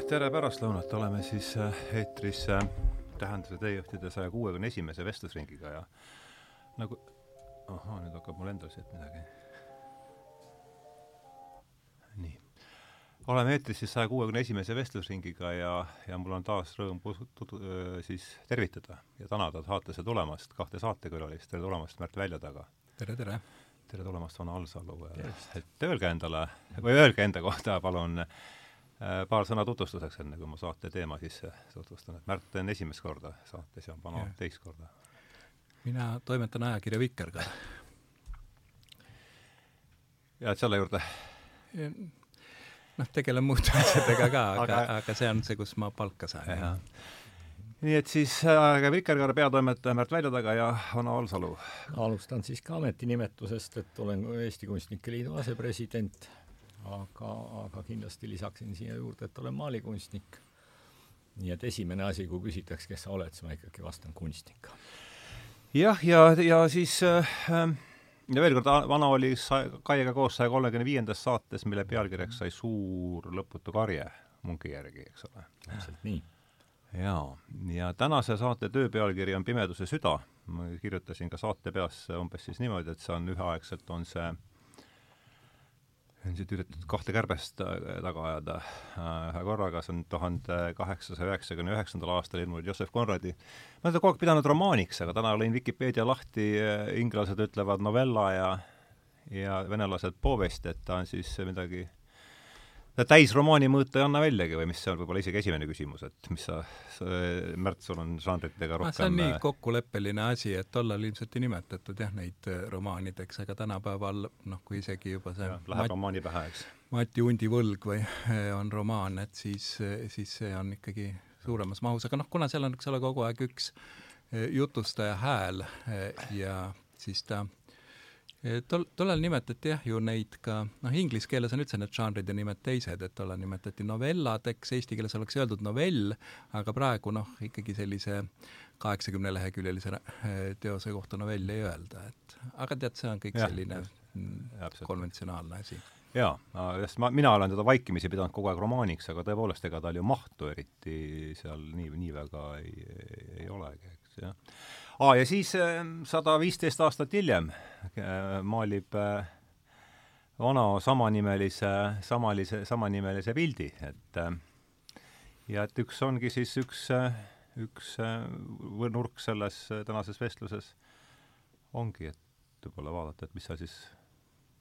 tere pärastlõunat, oleme siis äh, eetris äh, Tähenduse teejuhtide saja kuuekümne esimese vestlusringiga ja nagu ahaa, nüüd hakkab mul endal siit midagi. nii. oleme eetris siis saja kuuekümne esimese vestlusringiga ja, ja mul on taas rõõm tutu-, siis tervitada ja tänada saatesse tulemast kahte saatekülalist, tere tulemast Märt Väljataga! tere, tere! tere tulemast, Vana Alsalu! et öelge endale või öelge enda kohta palun äh, Äh, paar sõna tutvustuseks, enne kui ma saate teema sisse tutvustan, et Märt on esimest korda saates ja Vano teist korda. mina toimetan ajakirja Vikerkaar. jääd selle juurde? noh, tegelen muude asjadega ka aga, aga, aga see on see, kus ma palka saan. nii et siis äh, Vikerkaare peatoimetaja Märt Väljataga ja Vano Alsalu. alustan siis ka ametinimetusest, et olen Eesti Kunstnike Liidu asepresident aga, aga kindlasti lisaksin siia juurde, et olen maalikunstnik. nii et esimene asi, kui küsitakse, kes sa oled, siis ma ikkagi vastan kunstnik. jah, ja, ja, ja siis äh, ja veel kord, Vana oli Kaiega koos saja kolmekümne viiendas saates, mille pealkirjaks sai Suur lõputu karje mungi järgi, eks ole. täpselt nii. jaa, ja tänase saate töö pealkiri on Pimeduse süda. ma kirjutasin ka saate peasse umbes siis niimoodi, et see on üheaegselt, on see äh, on siit üritatud kahte kärbest äh, taga ajada äh, ühe korraga, see on tuhande kaheksasaja üheksakümne üheksandal aastal ilmunud Joseph Conradi. ma olen seda kogu aeg pidanud romaaniks, aga täna lõin Vikipeedia lahti, äh, inglased ütlevad novella ja ja venelased povest, et ta on siis midagi täisromaani mõõta ei anna väljagi või mis see on võib-olla isegi esimene küsimus, et mis sa, sa, Märt, sul on žanritega rohkem see on nii kokkuleppeline asi, et tollal ilmselt ei nimetatud jah, neid äh, romaanideks, aga tänapäeval noh, kui isegi juba see ja, läheb Mat, romaani pähe, eks. Mati Undi võlg või äh, on romaan, et siis, äh, siis see on ikkagi suuremas mahus, aga noh, kuna seal on, eks ole, kogu aeg üks jutustaja hääl ja siis ta tol, tollal nimetati jah ju neid ka, noh, inglise keeles on üldse need žanrid ja nimed teised, et tollal nimetati novelladeks, eesti keeles oleks öeldud novell, aga praegu noh, ikkagi sellise kaheksakümne leheküljelise eh, teose kohta novelli ei öelda, et aga tead, see on kõik ja, selline mm, konventsionaalne asi. Jaa, sest ma, mina olen teda vaikimisi pidanud kogu aeg romaaniks, aga tõepoolest, ega tal ju mahtu eriti seal nii, nii väga ei, ei, ei olegi, eks, jah. Aa, ja siis sada viisteist aastat hiljem maalib vana samanimelise, samalise, samanimelise pildi, et ja et üks ongi siis üks, üks nurk selles tänases vestluses ongi, et võib-olla vaadata, et mis sa siis,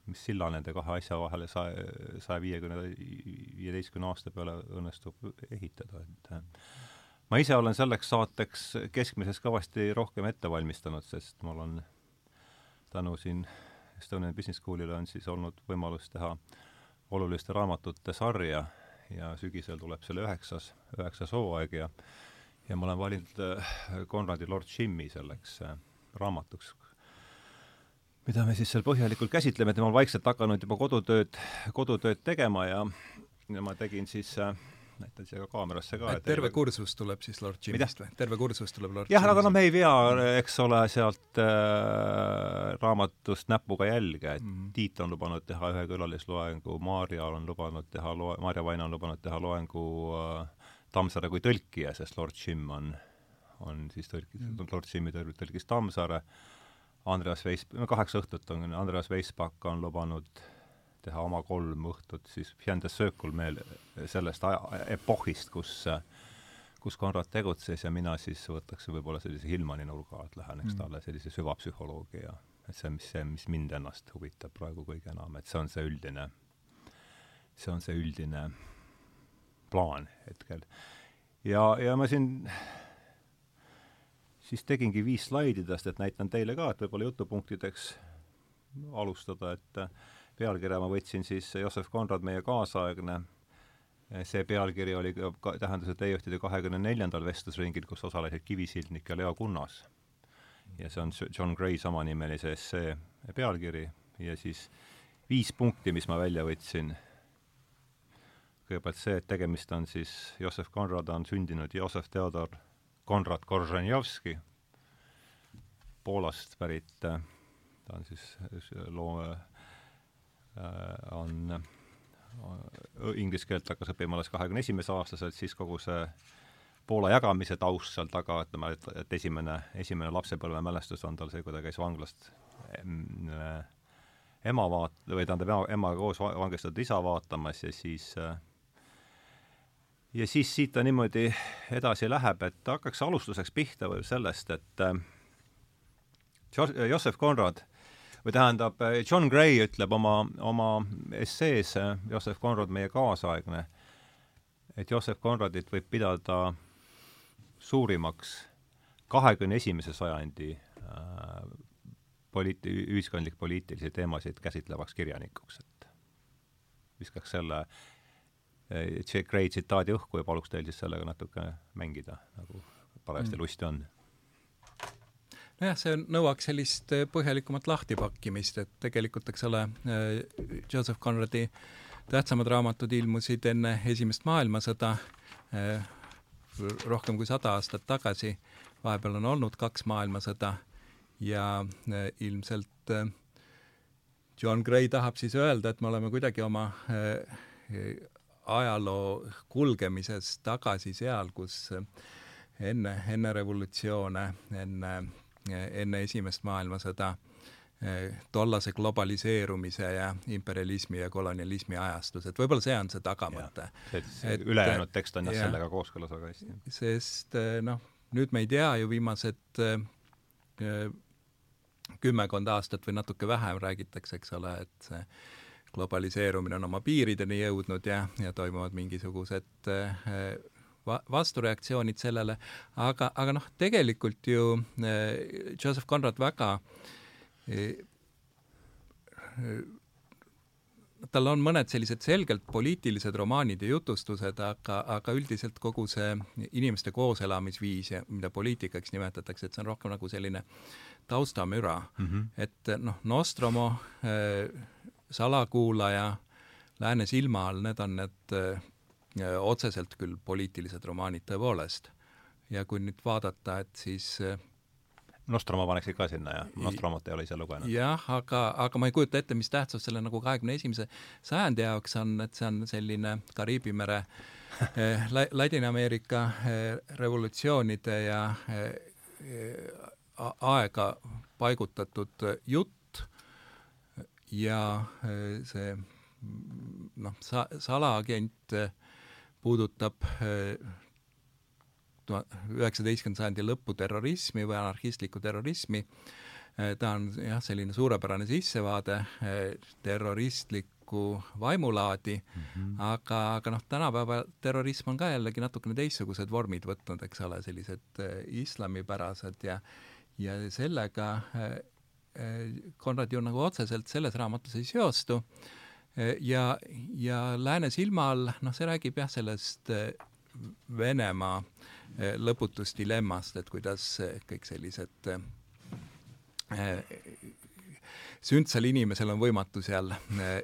mis silla nende kahe asja vahele saja, saja viiekümne, viieteistkümne aasta peale õnnestub ehitada, et ma ise olen selleks saateks keskmisest kõvasti rohkem ette valmistanud, sest mul on tänu siin Estonian Business Schoolile on siis olnud võimalus teha oluliste raamatute sarja ja sügisel tuleb selle üheksas, üheksas hooaeg ja ja ma olen valinud äh, Konradi Lord Jimmy selleks äh, raamatuks, mida me siis seal põhjalikult käsitleme, et ma olen vaikselt hakanud juba kodutööd, kodutööd tegema ja ja ma tegin siis äh, näitan siia ka kaamerasse ka. terve teile... kursus tuleb siis Lord Jimist või? terve kursus tuleb Lord jah, aga noh, me ei vea, eks ole, sealt äh, raamatust näpuga jälge, et mm -hmm. Tiit on lubanud teha ühe külalisloengu, Maarja on lubanud teha loe-, Maarja Vaino on lubanud teha loengu äh, Tammsaare kui tõlkija, sest Lord Jim on, on siis tõlk- mm, -hmm. Lord Jimmi tõl-, tõlkis Tammsaare, Andreas Veis-, no kaheksa õhtut on, Andreas Veispakk on lubanud teha oma kolm õhtut siis Fiendes Circle meel sellest aja, epohhist, kus kus Konrad tegutses ja mina siis võtaks võib-olla sellise Hillmani nurga alt, läheneks mm. talle sellise süvapsühholoogia, et see mis see, mis mind ennast huvitab praegu kõige enam, et see on see üldine, see on see üldine plaan hetkel. ja, ja ma siin siis tegingi viis slaididest, et näitan teile ka, et võib-olla jutupunktideks alustada, et pealkirja ma võtsin siis Joseph Conrad, meie kaasaegne, see pealkiri oli ka, tähendas, et teejuhtide kahekümne neljandal vestlusringil, kus osalesid Kivisildnik ja Leo Kunnas. ja see on John Gray samanimelise essee pealkiri ja siis viis punkti, mis ma välja võtsin. kõigepealt see, et tegemist on siis, Joseph Conrad on sündinud Joseph Theodor Konrad Koržanjovski, Poolast pärit, ta on siis loo-, Äh, on, inglise keelt hakkas õppima alles kahekümne esimese aastaselt, siis kogu see Poola jagamise taust seal taga, ütleme, et, et esimene, esimene lapsepõlvemälestus on tal see, kui ta käis vanglast ema vaat-, või tähendab, ema, emaga koos vangistatud isa vaatamas ja siis ja siis siit ta niimoodi edasi läheb, et hakkaks alustuseks pihta sellest, et Joseph Conrad või tähendab, John Gray ütleb oma, oma essees, Joseph Conrad, meie kaasaegne, et Joseph Conradit võib pidada suurimaks kahekümne esimese sajandi äh, poliit-, ühiskondlik-poliitilisi teemasid käsitlevaks kirjanikuks, et viskaks selle Jack Gray tsitaadi õhku ja paluks teil siis sellega natuke mängida, nagu parajasti mm. lusti on nojah, see nõuaks sellist äh, põhjalikumat lahtipakkimist, et tegelikult, eks ole, äh, Joseph Conradi tähtsamad raamatud ilmusid enne Esimest maailmasõda äh, rohkem kui sada aastat tagasi, vahepeal on olnud kaks maailmasõda ja ilmselt John Gray tahab siis öelda, et me oleme kuidagi oma ajaloo kulgemises tagasi seal, kus enne, enne revolutsioone, enne enne Esimest maailmasõda eh, tollase globaliseerumise ja imperialismi ja kolonialismi ajastus, et võib-olla see on see tagamõte. et ülejäänud tekst on jah ja, sellega kooskõlas väga hästi. sest eh, noh, nüüd me ei tea ju viimased eh, kümmekond aastat või natuke vähem räägitakse, eks ole, et see globaliseerumine on oma piirideni jõudnud ja, ja toimuvad mingisugused va-, vastureaktsioonid sellele, aga, aga noh, tegelikult ju äh, Joseph Conrad väga äh, tal on mõned sellised selgelt poliitilised romaanid ja jutustused, aga, aga üldiselt kogu see inimeste kooselamisviis ja mida poliitikaks nimetatakse, et see on rohkem nagu selline taustamüra mm. -hmm. et noh, Nostromo äh,, salakuulaja, Lääne silma all, need on need äh, otseselt küll poliitilised romaanid tõepoolest. ja kui nüüd vaadata, et siis äh, Nostroma paneksid ka sinna, jah? Nostromot ei ole ise lugenud? jah, aga, aga ma ei kujuta ette, mis tähtsus selle nagu kahekümne esimese sajandi jaoks on, et see on selline Kariibi mere eh, Ladina-Ameerika eh, revolutsioonide ja eh, aega paigutatud jutt ja see noh, sa-, salaagent puudutab eh, üheksateistkümnenda sajandi lõpu terrorismi või anarhistlikku terrorismi, eh, ta on jah, selline suurepärane sissevaade eh, terroristlikku vaimulaadi. Mm, -hmm. aga, aga noh, tänapäeval terrorism on ka jällegi natukene teistsugused vormid võtnud, eks ole, sellised islamipärased ja ja sellega Konrad ju nagu otseselt selles raamatus ei seostu ja, ja Lääne silma all, noh, see räägib jah, sellest eh, Venemaa eh, lõputust dilemmast, et kuidas kõik sellised sündsal inimesel on võimatu seal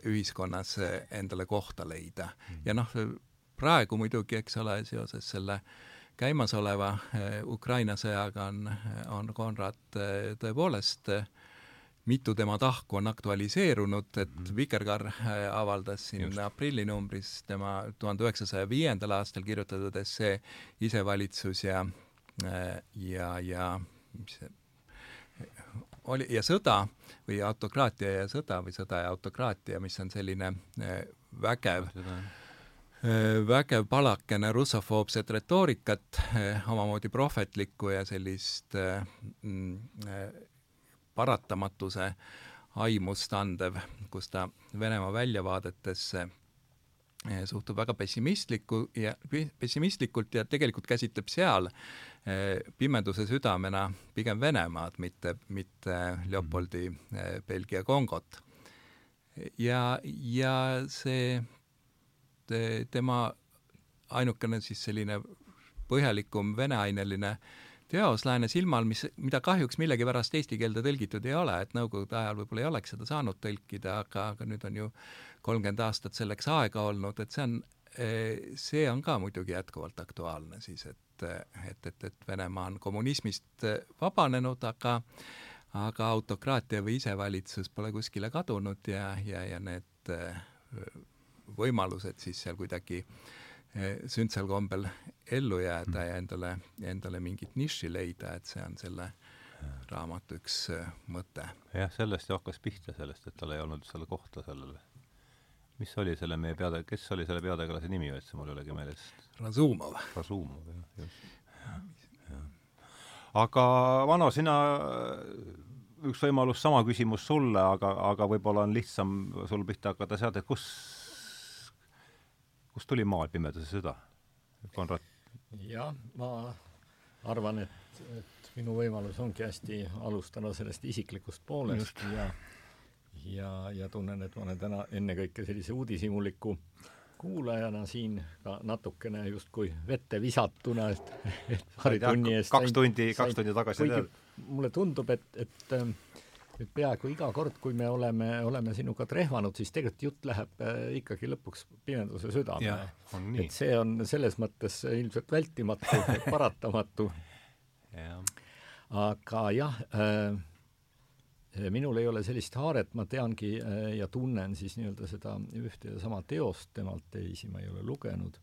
ühiskonnas endale kohta leida. ja noh, praegu muidugi, eks ole, seoses selle käimasoleva Ukraina sõjaga on, on Konrad tõepoolest äh, mitu tema tahku on aktualiseerunud, et mm -hmm. Vikerkaar äh, avaldas siin Just. aprillinumbris tema tuhande üheksasaja viiendal aastal kirjutatud essee Isevalitsus ja, äh, ja, ja mis see oli, ja sõda või autokraatia ja sõda või sõda ja autokraatia, mis on selline äh, vägev vägev palakene russofoobset retoorikat, omamoodi prohvetlikku ja sellist mm, paratamatuse aimust andev, kus ta Venemaa väljavaadetesse eh, suhtub väga pessimistliku ja pessimistlikult ja tegelikult käsitleb seal eh, pimeduse südamena pigem Venemaad, mitte, mitte Leopoldi eh, Belgia Kongot. ja, ja see te, tema ainukene siis selline põhjalikum veneaineline äh, teos Lääne silmal, mis, mida kahjuks millegipärast eesti keelde tõlgitud ei ole, et nõukogude ajal võib-olla ei oleks seda saanud tõlkida, aga, aga nüüd on ju kolmkümmend aastat selleks aega olnud, et see on, see on ka muidugi jätkuvalt aktuaalne siis, et, et, et, et Venemaa on kommunismist vabanenud, aga aga autokraatia või isevalitsus pole kuskile kadunud ja, ja, ja need võimalused siis seal kuidagi sündsal kombel ellu jääda mm. ja endale, endale mingit nišši leida, et see on selle raamatu üks mõte. jah, sellest ju hakkas pihta, sellest, et tal ei olnud selle kohta sellele. mis oli selle meie peade, kes oli selle peategelase nimi üldse, mul ei olegi meeles. Razumov. Razumov, jah, just. aga Vano, sina üks võimalus, sama küsimus sulle, aga, aga võib-olla on lihtsam sul pihta hakata sealt, et kus, kust tuli maal pimeduse süda? Konrad? jah, ma arvan, et, et minu võimalus ongi hästi alustada sellest isiklikust poolest Just. ja ja, ja tunnen, et ma olen täna ennekõike sellise uudishimuliku kuulajana siin ka natukene justkui vette visatuna, et, et paari tunni eest kaks tundi, kaks tundi tagasi mulle tundub, et, et ähm, et peaaegu iga kord, kui me oleme, oleme sinuga trehvanud, siis tegelikult jutt läheb äh, ikkagi lõpuks pimeduse südamele. et see on selles mõttes ilmselt vältimatu paratamatu. aga jah äh,, minul ei ole sellist haaret, ma teangi äh, ja tunnen siis nii-öelda seda ühte ja sama teost, temalt teisi ma ei ole lugenud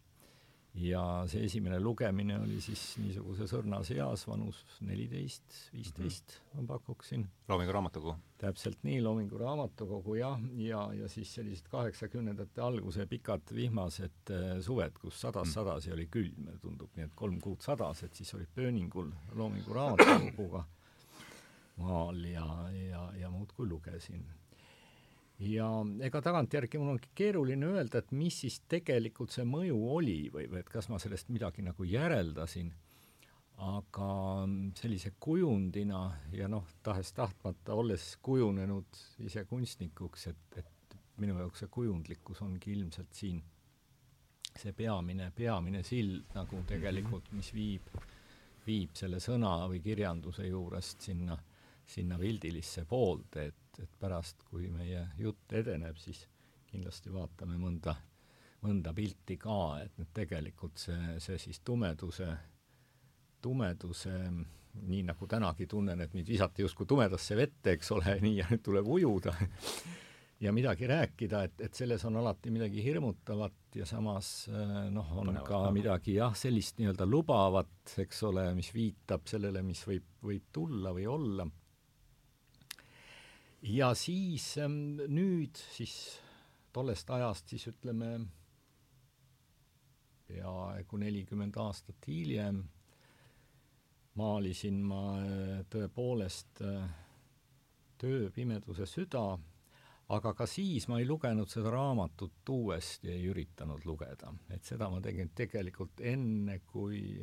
ja see esimene lugemine oli siis niisuguses õrnas eas, vanus neliteist, viisteist -hmm. ma pakuksin. Loomingu Raamatukogu? täpselt nii, Loomingu Raamatukogu jah, ja, ja siis sellised kaheksakümnendate alguse pikad vihmased äh, suved, kus sadas mm. sadas ja oli külm, tundub nii, et kolm kuud sadas, et siis olid pööningul Loomingu Raamatukoguga maal ja, ja, ja muudkui lugesin ja ega tagantjärgi mul ongi keeruline öelda, et mis siis tegelikult see mõju oli või, või et kas ma sellest midagi nagu järeldasin, aga sellise kujundina ja noh, tahes-tahtmata, olles kujunenud ise kunstnikuks, et, et minu jaoks see kujundlikkus ongi ilmselt siin see peamine, peamine sild nagu tegelikult, mis viib, viib selle sõna või kirjanduse juurest sinna, sinna pildilisse poolde, et et, et pärast, kui meie jutt edeneb, siis kindlasti vaatame mõnda, mõnda pilti ka, et nüüd tegelikult see, see siis tumeduse, tumeduse nii nagu tänagi tunnen, et mind visati justkui tumedasse vette, eks ole, nii ja nüüd tuleb ujuda ja midagi rääkida, et, et selles on alati midagi hirmutavat ja samas noh, on Panevat, ka midagi jah, sellist nii-öelda lubavat, eks ole, mis viitab sellele, mis võib, võib tulla või olla ja siis ähm, nüüd siis tollest ajast siis ütleme peaaegu nelikümmend aastat hiljem maalisin ma äh, tõepoolest äh, Töö pimeduse süda, aga ka siis ma ei lugenud seda raamatut uuesti, ei üritanud lugeda, et seda ma tegin tegelikult enne, kui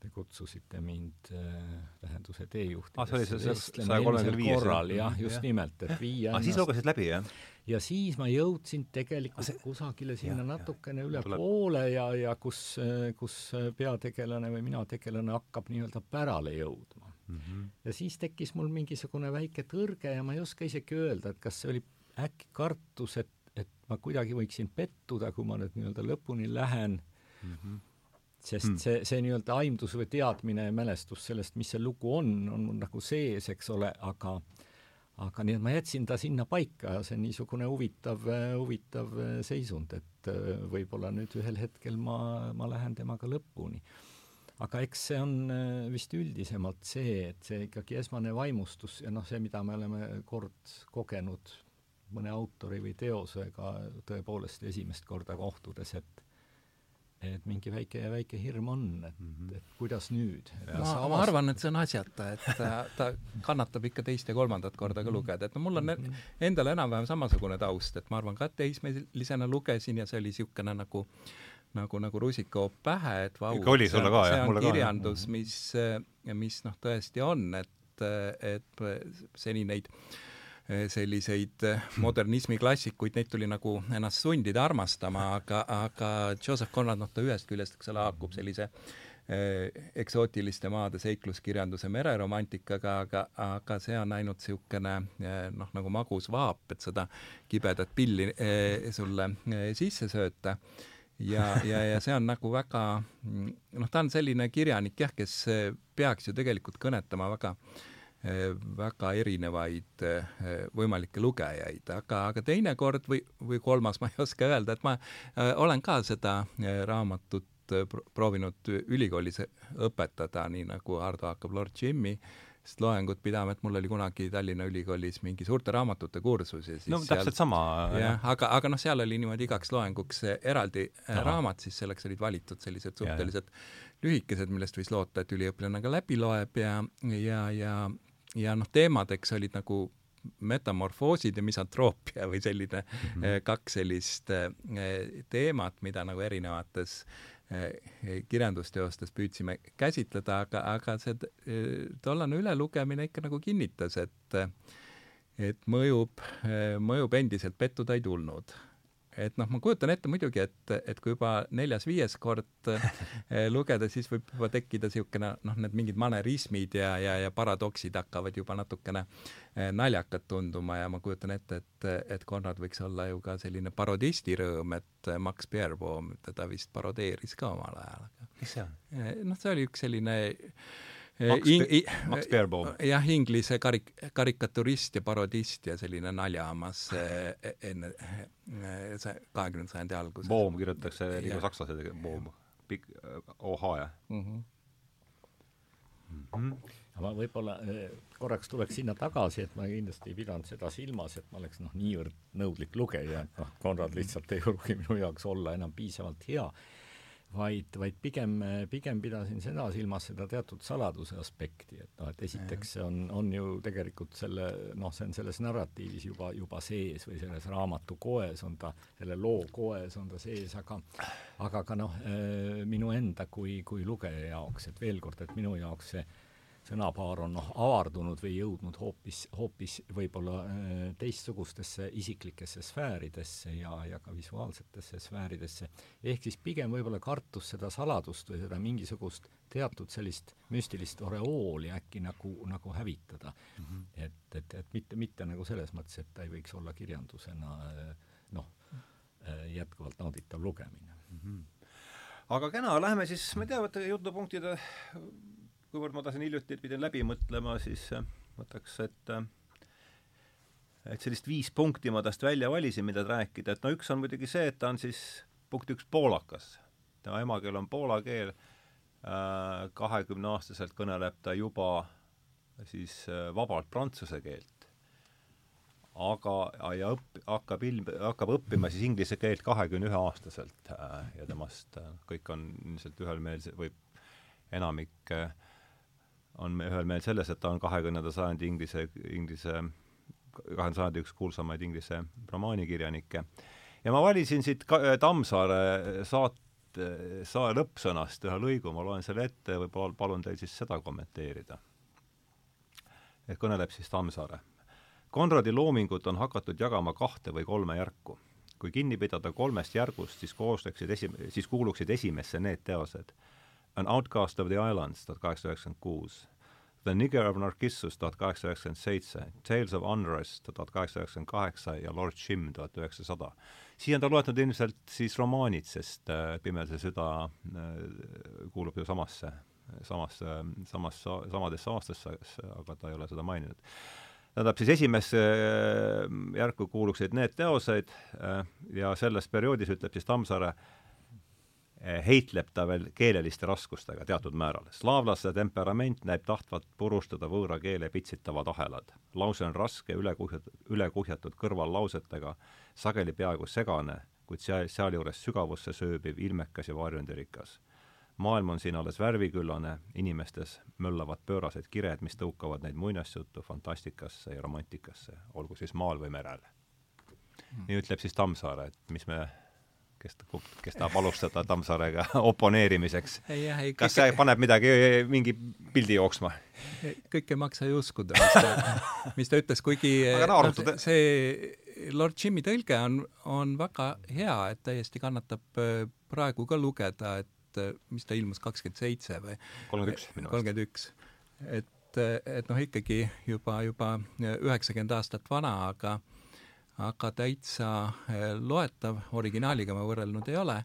te kutsusite mind äh, tähenduse teejuhtidesse ah, see oli see saja kolmekümne viies korral jah, just ja. nimelt, et viia ah, siis lugesid läbi, jah? ja siis ma jõudsin tegelikult ah, see... kusagile sinna ja, natukene ja, üle tuleb... poole ja, ja kus, kus peategelane või mina tegelane hakkab nii-öelda pärale jõudma mm. -hmm. ja siis tekkis mul mingisugune väike tõrge ja ma ei oska isegi öelda, et kas see oli äkki kartus, et, et ma kuidagi võiksin pettuda, kui ma nüüd nii-öelda lõpuni lähen mm. -hmm sest mm. see, see nii-öelda aimdus või teadmine ja mälestus sellest, mis see lugu on, on mul nagu sees, eks ole, aga aga nii et ma jätsin ta sinna paika ja see on niisugune huvitav, huvitav seisund, et äh, võib-olla nüüd ühel hetkel ma, ma lähen temaga lõpuni. aga eks see on äh, vist üldisemalt see, et see ikkagi esmane vaimustus ja noh, see, mida me oleme kord kogenud mõne autori või teosega tõepoolest esimest korda kohtudes, et et mingi väike, väike hirm on, et mm, -hmm. et kuidas nüüd. ma, avast... ma arvan, et see on asjata, et ta, ta kannatab ikka teist ja kolmandat korda ka mhm. lugeda, et no mul on mm -hmm. endal enam-vähem samasugune taust, et ma arvan, ka teismelisena lugesin ja see oli niisugune nagu nagu, nagu rusikahoop pähe, et vau, see, on, see on kirjandus, mis, mis noh, tõesti on, et, et seni neid äh, selliseid eh, modernismi klassikuid, neid tuli nagu ennast sundida armastama, aga, aga Joseph Conrad, noh, ta ühest küljest, eks ole, haakub sellise eh, eksootiliste maade seikluskirjanduse mereromantikaga, aga, aga see on ainult niisugune noh, nagu magus vaap, et seda kibedat pilli sulle sisse sööta. ja, ja, ja see on nagu väga noh, ta on selline kirjanik jah, kes peaks ju tegelikult kõnetama väga väga erinevaid võimalikke lugejaid, aga, aga teinekord või, või kolmas, ma ei oska öelda, et ma olen ka seda raamatut proovinud ülikoolis õpetada, nii nagu Hardo hakkab Lord Jimmy äh, sest loengut pidama, et mul oli kunagi Tallinna Ülikoolis mingi suurte raamatute kursus ja siis no täpselt seal, sama. jah, aga, aga noh, seal oli niimoodi igaks loenguks eraldi Aha. Äh, raamat, siis selleks olid valitud sellised suhteliselt ja, ja. lühikesed, millest võis loota, et üliõpilane ka läbi loeb ja, ja, ja, ja noh, teemadeks olid nagu metamorfoosid ja misantroopia või selline mm -hmm. kaks sellist äh, teemat, mida nagu erinevates Eh, kirjandusteostes püüdsime käsitleda, aga, aga see eh, tollane ülelugemine ikka nagu kinnitas, et et mõjub, eh, mõjub endiselt, pettuda ei tulnud et noh, ma kujutan ette muidugi, et, et kui juba neljas-viies kord eh, lugeda, siis võib juba tekkida niisugune noh, need mingid manerismid ja, ja, ja paradoksid hakkavad juba natukene eh, naljakad tunduma ja ma kujutan ette, et, et Konrad võiks olla ju ka selline parodisti rõõm, et Max Beerbohm teda vist parodeeris ka omal ajal. mis see on? Eh, noh, see oli üks selline Max, in, Max Beerbohm. jah, inglise karik-, karikaturist ja parodist ja selline naljahammas eh, enne eh, see kahekümnenda sajandi alguses. Boom kirjutatakse nagu sakslased, Boom, pikk, OH jah mm? -hmm. Mm -hmm. ma võib-olla eh, korraks tuleks sinna tagasi, et ma kindlasti ei pidanud seda silmas, et ma oleks noh, niivõrd nõudlik lugeja, et noh, Konrad lihtsalt ei pruugi minu jaoks olla enam piisavalt hea vaid, vaid pigem, pigem pidasin seda silmas, seda teatud saladuse aspekti, et noh, et esiteks see on, on ju tegelikult selle, noh, see on selles narratiivis juba, juba sees või selles raamatu koes on ta, selle loo koes on ta sees, aga aga ka noh, minu enda kui, kui lugeja jaoks, et veel kord, et minu jaoks see sõnapaar on noh, avardunud või jõudnud hoopis, hoopis võib-olla äh, teistsugustesse isiklikesse sfääridesse ja, ja ka visuaalsetesse sfääridesse. ehk siis pigem võib-olla kartus seda saladust või seda mingisugust teatud sellist müstilist oreooli äkki nagu, nagu hävitada mm. -hmm. et, et, et mitte, mitte nagu selles mõttes, et ta ei võiks olla kirjandusena äh, noh, äh, jätkuvalt nauditav lugemine mm. -hmm aga kena, lähme siis, ma ei tea, võtta jutupunktide kuivõrd ma tahtsin hiljuti, pidin läbi mõtlema, siis äh, võtaks, et äh, et sellist viis punkti ma tast välja valisin, mida rääkida, et no üks on muidugi see, et ta on siis punkt üks poolakas. tema emakeel on poola keel, äh, kahekümneaastaselt kõneleb ta juba siis vabalt prantsuse keelt. aga, ja õpp-, hakkab ilm-, hakkab õppima siis inglise keelt kahekümne ühe aastaselt ja temast kõik on ilmselt ühel meelsed või enamik äh, on me ühel meel selles, et ta on kahekümnenda sajandi inglise, inglise, kahekümnenda sajandi üks kuulsamaid inglise romaanikirjanikke. ja ma valisin siit ka, Tammsaare saate, saa lõppsõnast ühe lõigu, ma loen selle ette, võib-olla palun teil siis seda kommenteerida. et kõneleb siis Tammsaare. Konradi loomingut on hakatud jagama kahte või kolme järku. kui kinni pidada kolmest järgust, siis koostaksid esi-, siis kuuluksid esimesse need teosed An Outcast of the Islands tuhat kaheksasada üheksakümmend kuus, The Nigger of Narcissus tuhat kaheksasada üheksakümmend seitse, Tales of Unrest tuhat kaheksasada üheksakümmend kaheksa ja Lord Jim tuhat üheksasada. siia on ta loetud ilmselt siis romaanid, sest äh, Pimese süda äh, kuulub ju samasse, samasse, samasse, samadesse aastasse, aga ta ei ole seda maininud tähendab siis esimesse äh, järku kuuluksid need teosed äh, ja selles perioodis ütleb siis Tammsaare äh, heitleb ta veel keeleliste raskustega teatud määral. slaavlaste temperament näib tahtvat purustada võõra keele pitsitavad ahelad. lause on raske, ülekuhjatud, ülekuhjatud kõrvallausetega, sageli peaaegu segane, kuid seal, sealjuures sügavusse sööbiv, ilmekas ja varjundirikas. maailm on siin alles värviküllane, inimestes möllavad pöörased kired, mis tõukavad neid muinasjuttu, fantastikasse ja romantikasse, olgu siis maal või merel. nii ütleb siis Tammsaare, et mis me kes, kes tahab alustada Tammsaarega oponeerimiseks. kas see paneb midagi, mingi pildi jooksma? kõike ei maksa ju uskuda, mis ta, mis ta ütles, kuigi no, see Lord Jimmy tõlge on, on väga hea, et täiesti kannatab äh, praegu ka lugeda, et äh, mis ta ilmus, kakskümmend seitse või? kolmkümmend üks minu arust. kolmkümmend üks. et, et noh, ikkagi juba, juba üheksakümmend aastat vana, aga aga täitsa eh, loetav, originaaliga ma võrrelnud ei ole,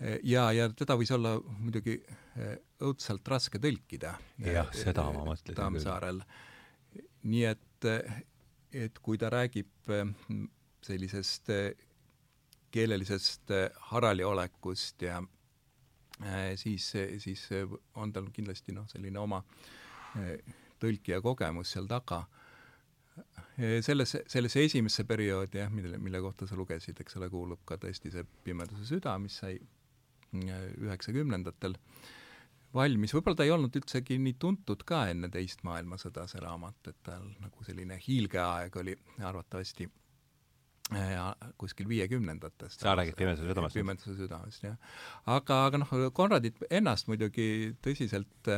eh, ja, ja teda võis olla muidugi eh, õudselt raske tõlkida. jah, seda ma mõtlesin Tammsaarel. nii et, et kui ta räägib sellisest keelelisest haraliolekust ja siis, siis on tal kindlasti noh, selline oma tõlkija kogemus seal taga. Selles, sellesse esimesse perioodi jah, mille, mille kohta sa lugesid, eks ole, kuulub ka tõesti see Pimeduse süda, mis sai üheksakümnendatel valmis, võib-olla ta ei olnud üldsegi nii tuntud ka enne teist maailmasõda, see raamat, et tal nagu selline hiilgeaeg oli arvatavasti Ja, kuskil viiekümnendatest. sa räägid Pimeduse südamest? Pimeduse südamest, jah. aga, aga noh, Konradit ennast muidugi tõsiselt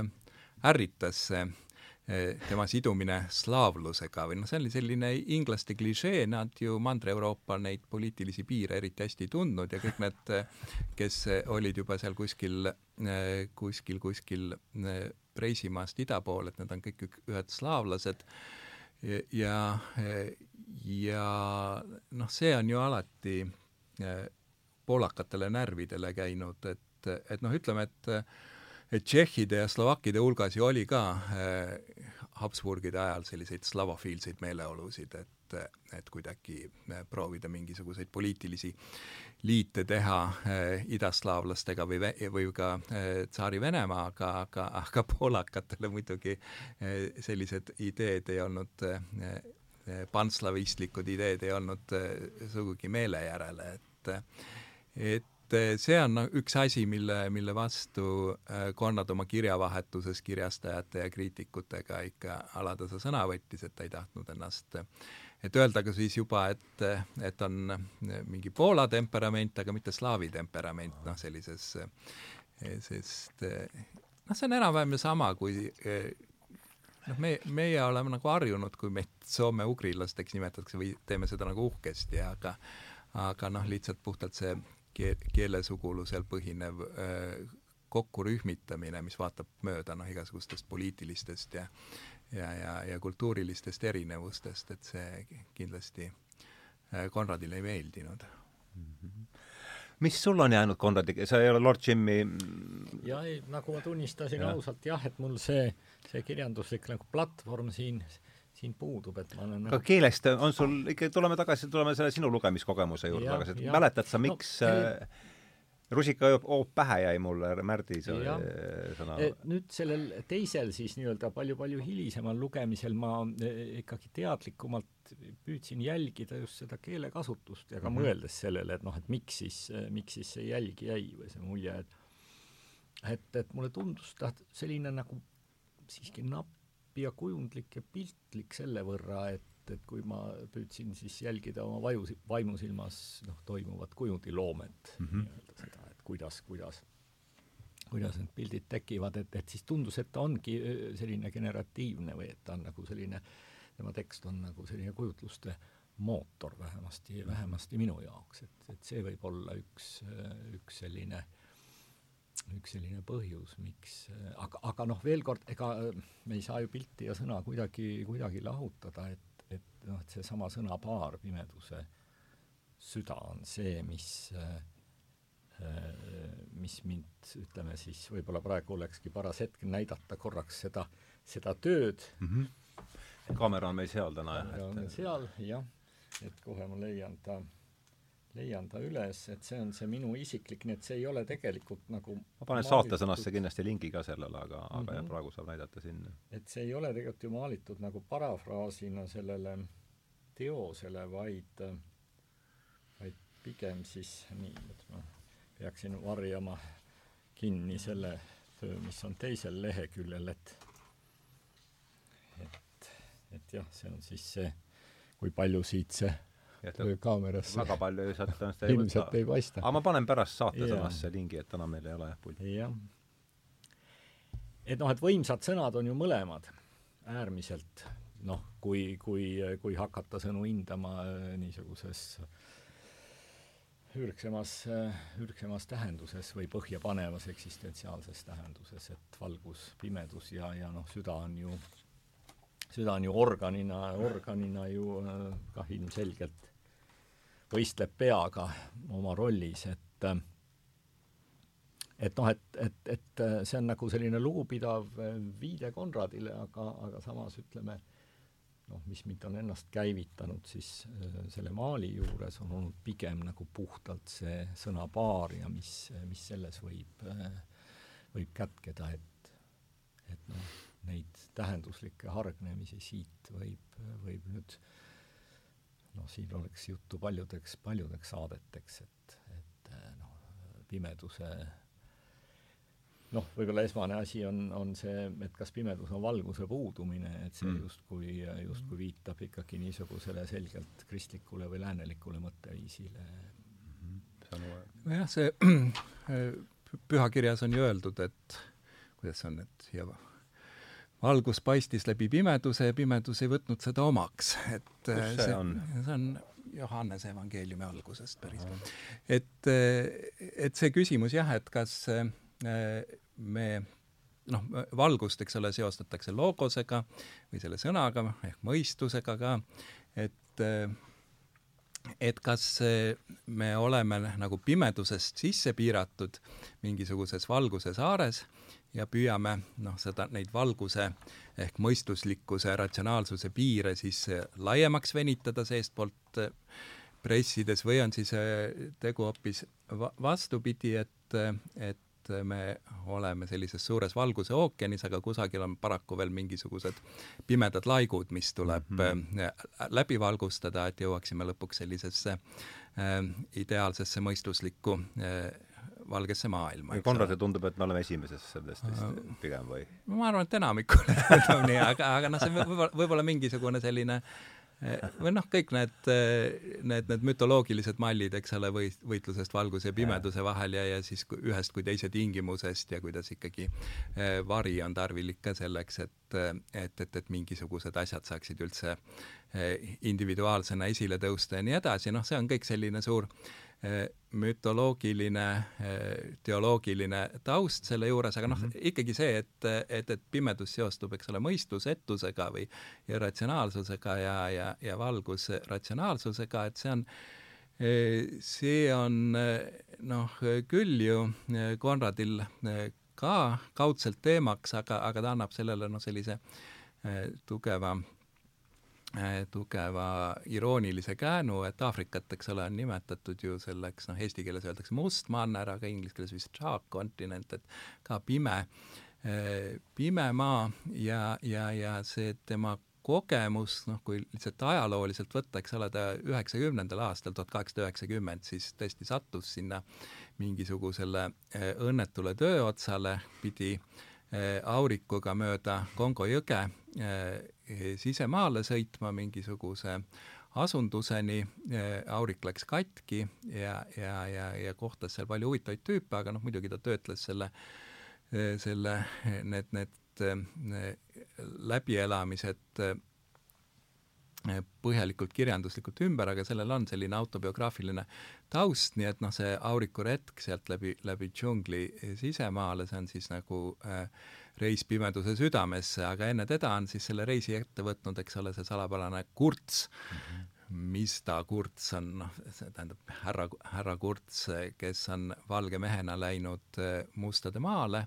ärritas see Eh, tema sidumine slaavlusega või noh, see oli selline inglaste klišee, nad ju Mandri-Euroopa neid poliitilisi piire eriti hästi ei tundnud ja kõik need, kes olid juba seal kuskil, eh, kuskil, kuskil eh, Preisimaast ida pool, et need on kõik ühed slaavlased. Ja, ja noh, see on ju alati poolakatele närvidele käinud, et, et noh, ütleme, et et tšehhide ja slovakkide hulgas ju oli ka äh, Habsburgide ajal selliseid slavofiilseid meeleolusid, et, et kuidagi äh, proovida mingisuguseid poliitilisi liite teha äh, idaslaavlastega või, või ka äh, Tsaari-Venemaaga, aga, aga poolakatele muidugi äh, sellised ideed ei olnud äh, äh panslavistlikud ideed ei olnud äh, sugugi meele järele, et et et eh, see on üks asi, mille, mille vastu eh, Konrad oma kirjavahetuses kirjastajate ja kriitikutega ikka alatasa sõna võttis, et ta ei tahtnud ennast, et öelda ka siis juba, et, et on mingi Poola temperament, aga mitte slaavi temperament, noh, sellises, sest noh, see on enam-vähem ju sama, kui noh, me, meie oleme nagu harjunud, kui meid soome-ugrilasteks nimetatakse või teeme seda nagu uhkesti, aga aga noh, lihtsalt puhtalt see keelesugulusel põhinev äh, kokkurühmitamine, mis vaatab mööda noh, igasugustest poliitilistest ja ja, ja, ja kultuurilistest erinevustest, et see kindlasti äh, Konradile ei meeldinud mm. -hmm. mis sul on jäänud Konradiga, sa ei ole Lord Jimmy jah, ei, nagu ma tunnistasin ja. ausalt jah, et mul see, see kirjanduslik nagu platvorm siin siin puudub, et ma olen aga nagu... keelest on sul ikka, tuleme tagasi, tuleme selle sinu lugemiskogemuse juurde tagasi, et mäletad sa, miks no, äh, rusikahoop pähe jäi mulle, Märdi see sõna? E, nüüd sellel teisel siis nii-öelda palju-palju hilisemal lugemisel ma e, ikkagi teadlikumalt püüdsin jälgida just seda keelekasutust ja ka mm -hmm. mõeldes sellele, et noh, et miks siis, miks siis see jälg jäi või see mulje, et et, et mulle tundus ta selline nagu siiski napp ja kujundlik ja piltlik selle võrra, et, et kui ma püüdsin siis jälgida oma vaju, vaimusilmas noh, toimuvat kujundiloomet mm, -hmm. nii-öelda seda, et kuidas, kuidas kuidas need pildid tekivad, et, et siis tundus, et ta ongi selline generatiivne või et ta on nagu selline, tema tekst on nagu selline kujutluste mootor vähemasti, vähemasti minu jaoks, et, et see võib olla üks, üks selline äh, üks selline põhjus, miks, aga, aga noh, veel kord, ega me ei saa ju pilti ja sõna kuidagi, kuidagi lahutada, et, et noh, et seesama sõnapaar, pimeduse süda on see, mis mis mind, ütleme siis, võib-olla praegu olekski paras hetk näidata korraks seda, seda tööd mm. -hmm. kaamera on meil seal täna, jah? kaamera on meil seal, jah, et kohe ma leian ta leian ta üles, et see on see minu isiklik, nii et see ei ole tegelikult nagu ma panen saatesõnasse kindlasti lingi ka sellele, aga mm, -hmm. aga jah, mhm. praegu saab näidata siin. et see ei ole tegelikult ju maalitud nagu parafraasina sellele teosele, vaid, vaid pigem siis nii, et ma peaksin varjama kinni selle töö, mis on teisel leheküljel, et et, et jah, see on siis see, kui palju siit see kaamerasse. väga palju sealt tõenäoliselt ei ilmselt ei paista. aga ma panen pärast saatesõnasse lingi, et täna meil ei ole jah pulti. jah. et noh, et võimsad sõnad on ju mõlemad äärmiselt noh, kui, kui, kui hakata sõnu hindama äh, niisuguses ürgsemas, äh, ürgsemas tähenduses või põhjapanevas eksistentsiaalses tähenduses, et valgus, pimedus ja, ja noh, süda on ju süda on ju organina, organina ju äh, kah ilmselgelt võistleb peaga oma rollis, et et noh, et, et, et see on nagu selline lugupidav viide Konradile, aga, aga samas ütleme, noh, mis mind on ennast käivitanud, siis äh, selle maali juures on olnud pigem nagu puhtalt see sõnapaar ja mis, mis selles võib, äh, võib kätkeda, et, et noh, neid tähenduslikke hargnemisi siit võib, võib nüüd noh, siin oleks juttu paljudeks, paljudeks saadeteks, et, et äh, noh, pimeduse noh, võib-olla esmane asi on, on see, et kas pimedus on valguse puudumine, et see mm. justkui, justkui viitab ikkagi niisugusele selgelt kristlikule või läänelikule mõtteviisile. nojah, see pühakirjas on ju öeldud, et kuidas see on, et ja valgus paistis läbi pimeduse ja pimedus ei võtnud seda omaks, et kus see, see on? see on Johannese evangeeliumi algusest päris. et, et see küsimus jah, et kas me noh, valgust, eks ole, seostatakse logosega või selle sõnaga ehk mõistusega ka, et et kas me oleme nagu pimedusest sisse piiratud mingisuguses valguse saares ja püüame noh, seda, neid valguse ehk mõistuslikkuse, ratsionaalsuse piire siis laiemaks venitada seestpoolt pressides või on siis tegu hoopis vastupidi, et, et et me oleme sellises suures valguse ookeanis, aga kusagil on paraku veel mingisugused pimedad laigud, mis tuleb mm -hmm. läbi valgustada, et jõuaksime lõpuks sellisesse äh, ideaalsesse mõistuslikku äh, valgesse maailma. Konradile tundub, et me oleme esimeses sellest vist pigem või? ma arvan, et enamikule tundub nii, aga, aga noh, see võib-olla, võib-olla mingisugune selline Eh, või noh, kõik need, eh, need, need mütoloogilised mallid, eks ole, või võitlusest valguse ja pimeduse vahel ja, ja siis ühest kui teise tingimusest ja kuidas ikkagi eh, vari on tarvilik ka selleks, et, et, et, et mingisugused asjad saaksid üldse individuaalsena esile tõusta ja nii edasi, noh, see on kõik selline suur Eh, mütoloogiline, eh, teoloogiline taust selle juures, aga noh mm -hmm., ikkagi see, et, et, et pimedus seostub, eks ole, mõistusetusega või irratsionaalsusega ja, ja, ja valgus ratsionaalsusega, et see on, eh, see on noh, küll ju Konradil ka kaudselt teemaks, aga, aga ta annab sellele noh, sellise tugeva Äh, tugeva iroonilise käänu, et Aafrikat, eks ole, on nimetatud ju selleks, noh, eesti keeles öeldakse must manner, aga inglise keeles vist dark continent, et ka pime, äh, pime maa ja, ja, ja see tema kogemus, noh, kui lihtsalt ajalooliselt võtta, eks ole, ta üheksakümnendal aastal, tuhat kaheksasada üheksakümmend, siis tõesti sattus sinna mingisugusele äh, õnnetule tööotsale, pidi aurikuga mööda Kongo jõge sisemaale sõitma mingisuguse asunduseni, aurik läks katki ja, ja, ja, ja kohtas seal palju huvitavaid tüüpe, aga noh, muidugi ta töötles selle, selle, need, need läbielamised põhjalikult kirjanduslikult ümber, aga sellel on selline autobiograafiline taust, nii et noh, see auriku retk sealt läbi, läbi džungli sisemaale, see on siis nagu äh, reis pimeduse südamesse, aga enne teda on siis selle reisi ette võtnud, eks ole, see salapärane Kurts. Mm, -hmm. mis ta Kurts on, noh, see tähendab härra, härra Kurts, kes on valge mehena läinud äh, Mustade maale.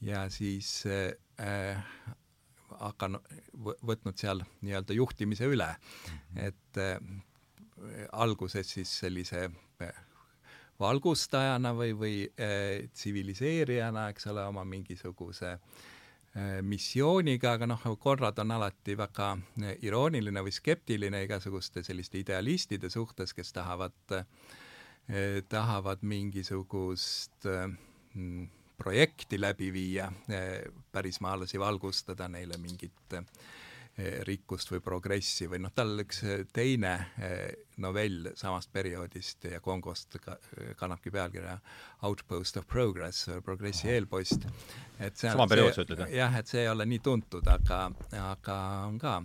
Ja siis äh, hakanud, võtnud seal nii-öelda juhtimise üle mm, -hmm. et äh, alguses siis sellise äh, valgustajana või, või äh, tsiviliseerijana, eks ole, oma mingisuguse äh, missiooniga, aga noh, Konrad on alati väga irooniline või skeptiline igasuguste selliste idealistide suhtes, kes tahavad äh,, tahavad mingisugust äh, projekti läbi viia äh,, pärismaalasi valgustada, neile mingit Eh, rikkust või progressi või noh, tal üks eh, teine eh, novell samast perioodist ja Kongost ka, kannabki pealkirja Outpost of Progress, progressi eelpost. et see sama periood sa ütled, jah? jah, et see ei ole nii tuntud, aga, aga on ka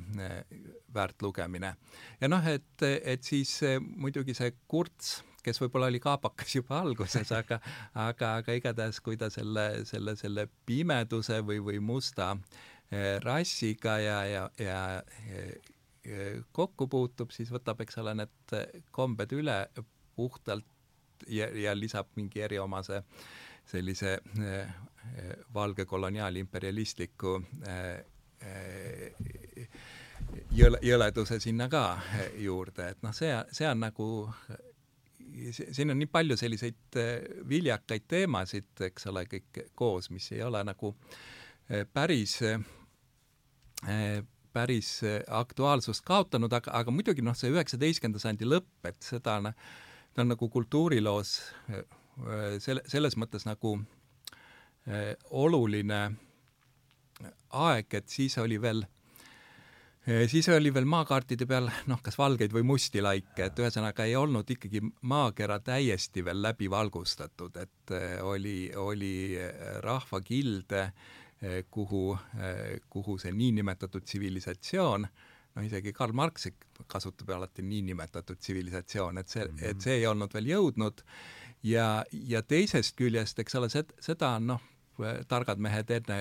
väärt lugemine. ja noh, et, et siis muidugi see Kurts, kes võib-olla oli kaabakas juba alguses, aga aga, aga igatahes, kui ta selle, selle, selle pimeduse või, või musta Eh, rassiga ja, ja, ja, ja kokku puutub, siis võtab, eks ole, need kombed üle puhtalt ja, ja lisab mingi eriomase sellise äh, valge koloniaalimperialistliku äh, äh, jõle, jõleduse sinna ka juurde, et noh, see, see on nagu siin on nii palju selliseid viljakaid teemasid, eks ole, kõik koos, mis ei ole nagu päris päris aktuaalsust kaotanud, aga, aga muidugi noh, see üheksateistkümnenda sajandi lõpp, et seda ta on nagu kultuuriloos selle, selles mõttes nagu oluline aeg, et siis oli veel siis oli veel maakaartide peal noh, kas valgeid või musti laike, et ühesõnaga ei olnud ikkagi maakera täiesti veel läbi valgustatud, et eh, oli, oli rahvakilde, kuhu, kuhu see niinimetatud tsivilisatsioon noh, isegi Karl Marx kasutab alati niinimetatud tsivilisatsioon, et see, et see ei olnud veel jõudnud. Ja, ja teisest küljest, eks ole, seda on noh, targad mehed enne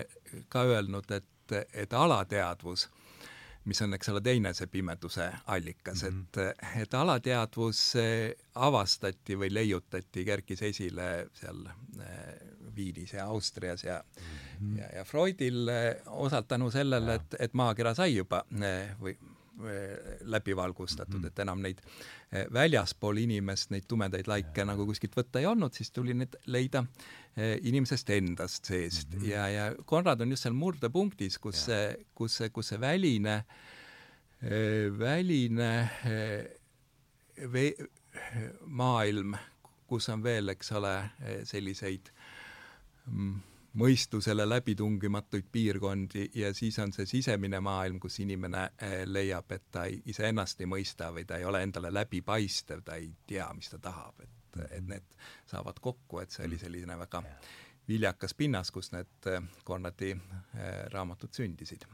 ka öelnud, et, et alateadvus, mis on, eks ole, teine see pimeduse allikas mm, -hmm. et, et alateadvus avastati või leiutati, kerkis esile seal eh, Viinis ja Austrias ja mm -hmm. ja, ja Freudil eh, osalt tänu sellele, et, et maakera sai juba eh, või läbi valgustatud mm, -hmm. et enam neid eh, väljaspool inimest neid tumedaid laike ja. nagu kuskilt võtta ei olnud, siis tuli need leida eh, inimesest endast seest mm -hmm. ja, ja Konrad on just seal murdepunktis, kus ja. see, kus see, kus see väline, väline ve-, maailm, kus on veel, eks ole, selliseid mm, mõistusele läbitungimatuid piirkondi ja siis on see sisemine maailm, kus inimene eh, leiab, et ta ei, iseennast ei mõista või ta ei ole endale läbipaistev, ta ei tea, mis ta tahab, et, et need saavad kokku, et see oli selline väga viljakas pinnas, kus need eh, Konradi eh, raamatud sündisid.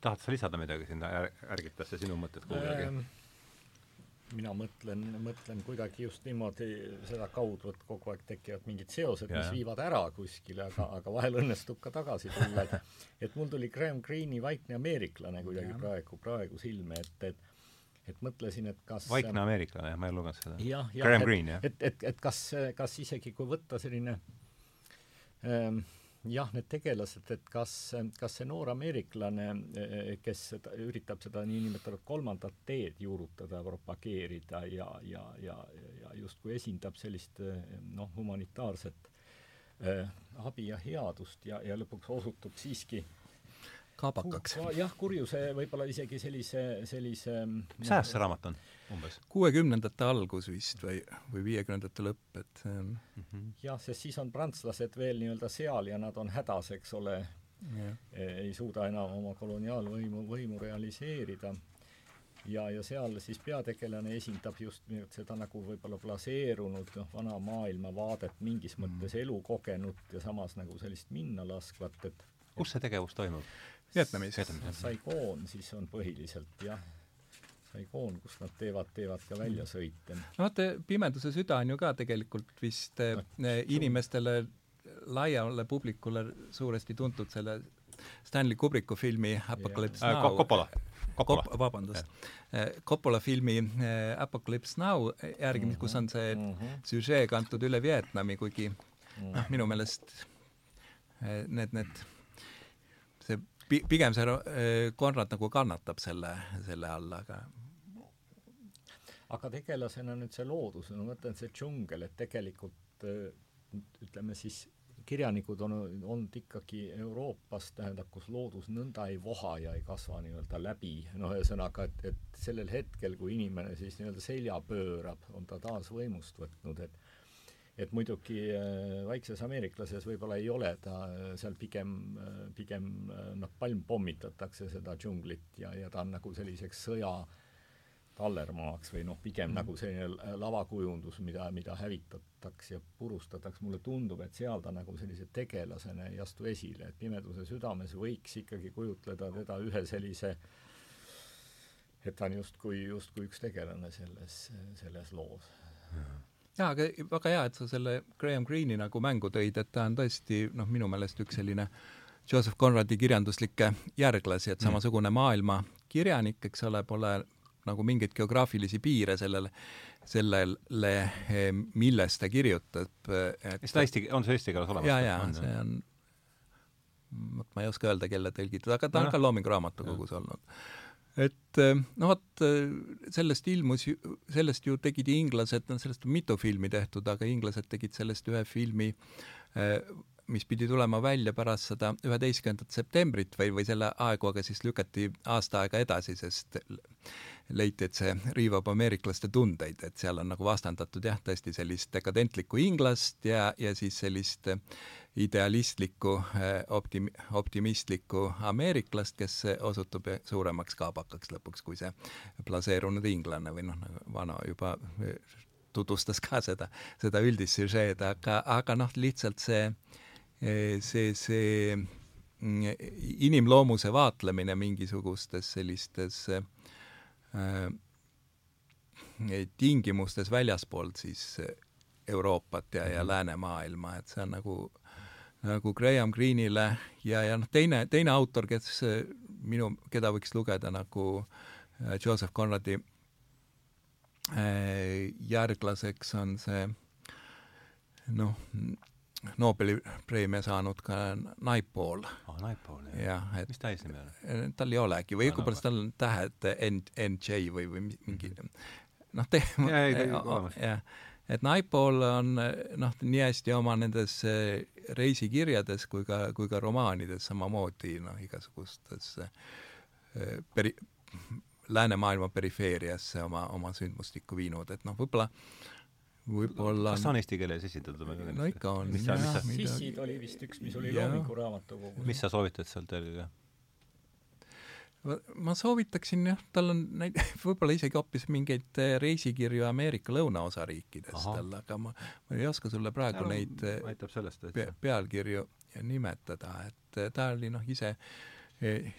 tahad sa lisada midagi sinna, ärgitas see sinu mõtted kuidagi ähm.? Mina mõtlen, mõtlen kuidagi just niimoodi sedakaudu, et kogu aeg tekivad mingid seosed, mis viivad ära kuskile, aga, aga vahel õnnestub ka tagasi tulla, et et mul tuli Graham Greeni Vaikne ameeriklane kuidagi ja. praegu, praegu silme, et, et et mõtlesin, et kas Vaikne ameeriklane, jah, ma ei lugenud seda. Graham Greene, jah? et, et, et kas, kas isegi kui võtta selline ähm, jah, need tegelased, et kas, kas see noor ameeriklane, kes seda, üritab seda niinimetatud kolmandat teed juurutada, propageerida ja, ja, ja, ja justkui esindab sellist noh, humanitaarset äh, abi ja headust ja, ja lõpuks osutub siiski kaabakaks. jah, kurjuse võib-olla isegi sellise, sellise mis ajast see raamat on umbes? kuuekümnendate algus vist või, või viiekümnendate lõpp, et mm -hmm. jah, sest siis on prantslased veel nii-öelda seal ja nad on hädas, eks ole, e, ei suuda enam oma koloniaalvõimu, võimu realiseerida. ja, ja seal siis peategelane esindab just nimelt seda nagu võib-olla blaseerunud noh, vana maailmavaadet, mingis mm -hmm. mõttes elukogenut ja samas nagu sellist minnalaskvat, et kus see tegevus toimub? Vietnamis. Saigon siis on põhiliselt jah, Saigon, kus nad teevad, teevad ka väljasõite. no vaata, Pimeduse süda on ju ka tegelikult vist no, eh, inimestele, laiale publikule suuresti tuntud selle Stanley Kubricku filmi Apocalypse yeah. Now äh, Coppola. Coppola. Kop-, vabandust. Eh, Coppola filmi eh, Apocalypse Now järgi mm, -hmm. kus on see mm -hmm. süžee kantud üle Vietnami, kuigi noh, mm -hmm. minu meelest need, need pigem see äh, Konrad nagu kannatab selle, selle all, aga aga tegelasena nüüd see loodus, no ma mõtlen, see džungel, et tegelikult äh, ütleme siis, kirjanikud on olnud ikkagi Euroopas, tähendab, kus loodus nõnda ei voha ja ei kasva nii-öelda läbi, noh, ühesõnaga, et, et sellel hetkel, kui inimene siis nii-öelda selja pöörab, on ta taas võimust võtnud, et et muidugi äh, Vaikses ameeriklases võib-olla ei ole ta äh, seal pigem, äh, pigem noh, palm pommitatakse seda džunglit ja, ja ta on nagu selliseks sõja tallermaaks või noh, pigem mm. nagu selline lavakujundus, mida, mida hävitatakse ja purustatakse, mulle tundub, et seal ta nagu sellise tegelasena ei astu esile, et Pimeduse südames võiks ikkagi kujutleda teda ühe sellise et ta on justkui, justkui üks tegelane selles, selles loos jaa, aga väga hea, et sa selle Graham Greeni nagu mängu tõid, et ta on tõesti noh, minu meelest üks selline Joseph Conradi kirjanduslikke järglasi, et mm. samasugune maailmakirjanik, eks ole, pole nagu mingeid geograafilisi piire sellele, sellele, millest ta kirjutab. kas ta eesti, on see eesti keeles olemas? jaa, jaa, see on, vot ma ei oska öelda, kelle tõlgitud, aga ta on no. ka Loomingu Raamatukogus olnud et äh, no vot, sellest ilmus, sellest ju tegid inglased, no sellest on mitu filmi tehtud, aga inglased tegid sellest ühe filmi mis pidi tulema välja pärast seda üheteistkümnendat septembrit või, või selle aegu, aga siis lükati aasta aega edasi, sest leiti, et see riivab ameeriklaste tundeid, et seal on nagu vastandatud jah, tõesti sellist dekadentlikku inglast ja, ja siis sellist idealistlikku, optim-, optimistlikku ameeriklast, kes osutub suuremaks kaabakaks lõpuks kui see blaseerunud inglane või noh, nagu vana juba tutvustas ka seda, seda üldist süžeed, aga, aga noh, lihtsalt see see, see mm, inimloomuse vaatlemine mingisugustes sellistes äh, tingimustes väljaspoolt siis Euroopat ja, ja mhm. läänemaailma, et see on nagu, nagu Graham Greene'ile ja, ja noh, teine, teine autor, kes minu, keda võiks lugeda nagu Joseph Conradi järglaseks, on see noh, Nobeli preemia saanud ka Naipaul ah,. Naipaul, jah ja,. Et, mis ta eesnimi on? Eh, tal ei olegi või õigupoolest tal on tähed NJ või, või mingi mhm. noh, te-, jah, et Naipaul on noh, nii hästi oma nendes eh, reisikirjades kui ka, kui ka romaanides samamoodi noh, igasugustes eh, peri-, läänemaailma perifeeriasse oma, oma sündmustikku viinud, et noh, võib-olla võib-olla kas ta on eesti keeles esitatud? no ikka on. mis sa, mis sa Sissid oli vist üks, mis oli Loomingu raamatukogus. mis sa soovitad sealt veel? ma soovitaksin jah, tal on neid, võib-olla isegi hoopis mingeid eh, reisikirju Ameerika lõunaosa riikidest tal, aga ma, ma ei oska sulle praegu ja, neid eh, aitab sellest, pe pealkirju nimetada, et eh, ta oli noh, ise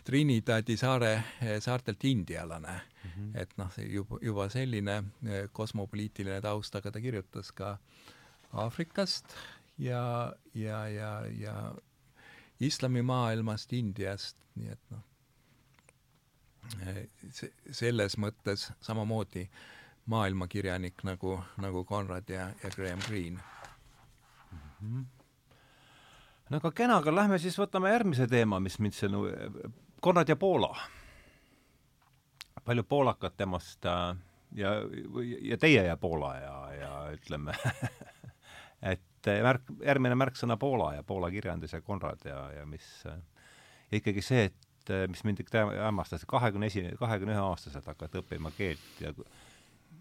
Trinidadi saare, saartelt indialane mm, -hmm. et noh, see juba, juba selline kosmopoliitiline taust, aga ta kirjutas ka Aafrikast ja, ja, ja, ja islamimaailmast, Indiast, nii et noh, selles mõttes samamoodi maailmakirjanik nagu, nagu Conrad ja, ja Graham Greene mm. -hmm. No aga kena, aga lähme siis võtame järgmise teema, mis mind see, Konrad ja Poola. palju poolakat temast äh, ja, ja teie ja Poola ja, ja ütleme et märk, järgmine märksõna Poola ja Poola kirjandus ja Konrad ja, ja mis ja ikkagi see, et mis mind ikka hämmastas, kahekümne esi-, kahekümne ühe aastaselt hakata õppima keelt ja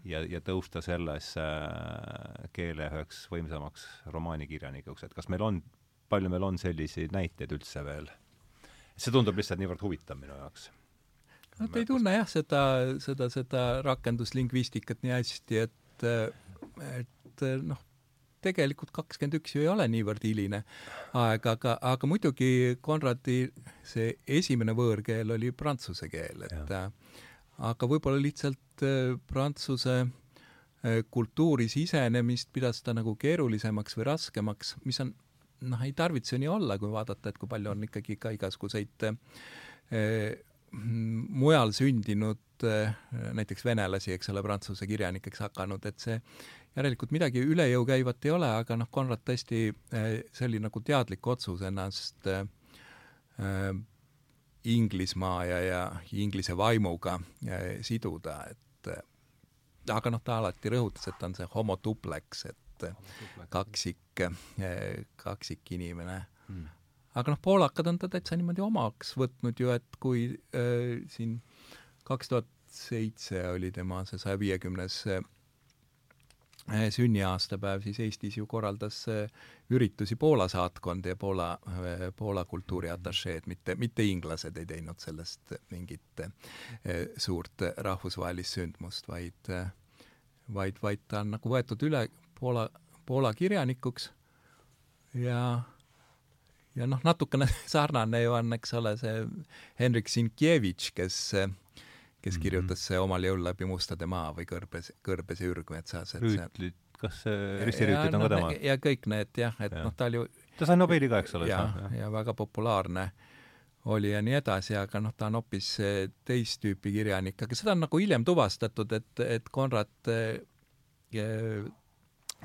ja, ja tõusta selles äh, keele üheks võimsamaks romaanikirjanikuks, et kas meil on, palju meil on selliseid näiteid üldse veel? see tundub lihtsalt niivõrd huvitav minu jaoks. Nad ei tunne jah, seda, seda, seda rakenduslingvistikat nii hästi, et, et noh, tegelikult kakskümmend üks ju ei ole niivõrd hiline aeg, aga, aga muidugi Konradi see esimene võõrkeel oli prantsuse keel, et ja. aga võib-olla lihtsalt äh, prantsuse äh, kultuuri sisenemist pidas ta nagu keerulisemaks või raskemaks, mis on noh, ei tarvitse nii olla, kui vaadata, et kui palju on ikkagi ka igasuguseid eh, mujal sündinud eh, näiteks venelasi, eks ole, prantsuse kirjanikeks hakanud, et see järelikult midagi üle jõu käivat ei ole, aga noh, Konrad tõesti, eh, see oli nagu teadlik otsus ennast äh, Inglismaa ja, ja Inglise vaimuga äh, siduda, et äh, aga noh, ta alati rõhutas, et on see homo duplex, et kaksik, kaksik inimene mm. aga noh, poolakad on ta täitsa niimoodi omaks võtnud ju, et kui äh, siin kaks tuhat seitse oli tema see saja viiekümnes Eh, sünniaastapäev, siis Eestis ju korraldas eh, üritusi Poola saatkond ja Poola, eh, Poola kultuuriatašeed, mitte, mitte inglased ei teinud sellest mingit suurt rahvusvahelist sündmust, vaid, vaid, vaid ta on nagu võetud üle Poola, Poola kirjanikuks ja ja noh, natukene sarnane ju on, eks ole, see Henrik Sienkiewicz, kes kes mhm. kirjutas see omal jõul läbi mustade maa või kõrbes, kõrbes ja ürgmetsas. rüütlid, kas ristirüütlid on ka tema? ja kõik need jah, et ja. noh, ta oli ju ta sai Nobeli ka, eks ole? ja, ja väga populaarne oli ja nii edasi, aga noh, ta on hoopis teist tüüpi kirjanik, aga seda on nagu hiljem tuvastatud, et, et Konrad eh,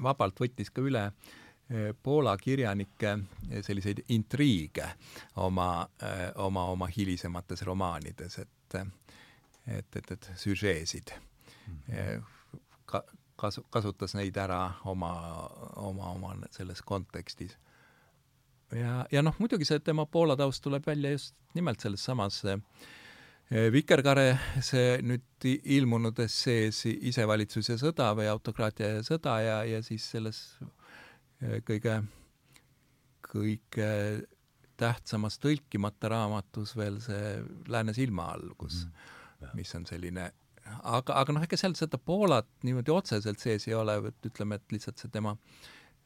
vabalt võttis ka üle eh, Poola kirjanike selliseid intriige oma, eh, oma, oma hilisemates romaanides, et et, et, et süžeesid. -hmm. ka-, kasu-, kasutas neid ära oma, oma, oma selles kontekstis. ja, ja noh, muidugi see tema Poola taust tuleb välja just nimelt selles samas äh, Vikerkaare, see nüüd ilmunud essees Isevalitsus ja sõda või autokraatia ja sõda ja, ja siis selles eh, kõige, kõige tähtsamas tõlkimata raamatus veel see Lääne silma all, kus mm, mis on selline aga, aga noh, ega seal seda Poolat niimoodi otseselt sees ei ole, ütleme, et lihtsalt see tema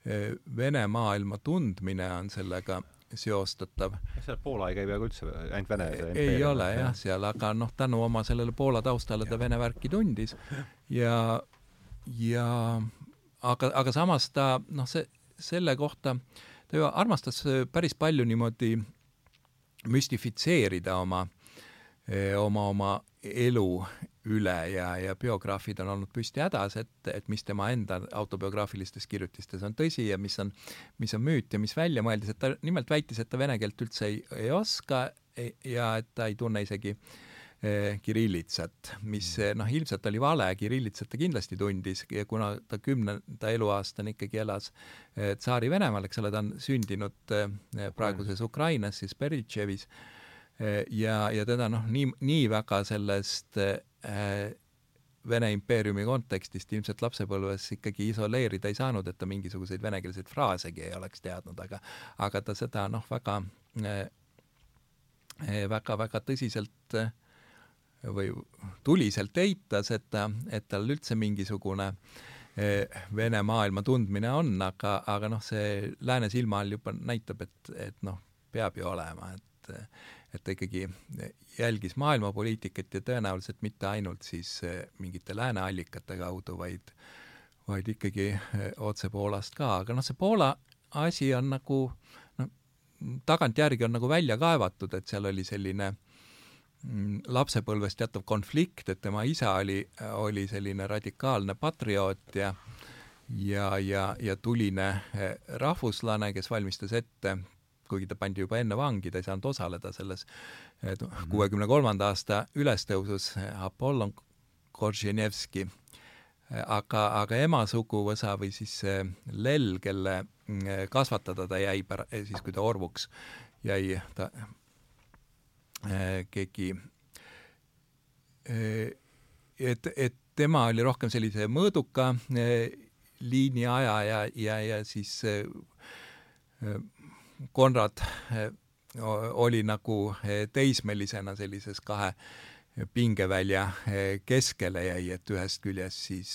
eh, Vene maailma tundmine on sellega seostatav. seal Poola ei käi peaaegu üldse, ainult Vene ei, ei ole jah, seal, aga noh, tänu oma sellele Poola taustale ta Vene värki tundis. Ja, ja aga, aga samas ta noh, see, selle kohta ta ju armastas päris palju niimoodi müstifitseerida oma, oma, oma elu üle ja, ja biograafid on olnud püsti hädas, et, et mis tema enda autobiograafilistes kirjutistes on tõsi ja mis on, mis on müüt ja mis välja mõeldis, et ta nimelt väitis, et ta vene keelt üldse ei, ei oska ja et ta ei tunne isegi eh, kirillitsat, mis mm. noh, ilmselt oli vale, kirillitsat ta kindlasti tundis ja kuna ta kümnenda eluaastani ikkagi elas eh, Tsaari-Venemaal, eks ole, ta on sündinud eh, praeguses Ukrainas, siis Beritševis eh,, ja, ja teda noh, nii, nii väga sellest Äh, Vene impeeriumi kontekstist ilmselt lapsepõlves ikkagi isoleerida ei saanud, et ta mingisuguseid venekeelseid fraasegi ei oleks teadnud, aga aga ta seda noh, väga väga-väga äh, tõsiselt äh, või tuliselt eitas, et ta, et tal üldse mingisugune Vene maailma tundmine on, aga, aga noh, see lääne silma all juba näitab, et, et noh, peab ju olema, et et ta ikkagi jälgis maailmapoliitikat ja tõenäoliselt mitte ainult siis eh, mingite lääne allikate kaudu, vaid vaid ikkagi eh, otse Poolast ka, aga noh, see Poola asi on nagu noh, tagantjärgi on nagu välja kaevatud, et seal oli selline mm, lapsepõlves teatav konflikt, et tema isa oli, oli selline radikaalne patrioot ja ja, ja, ja tuline eh, rahvuslane, kes valmistas ette kuigi ta pandi juba enne vangi, ta ei saanud osaleda selles mhm. kuuekümne kolmanda aasta ülestõusus, Apollon Korženevski, aga, aga ema suguvõsa või siis see Lell, kelle kasvatada ta jäi pära-, siis kui ta orvuks jäi, ta keegi et, et tema oli rohkem sellise mõõduka liini ajaja ja, ja, ja siis Konrad eh, oli nagu eh, teismelisena sellises kahe pingevälja eh, keskele jäi, et ühest küljest siis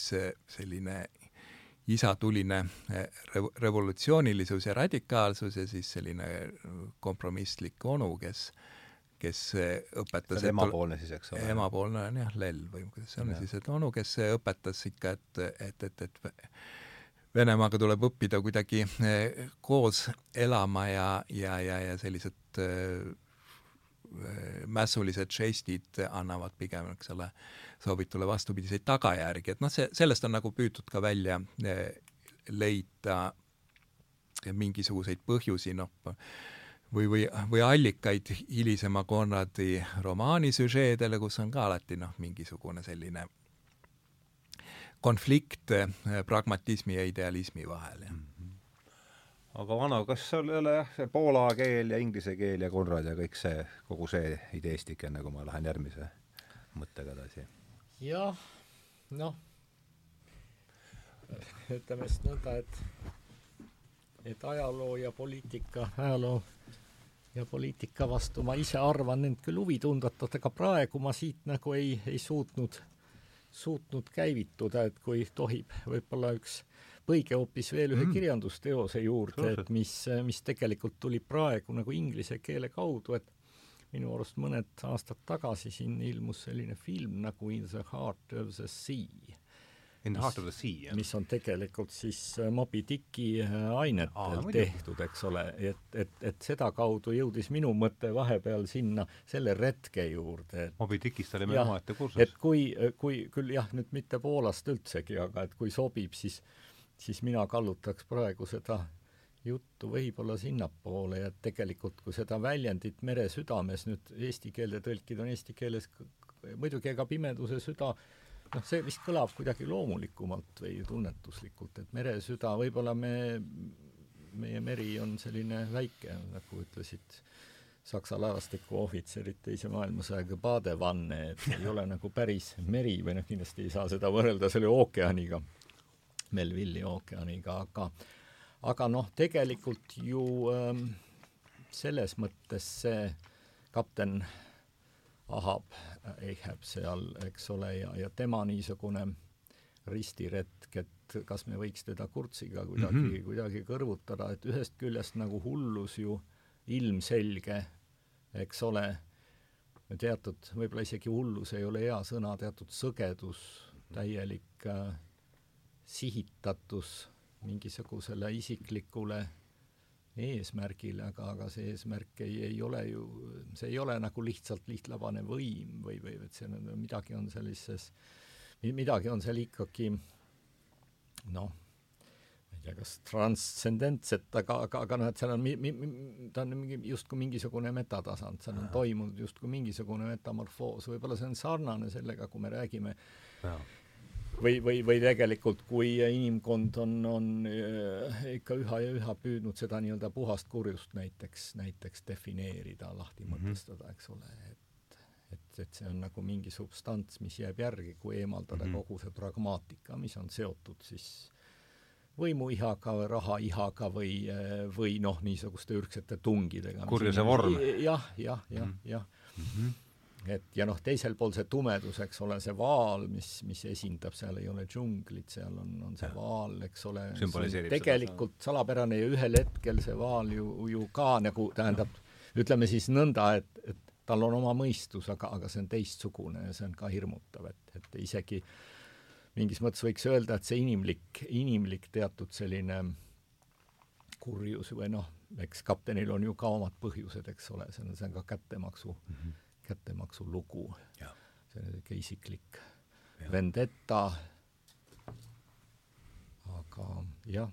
selline isatuline revolutsioonilisus ja radikaalsus ja siis selline kompromisslik onu, kes kes õpetas emapoolne siis, eks ole? emapoolne on jah, Lell või kuidas see on ja. siis, et onu, kes õpetas ikka, et, et, et, et Venemaaga tuleb õppida kuidagi eh, koos elama ja, ja, ja, ja sellised äh, mässulised žestid annavad pigem, ole, soovitule vastupidiseid tagajärgi, et noh, see, sellest on nagu püütud ka välja leida mingisuguseid põhjusi, noh, või, või, või allikaid hilisema Konradi romaani süžeedele, kus on ka alati noh, mingisugune selline konflikt eh, pragmatismi ja idealismi vahel, jah. -hmm. aga Vano, kas sul ei ole jah, see poola keel ja inglise keel ja Konrad ja kõik see, kogu see ideestik, enne kui ma lähen järgmise mõttega edasi? jah, noh, ütleme siis nõnda, et et ajaloo ja poliitika, ajaloo ja poliitika vastu ma ise arvan end küll huvi tundvat, aga praegu ma siit nagu ei, ei suutnud suutnud käivituda, et kui tohib, võib-olla üks põige hoopis veel ühe mm. kirjandusteose juurde, et mis, mis tegelikult tuli praegu nagu inglise keele kaudu, et minu arust mõned aastad tagasi siin ilmus selline film nagu In the heart of the sea In the Heart of the Sea, mis on tegelikult siis äh, Moby Dicki äh, ainetel Aa, tehtud, eks ole, et, et, et sedakaudu jõudis minu mõte vahepeal sinna selle retke juurde, Moby Dickist oli meil omaette kursus. et kui, kui küll jah, nüüd mitte Poolast üldsegi, aga et kui sobib, siis siis mina kallutaks praegu seda juttu võib-olla sinnapoole ja tegelikult kui seda väljendit mere südames nüüd eesti keelde tõlkida, on eesti keeles muidugi ega pimeduse süda noh, see vist kõlab kuidagi loomulikumalt või tunnetuslikult, et meresüda, võib-olla me, meie meri on selline väike, nagu ütlesid Saksa laevastiku ohvitserid Teise maailmasõjaga Badevanne, et ei ole nagu päris meri või noh, kindlasti ei saa seda võrrelda selle ookeaniga, Melvilli ookeaniga, aga aga noh, tegelikult ju ähm, selles mõttes see kapten Ahab Ahab seal, eks ole, ja, ja tema niisugune ristiretk, et kas me võiks teda Kurtsiga kuidagi mm, -hmm. kuidagi kõrvutada, et ühest küljest nagu hullus ju ilmselge, eks ole, teatud, võib-olla isegi hullus ei ole hea sõna, teatud sõgedus, täielik äh, sihitatus mingisugusele isiklikule eesmärgile, aga, aga see eesmärk ei, ei ole ju, see ei ole nagu lihtsalt lihtlabane võim või, või et see on, midagi on sellises, midagi on seal ikkagi noh, ma ei tea, kas transcendentset, aga, aga, aga noh, et seal on ta on mingi, justkui mingisugune metatasand, seal on toimunud justkui mingisugune metamorfoos, võib-olla see on sarnane sellega, kui me räägime ja või, või, või tegelikult kui inimkond on, on äh, ikka üha ja üha püüdnud seda nii-öelda puhast kurjust näiteks, näiteks defineerida, lahti mhm. mõtestada, eks ole, et et, et see on nagu mingi substants, mis jääb järgi, kui eemaldada mm -hmm. kogu see pragmaatika, mis on seotud siis võimuihaga või rahaihaga või, või noh, niisuguste ürgsete tungidega. kurjuse vorm. jah, jah, jah, mhm. jah. Mhm et ja noh, teisel pool see tumedus, eks ole, see vaal, mis, mis esindab, seal ei ole džunglit, seal on, on see ja. vaal, eks ole, tegelikult seda. salapärane ja ühel hetkel see vaal ju, ju ka nagu tähendab, ütleme siis nõnda, et, et tal on oma mõistus, aga, aga see on teistsugune ja see on ka hirmutav, et, et isegi mingis mõttes võiks öelda, et see inimlik, inimlik teatud selline kurjus või noh, eks kaptenil on ju ka omad põhjused, eks ole, see on, see on ka kättemaksu mm -hmm kättemaksu lugu. see on niisugune isiklik ja. vendeta, aga jah,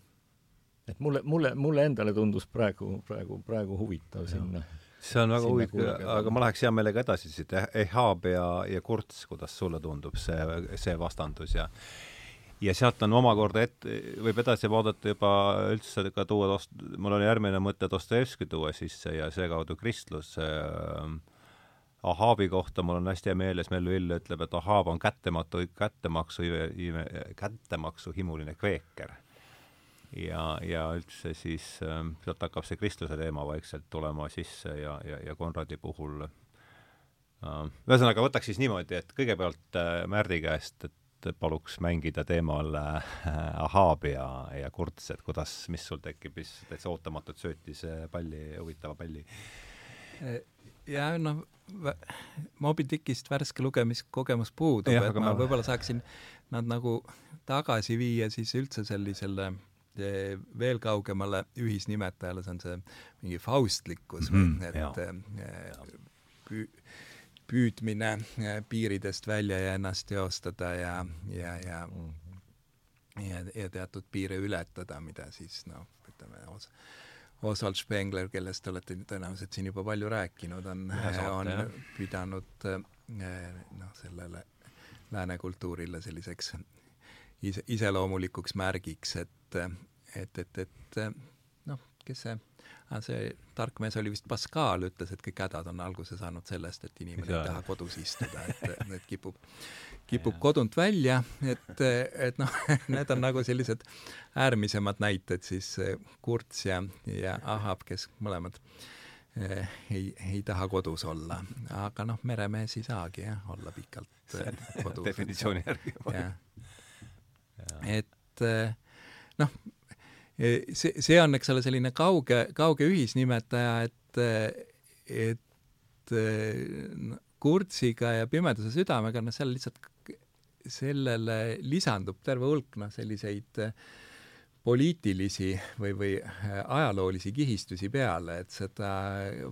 et mulle, mulle, mulle endale tundus praegu, praegu, praegu huvitav ja. sinna see on väga huvitav, aga ma läheks hea meelega edasi siit, Ehab ja, ja Kurts, kuidas sulle tundub see, see vastandus ja ja sealt on omakorda ette, võib edasi vaadata juba üldse ka tuua mul oli järgmine mõte Dostojevski tuua sisse ja seekaudu kristlus äh, Ahaabi kohta mul on hästi hea meeles, Mellu Ill ütleb, et Ahaab on kättematu, kättemaksu, kättemaksu himuline kveeker. ja, ja üldse siis äh, sealt hakkab see kristluse teema vaikselt tulema sisse ja, ja, ja Konradi puhul äh, ühesõnaga, võtaks siis niimoodi, et kõigepealt äh, Märdi käest, et paluks mängida teemal äh, Ahaab ja, ja Kurts, et kuidas, mis sul tekib, mis täitsa ootamatult söötis palli, huvitava palli? Ja noh, Moby Dickist värske lugemiskogemus puudub, et ma, ma võib-olla saaksin nad nagu tagasi viia siis üldse sellisele eh, veel kaugemale ühisnimetajale, see on see mingi faustlikkus mm, -hmm, et jah. püü, püüdmine eh, piiridest välja ja ennast teostada ja, ja, ja ja, ja teatud piire ületada, mida siis noh, ütleme osa Oswald Spengler, kellest te olete tõenäoliselt siin juba palju rääkinud, on, on jah. pidanud eh, noh, sellele lääne kultuurile selliseks ise, iseloomulikuks märgiks, et, et, et, et noh, kes see, see tark mees oli vist Pascal, ütles, et kõik hädad on alguse saanud sellest, et inimene ei taha kodus istuda, et, et kipub kipub kodunt välja, et, et noh, need on nagu sellised äärmisemad näited siis eh, Kurts ja, ja Ahab, kes mõlemad eh, ei, ei taha kodus olla. aga noh, meremees ei saagi jah, olla pikalt eh, kodus. definitsiooni järgi. et noh, see, see on, eks ole, selline kauge, kauge ühisnimetaja, et, et Kurtsiga ja Pimeduse südamega, noh, seal lihtsalt sellele lisandub terve hulk noh, selliseid äh, poliitilisi või, või äh, ajaloolisi kihistusi peale, et seda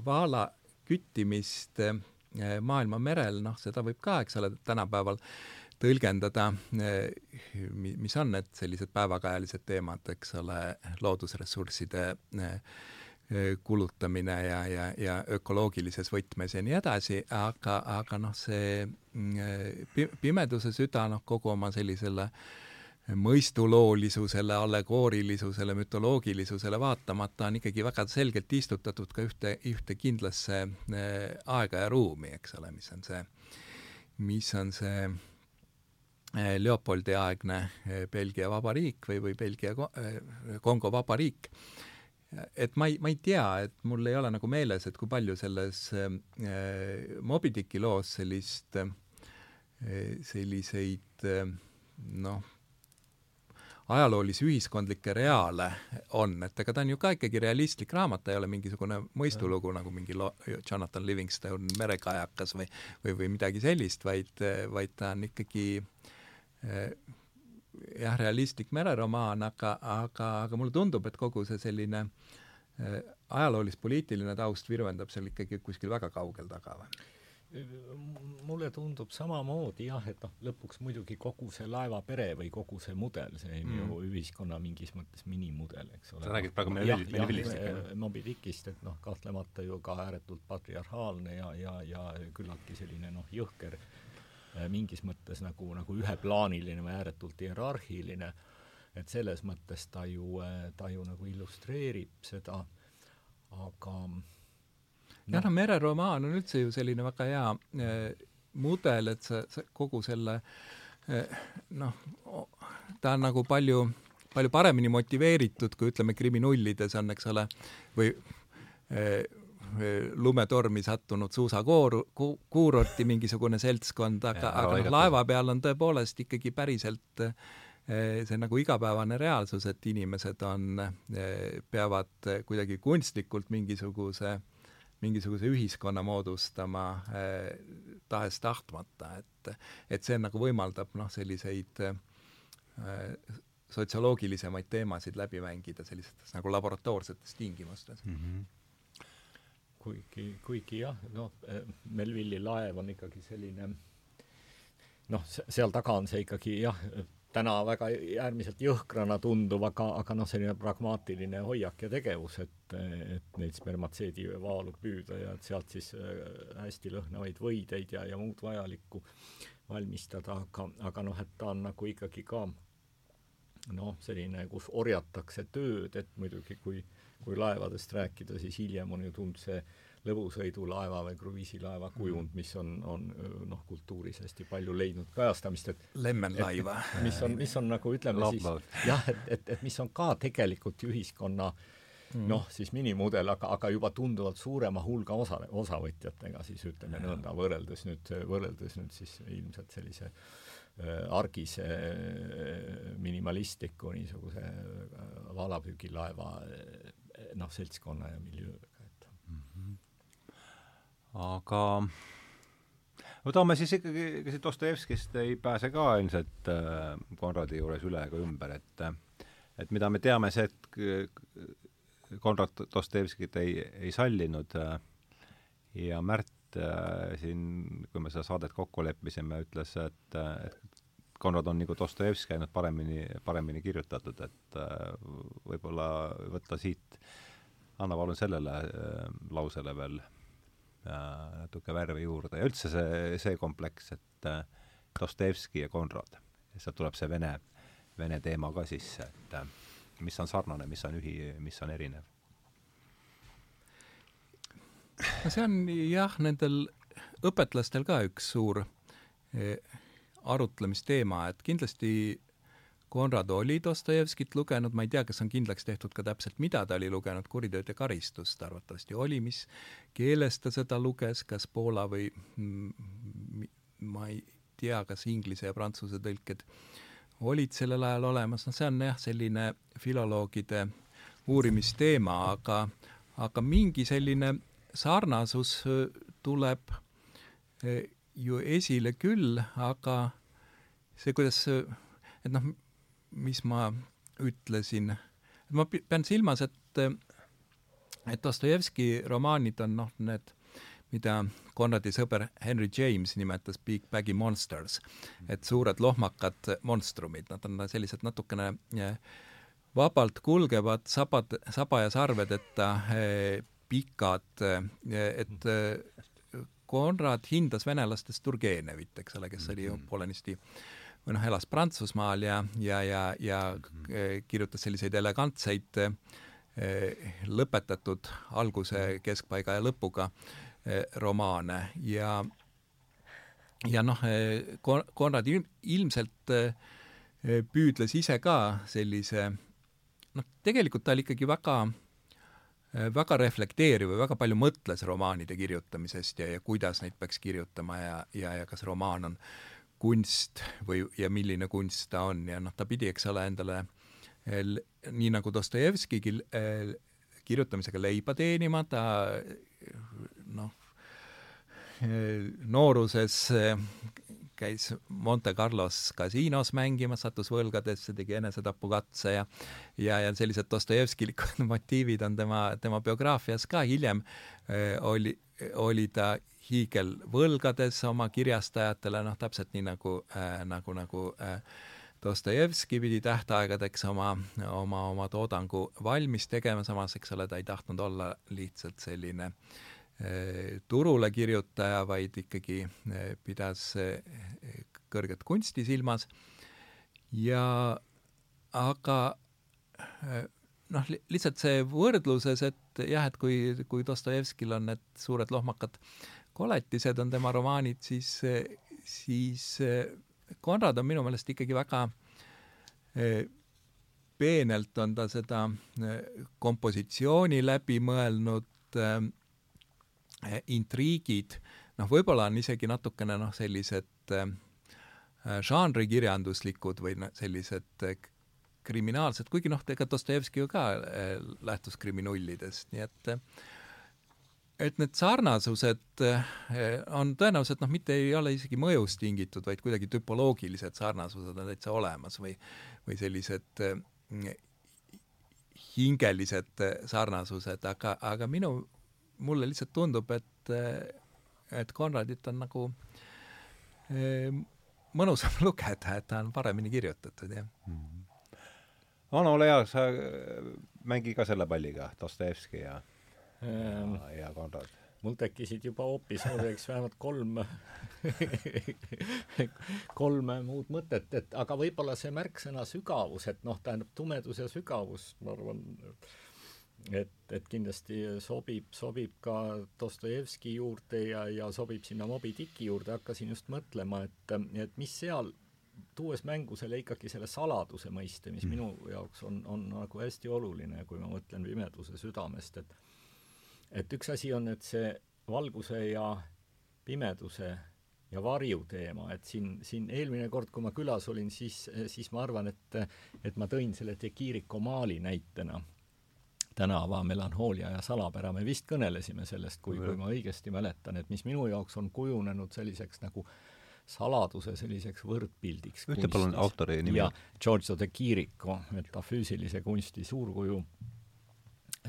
vaala küttimist äh, maailma merel, noh, seda võib ka, eks ole, tänapäeval tõlgendada, mis on need sellised päevakajalised teemad, eks ole, loodusressursside kulutamine ja, ja, ja ökoloogilises võtmes ja nii edasi, aga, aga noh, see mm, pimeduse süda, noh, kogu oma sellisele mõistuloolisusele, allegoorilisusele, mütoloogilisusele vaatamata on ikkagi väga selgelt istutatud ka ühte, ühte kindlasse aega ja ruumi, eks ole, mis on see, mis on see Leopoldi aegne Belgia vabariik või, või Belgia Kongo vabariik et ma ei, ma ei tea, et mul ei ole nagu meeles, et kui palju selles äh, Moby Dicki loos sellist äh,, selliseid äh, noh, ajaloolisi ühiskondlikke reaale on, et ega ta on ju ka ikkagi realistlik raamat, ta ei ole mingisugune mõistulugu nagu mingi lo-, Jonathan Livingstone Merekajakas või, või, või midagi sellist, vaid, vaid ta on ikkagi äh, jah, realistlik mereromaan, aga, aga, aga mulle tundub, et kogu see selline äh, ajaloolis-poliitiline taust virvendab seal ikkagi kuskil väga kaugel taga või? mulle tundub samamoodi jah, et noh, lõpuks muidugi kogu see laevapere või kogu see mudel, see on mm. ju ühiskonna mingis mõttes minimudel, eks ole. sa räägid praegu Melvillist? Moby Dickist, et noh, kahtlemata ju ka ääretult patriarhaalne ja, ja, ja küllaltki selline noh, jõhker äh, Äh, mingis mõttes nagu, nagu üheplaaniline või ääretult hierarhiline, et selles mõttes ta ju, äh, ta ju nagu illustreerib seda, aga no. jah, no mereromaan on üldse ju selline väga hea äh, mudel, et sa, sa kogu selle äh, noh, ta on nagu palju palju paremini motiveeritud, kui ütleme, kriminullides on, eks ole, või äh, lumetormi sattunud suusakooru ku,, kuurorti mingisugune seltskond, aga, aga noh, laeva peal on tõepoolest ikkagi päriselt eh, see nagu igapäevane reaalsus, et inimesed on, eh, peavad kuidagi kunstlikult mingisuguse, mingisuguse ühiskonna moodustama eh, tahes-tahtmata, et, et see nagu võimaldab noh, selliseid sotsioloogilisemaid teemasid läbi mängida sellistes nagu laboratoorsetes tingimustes mm. -hmm kuigi, kuigi jah, noh, eh, Melvilli laev on ikkagi selline noh, seal taga on see ikkagi jah, täna väga äärmiselt jõhkrana tunduv, aga, aga noh, selline pragmaatiline hoiak ja tegevus, et, et neid spermatseedi vaalu püüda ja et sealt siis äh, hästi lõhnavaid võideid ja, ja muud vajalikku valmistada, aga, aga noh, et ta on nagu ikkagi ka noh, selline, kus orjatakse tööd, et muidugi kui äh, kui laevadest rääkida, siis hiljem on ju tulnud see lõbusõidulaeva või kruiisilaeva kujund, mis on, on noh, kultuuris hästi palju leidnud kajastamist, et lemmenlaiva. mis on, mis on nagu ütleme siis jah, et, et, et mis on ka tegelikult ühiskonna mm. noh, siis minimudel, aga, aga juba tunduvalt suurema hulga osa, osavõtjatega siis ütleme nõnda, võrreldes nüüd, võrreldes nüüd siis ilmselt sellise argise minimalistliku niisuguse valapüügilaeva noh, seltskonna ja miljööga, et mm. -hmm. aga võtame siis ikkagi, ega siit Dostojevskist ei pääse ka ilmselt äh, Konradi juures üle ega ümber, et et mida me teame, see, et Konrad Dostojevskit ei, ei sallinud äh, ja Märt äh, siin, kui me seda saadet kokku leppisime, ütles, et, et Konrad on nagu Dostojevski ainult paremini, paremini kirjutatud, et äh, võib-olla võtta siit, anna palun sellele äh, lausele veel äh, natuke värvi juurde ja üldse see, see kompleks, et Dostojevski ja Konrad, sealt tuleb see vene, vene teema ka sisse, et mis on sarnane, mis on ühi-, mis on erinev? no see on jah, nendel õpetlastel ka üks suur eh, arutlemisteema, et kindlasti Konrad oli Dostojevskit lugenud, ma ei tea, kas on kindlaks tehtud ka täpselt, mida ta oli lugenud, Kuritööd ja karistust arvatavasti oli, mis keeles ta seda luges, kas Poola või ma ei tea, kas inglise ja prantsuse tõlked olid sellel ajal olemas, noh, see on jah, selline filoloogide uurimisteema, aga, aga mingi selline sarnasus tuleb ju esile küll, aga see, kuidas, et noh, mis ma ütlesin, ma pean silmas, et et Dostojevski romaanid on noh, need, mida Konradi sõber Henry James nimetas Big Baggy Monsters, et suured lohmakad monstrumid, nad on sellised natukene vabalt kulgevad sabad, saba ja sarvedeta pikad, et Konrad hindas venelastest Turgenevit, eks ole, kes oli ju mhm. poolenisti või noh, elas Prantsusmaal ja, ja, ja, ja mhm. kirjutas selliseid elegantseid lõpetatud alguse, keskpaiga ja lõpuga romaane ja ja noh, Konrad ilmselt püüdles ise ka sellise noh, tegelikult ta oli ikkagi väga väga reflekteeriv või väga palju mõtles romaanide kirjutamisest ja, ja kuidas neid peaks kirjutama ja, ja, ja kas romaan on kunst või, ja milline kunst ta on. Ja noh, ta pidi, eks ole, endale nii nagu Dostojevskigi kirjutamisega leiba teenima, ta noh, nooruses käis Monte Carlos kasiinos mängimas, sattus võlgadesse, tegi enesetapukatse ja ja, ja sellised Dostojevskilikud motiivid on tema, tema biograafias ka, hiljem. Äh, oli, oli ta hiigelvõlgades oma kirjastajatele, noh täpselt nii nagu äh,, nagu, nagu äh, Dostojevski pidi tähtaegadeks oma, oma, oma toodangu valmis tegema, samas eks ole, ta ei tahtnud olla lihtsalt selline äh, Eh, turule kirjutaja, vaid ikkagi eh, pidas eh, kõrget kunsti silmas. Ja aga noh, lihtsalt see võrdluses, et jah, et kui, kui Dostojevskil on need suured lohmakad koletised, on tema romaanid, siis, siis Konrad on minu meelest ikkagi väga peenelt on ta seda kompositsiooni läbi mõelnud, Eh, intriigid, noh, võib-olla on isegi natukene noh, sellised äh, žanrikirjanduslikud või sellised kriminaalsed, kuigi noh, ega Dostojevski ju ka äh, lähtus kriminullidest, nii et et need sarnasused on tõenäoliselt noh, mitte ei ole isegi mõjust tingitud, vaid kuidagi tüpoloogilised sarnasused on täitsa olemas või, või sellised hingelised sarnasused, aga, aga minu mulle lihtsalt tundub, et, et Konradit on nagu eh, mõnusam lugeda, et ta on paremini kirjutatud, jah mm. -hmm. Ano, ole hea, sa mängi ka selle palliga, Dostojevski ja ähm,, ja, ja Konrad. mul tekkisid juba hoopis, tekkis vähemalt kolm kolm muud mõtet, et aga võib-olla see märksõna sügavus, et noh, tähendab tumedus ja sügavus, ma arvan, et, et kindlasti sobib, sobib ka Dostojevski juurde ja, ja sobib sinna Moby Dicki juurde, hakkasin just mõtlema, et, et mis seal, tuues mängu selle ikkagi selle saladuse mõiste, mis mm. minu jaoks on, on nagu hästi oluline, kui ma mõtlen pimeduse südamest, et et üks asi on, et see valguse ja pimeduse ja varju teema, et siin, siin eelmine kord, kui ma külas olin, siis, siis ma arvan, et et ma tõin selle Tekiriko maali näitena tänava melanhoolia ja salapära, me vist kõnelesime sellest, kui, kui ma õigesti mäletan, et mis minu jaoks on kujunenud selliseks nagu saladuse selliseks võrdpildiks. ütle palun autori nimi. ja Giorgio de Chirico, metafüüsilise kunsti suurkuju.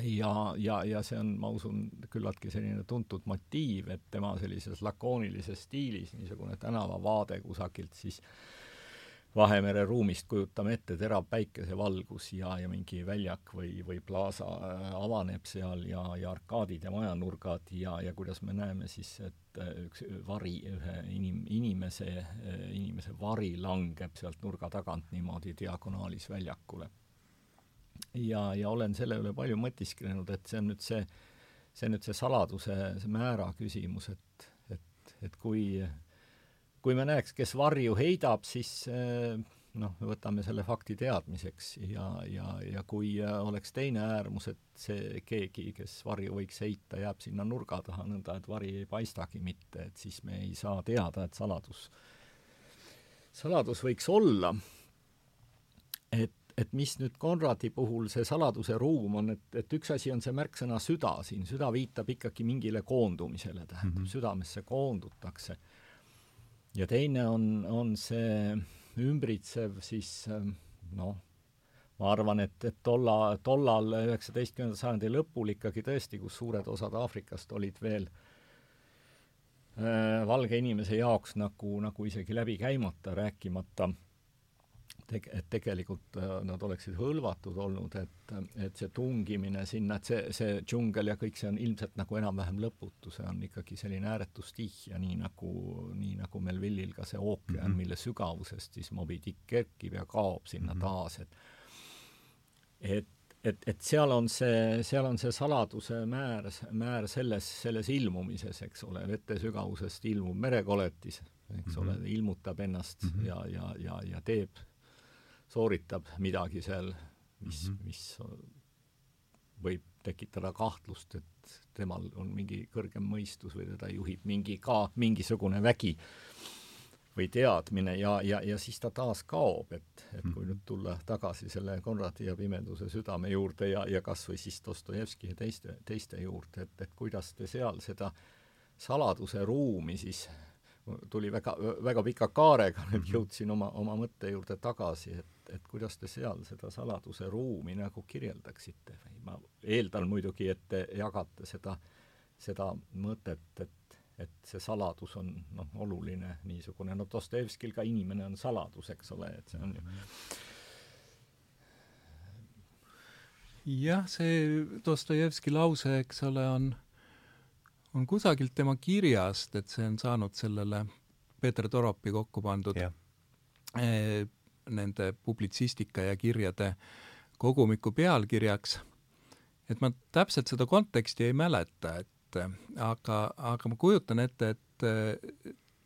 ja, ja, ja see on, ma usun, küllaltki selline tuntud motiiv, et tema sellises lakoonilises stiilis niisugune tänavavaade kusagilt siis äh, Vahemere ruumist kujutame ette terav päikesevalgus ja, ja mingi väljak või, või plaasa äh, avaneb seal ja, ja arkaadid ja majanurgad ja, ja kuidas me näeme siis, et äh, üks vari, ühe inim-, inimese, äh, inimese vari langeb sealt nurga tagant niimoodi diagonaalis väljakule. ja, ja olen selle üle palju mõtisklenud, et see on nüüd see, see on nüüd see saladuse, see määra küsimus, et, et, et kui kui me näeks, kes varju heidab, siis eh, noh, me võtame selle fakti teadmiseks ja, ja, ja kui eh, oleks teine äärmus, et see keegi, kes varju võiks heita, jääb sinna nurga taha nõnda, et vari ei paistagi mitte, et siis me ei saa teada, et saladus, saladus võiks olla. et, et mis nüüd Konradi puhul see saladuse ruum on, et, et üks asi on see märksõna süda siin, süda viitab ikkagi mingile koondumisele, tähendab mm, -hmm. südamesse koondutakse ja teine on, on see ümbritsev siis noh, ma arvan, et, et tolla, tollal üheksateistkümnenda sajandi lõpul ikkagi tõesti, kus suured osad Aafrikast olid veel äh, valge inimese jaoks nagu, nagu isegi läbi käimata, rääkimata teg-, et tegelikult äh, nad oleksid hõlvatud olnud, et, et see tungimine sinna, et see, see džungel ja kõik see on ilmselt nagu enam-vähem lõputu, see on ikkagi selline ääretu stihh ja nii nagu, nii nagu Melville'il ka see ookean mm, -hmm. mille sügavusest siis Moby Dick kerkib ja kaob sinna mm -hmm. taas, et et et, et seal on see, seal on see saladuse määr, määr selles, selles ilmumises, eks ole, vete sügavusest ilmub merekoletis, eks mm -hmm. ole, mhm. ilmutab ennast mm -hmm. ja, ja, ja, ja teeb sooritab midagi seal, mis mm, -hmm. mis võib tekitada kahtlust, et temal on mingi kõrgem mõistus või teda juhib mingi ka mingisugune vägi või teadmine ja, ja, ja siis ta taas kaob, et, et kui nüüd tulla tagasi selle Konradi ja Pimeduse südame juurde ja, ja kas või siis Dostojevski ja teiste, teiste juurde, et, et kuidas te seal seda saladuse ruumi siis tuli väga, väga pika kaarega, nüüd mhm. jõudsin oma, oma mõtte juurde tagasi, et, et kuidas te seal seda saladuse ruumi nagu kirjeldaksite? Või ma eeldan muidugi, et te jagate seda, seda mõtet, et et see saladus on noh, oluline niisugune, no Dostojevskil ka inimene on saladus, eks ole, et see on ju jah, see Dostojevski lause, eks ole, on on kusagilt tema kirjast, et see on saanud sellele Peeter Toropi kokku pandud. Yeah. Nende publitsistika ja kirjade kogumiku pealkirjaks. et ma täpselt seda konteksti ei mäleta, et aga, aga ma kujutan ette, et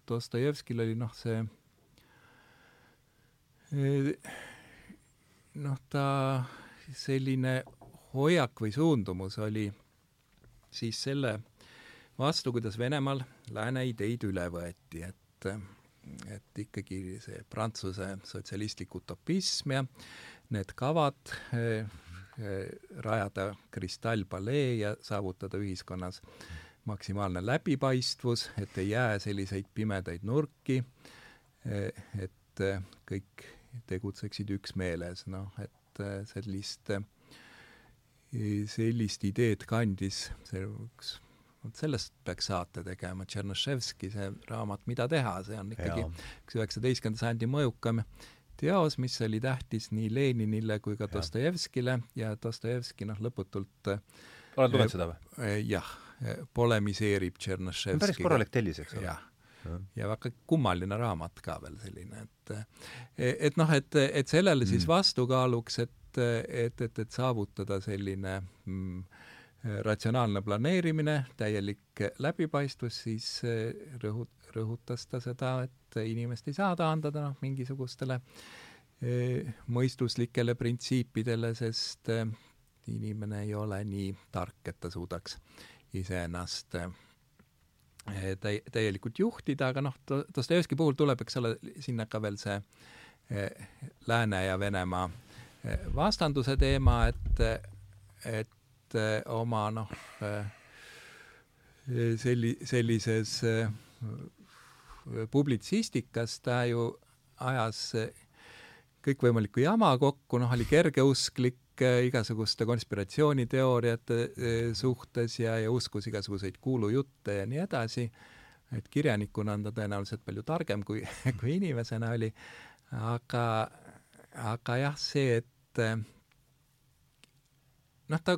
Dostojevskil oli noh, see noh, ta selline hoiak või suundumus oli siis selle vastu, kuidas Venemaal lääne ideid üle võeti, et, et ikkagi see Prantsuse sotsialistlik utopism ja need kavad eh, eh, rajada kristallpalee ja saavutada ühiskonnas maksimaalne läbipaistvus, et ei jää selliseid pimedaid nurki, eh, et kõik tegutseksid üksmeeles, noh, et sellist, sellist ideed kandis see üks vot sellest peaks saate tegema, Tšernoševski, see raamat Mida teha, see on ikkagi üks üheksateistkümnenda sajandi mõjukam teos, mis oli tähtis nii Leninile kui ka Dostojevskile ja Dostojevski noh, lõputult oled lugenud seda või? Eh, jah, polemiseerib Tšernoševskiga. päris korralik tellis, eks ole? ja, ja väga kummaline raamat ka veel selline, et et noh, et, et sellele mm. siis vastukaaluks, et, et, et, et saavutada selline mm, ratsionaalne planeerimine, täielik läbipaistvus, siis eh, rõhu-, rõhutas ta seda, et inimest ei saa taandada noh, mingisugustele mõistuslikele printsiipidele, sest inimene ei ole nii tark, et ta suudaks iseennast täi-, täielikult juhtida, aga noh, Dostojevski puhul tuleb, eks ole, sinna ka veel see Lääne ja Venemaa vastanduse teema, et, et et eh, oma noh, eh, selli-, sellises eh, publitsistikas ta ju ajas kõikvõimalikku jama kokku, noh, oli kergeusklik igasuguste konspiratsiooniteooriate suhtes ja, ja uskus igasuguseid kuulujutte ja nii edasi, et kirjanikuna on ta tõenäoliselt palju targem kui, kui inimesena oli, aga, aga jah, see, et noh, ta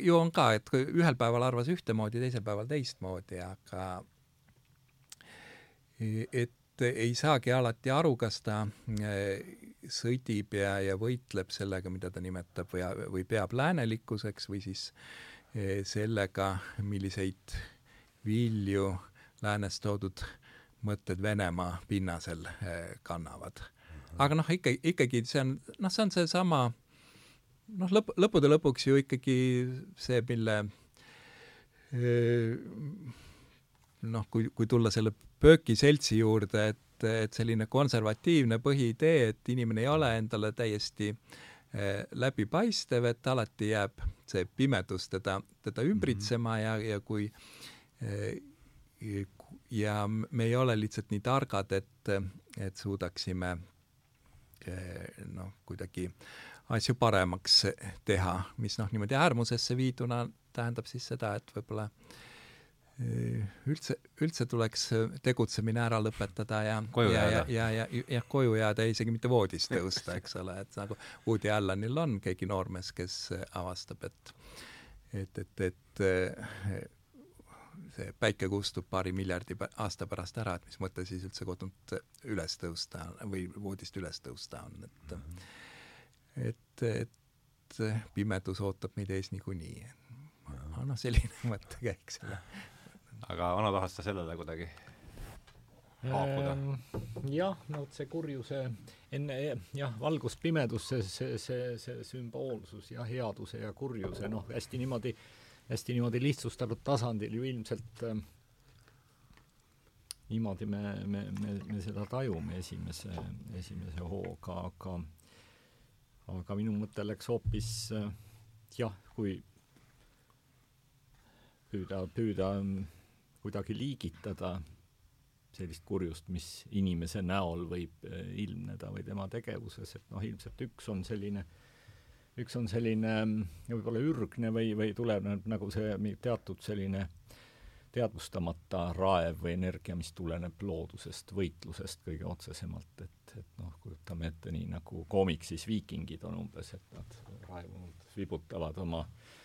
ju on ka, et ühel päeval arvas ühtemoodi, teisel päeval teistmoodi, aga et ei saagi alati aru, kas ta eh, sõdib ja, ja võitleb sellega, mida ta nimetab või, või peab läänelikkuseks või siis sellega, milliseid vilju läänest toodud mõtted Venemaa pinnasel kannavad. aga noh, ikka, ikkagi see on, noh, see on seesama noh, lõpp, lõppude lõpuks ju ikkagi see, mille noh, kui, kui tulla selle pöökiseltsi juurde, et, et selline konservatiivne põhiidee, et inimene ei ole endale täiesti läbipaistev, et alati jääb see pimedus teda, teda ümbritsema ja, ja kui ja me ei ole lihtsalt nii targad, et, et suudaksime noh, kuidagi äh, asju paremaks teha, mis noh, niimoodi äärmusesse viiduna tähendab siis seda, et võib-olla üldse, üldse tuleks tegutsemine ära lõpetada ja koju ja, jääda. ja, ja, ja, ja koju jääda isegi mitte voodis tõusta, eks ole, et nagu Woody Allanil on keegi noormees, kes avastab, et et, et, et see päike kustub paari miljardi aasta pärast ära, et mis mõte siis üldse kodunt üles tõusta või voodist üles tõusta on, et et, et pimedus ootab meid ees niikuinii. noh, selline mõttekäik selle aga Ano, tahad sa sellele kuidagi haakuda? Ehm, jah, no vot see kurjuse enne jah, valgus, pimedus, see, see, see, see sümboolsus ja headuse ja kurjuse, noh, hästi niimoodi, hästi niimoodi lihtsustatud tasandil ju ilmselt äh, niimoodi me, me, me, me seda tajume esimese, esimese hooga, aga aga minu mõte läks hoopis äh, jah, kui püüda, püüda kuidagi liigitada sellist kurjust, mis inimese näol võib eh, ilmneda või tema tegevuses, et noh, ilmselt üks on selline, üks on selline võib-olla ürgne või, või tuleneb nagu see teatud selline teadvustamata raev või energia, mis tuleneb loodusest, võitlusest kõige otsesemalt, et, et noh, kujutame ette nii, nagu koomiksis viikingid on umbes, et nad raevunult vibutavad oma äh,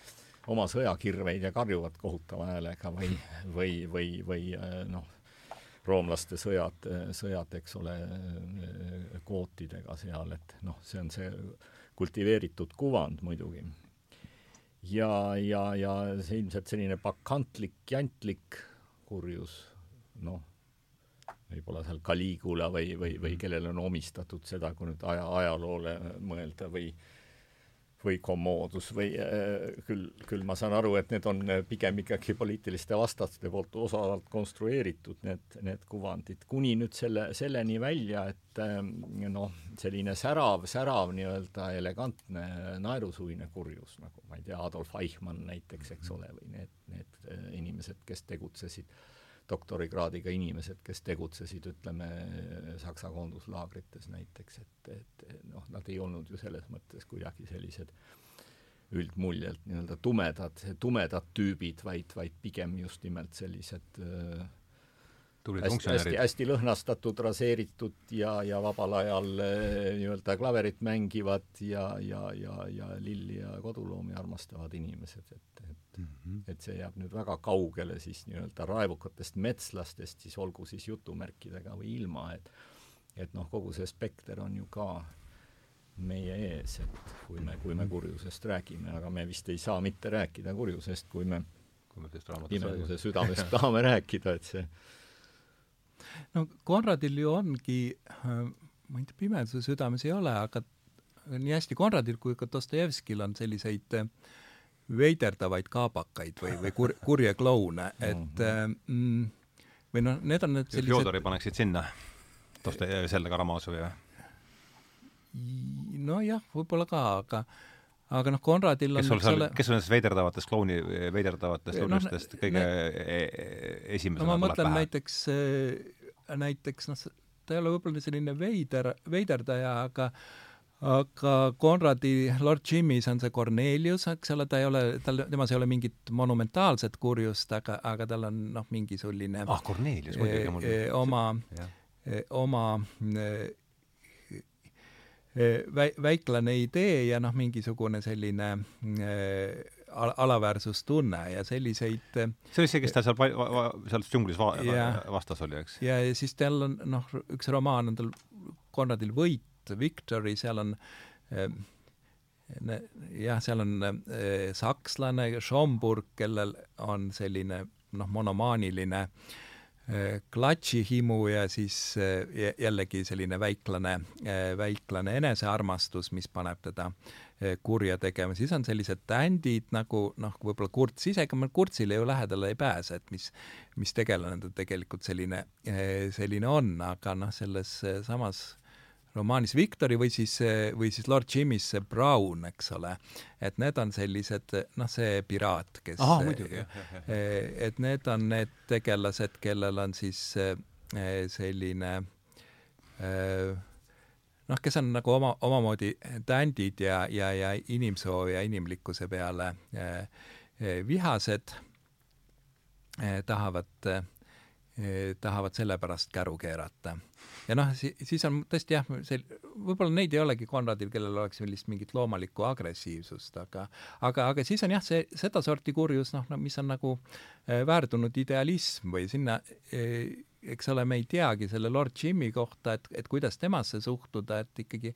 oma sõjakirveid ja karjuvad kohutava häälega või, või, või, või äh, noh, roomlaste sõjad, sõjad, eks ole, kvootidega seal, et noh, see on see kultiveeritud kuvand muidugi. Ja, ja, ja see ilmselt selline bakantlik, jantlik kurjus, noh, võib-olla seal Caligula või, või, või kellele on omistatud seda, kui nüüd aja, ajaloole mõelda või äh, või kommoodus või äh, küll, küll ma saan aru, et need on äh, pigem ikkagi poliitiliste vastaste poolt osavalt konstrueeritud, need, need kuvandid, kuni nüüd selle, selleni välja, et ähm, noh, selline särav, särav nii-öelda elegantne naerusuine kurjus, nagu ma ei tea, Adolf Eichmann näiteks, eks ole, või need, need äh, inimesed, kes tegutsesid. äh, doktorikraadiga inimesed, kes tegutsesid, ütleme, Saksa koonduslaagrites näiteks, et, et noh, nad ei olnud ju selles mõttes kuidagi sellised üldmuljelt nii-öelda tumedad, tumedad tüübid, vaid, vaid pigem just nimelt sellised äh, hästi, hästi, hästi lõhnastatud, raseeritud ja, ja vabal ajal äh, nii-öelda klaverit mängivad ja, ja, ja, ja lilli ja koduloomi armastavad inimesed, et, et mm, -hmm. et see jääb nüüd väga kaugele siis nii-öelda raevukatest metslastest, siis olgu siis jutumärkidega või ilma, et et noh, kogu see spekter on ju ka meie ees, et kui me, kui me kurjusest räägime, aga me vist ei saa mitte rääkida kurjusest, kui me kui me pimeduse südamest tahame rääkida, et see no Konradil ju ongi, ma ei tea, pimeduse südames ei ole, aga nii hästi Konradil kui ka Dostojevskil on selliseid äh, veiderdavaid kaabakaid või, või kur-, kurje kloune, et mhm. mm, või noh, need on need sellised Fjodori paneksid sinna, Doste-, selle Karamazovi või? nojah, võib-olla ka, aga aga noh, Konradil on kes sul seal kes on nendest veiderdavatest klouni, veiderdavatest lurjustest no, kõige ne... E-, e-, esimesena no ma mõtlen näiteks, näiteks noh, ta ei ole võib-olla selline veider, veiderdaja, aga aga Konradi Lord Jimmy's on see Cornelius, eks ole, ta ei ole, tal, temas ei ole mingit monumentaalset kurjust, aga, aga tal on noh, mingi selline ah, Cornelius muidugi mul e, oma, oma vä-, väiklane idee ja noh, mingisugune selline al alaväärsustunne ja selliseid see oli see, kes ta seal seal džunglis va-, vastas oli, eks? ja, ja siis tal on noh, üks romaan on tal Konradil Võit, Victory, seal on ehm, jah, seal on eh, sakslane Schomburg, kellel on selline noh, monomaaniline eh, klatšihimu ja siis eh, jällegi selline väiklane, väiklane enesearmastus, mis paneb teda kurja tegema, siis on sellised tändid nagu noh, võib-olla Kurts ise, ega me Kurtsile ju lähedale ei pääse, et mis, mis tegelane ta tegelikult selline, selline on, aga noh, selles samas romaanis Victory või siis, või siis Lord Jimmy's see Brown, eks ole, et need on sellised, noh, see piraat, kes Aha, muidugi, et need on need tegelased, kellel on siis eh, selline eh, noh, kes on nagu oma, omamoodi tändid ja, ja, ja inimsoo ja inimlikkuse peale eh, vihased eh, tahavad eh, tahavad selle pärast käru keerata. ja noh, si-, siis on tõesti jah, see, võib-olla neid ei olegi Konradil, kellel oleks sellist mingit loomalikku agressiivsust, aga aga, aga siis on jah, see sedasorti kurjus, noh, no mis on nagu väärdunud idealism või sinna äh, eks ole, me ei teagi selle Lord Jimmy kohta, et, et kuidas temasse suhtuda, et ikkagi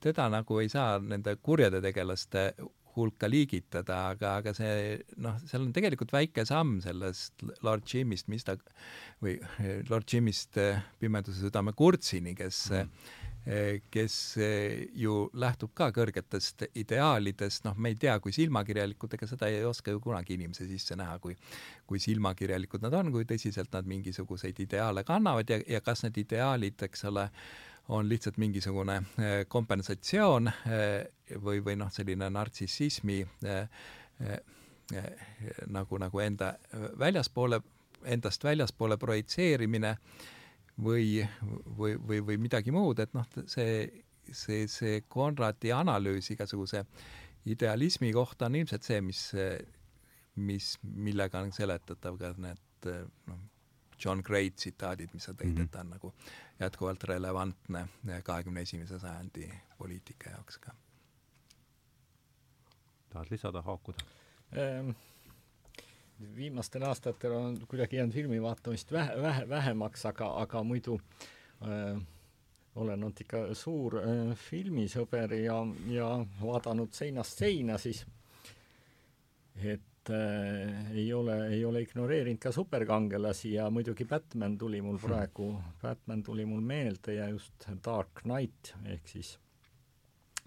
teda nagu ei saa nende kurjade tegelaste hulka liigitada, aga, aga see noh, seal on tegelikult väike samm sellest Lord Jimist, mis ta või Lord Jimist Pimeduse südame kurtsini, kes mm. Kes ju lähtub ka kõrgetest ideaalidest, noh, me ei tea, kui silmakirjalikud, ega seda ei oska ju kunagi inimese sisse näha, kui kui silmakirjalikud nad on, kui tõsiselt nad mingisuguseid ideaale kannavad. Ja, ja kas need ideaalid, eks ole, on lihtsalt mingisugune eh, kompensatsioon eh, või, või noh, selline nartsissismi eh, nagu, nagu enda väljaspoole, endast väljaspoole projitseerimine või, või, või, või midagi muud, et noh, see, see, see Konradi analüüs igasuguse idealismi kohta on ilmselt see, mis, mis, millega on seletatav ka need noh, John Gray tsitaadid, mis sa tõid mm, -hmm. et ta on nagu jätkuvalt relevantne kahekümne esimese sajandi poliitika jaoks ka. tahad lisada, haakuda ähm,? Viimastel aastatel on kuidagi jäänud filmi vaatamist vähe, vähe, vähemaks, aga, aga muidu äh, olen olnud ikka suur äh, filmisõber ja, ja vaadanud seinast seina, siis et äh, ei ole, ei ole ignoreerinud ka superkangelasi ja muidugi Batman tuli mul hmm. praegu, Batman tuli mul meelde ja just Dark Knight ehk siis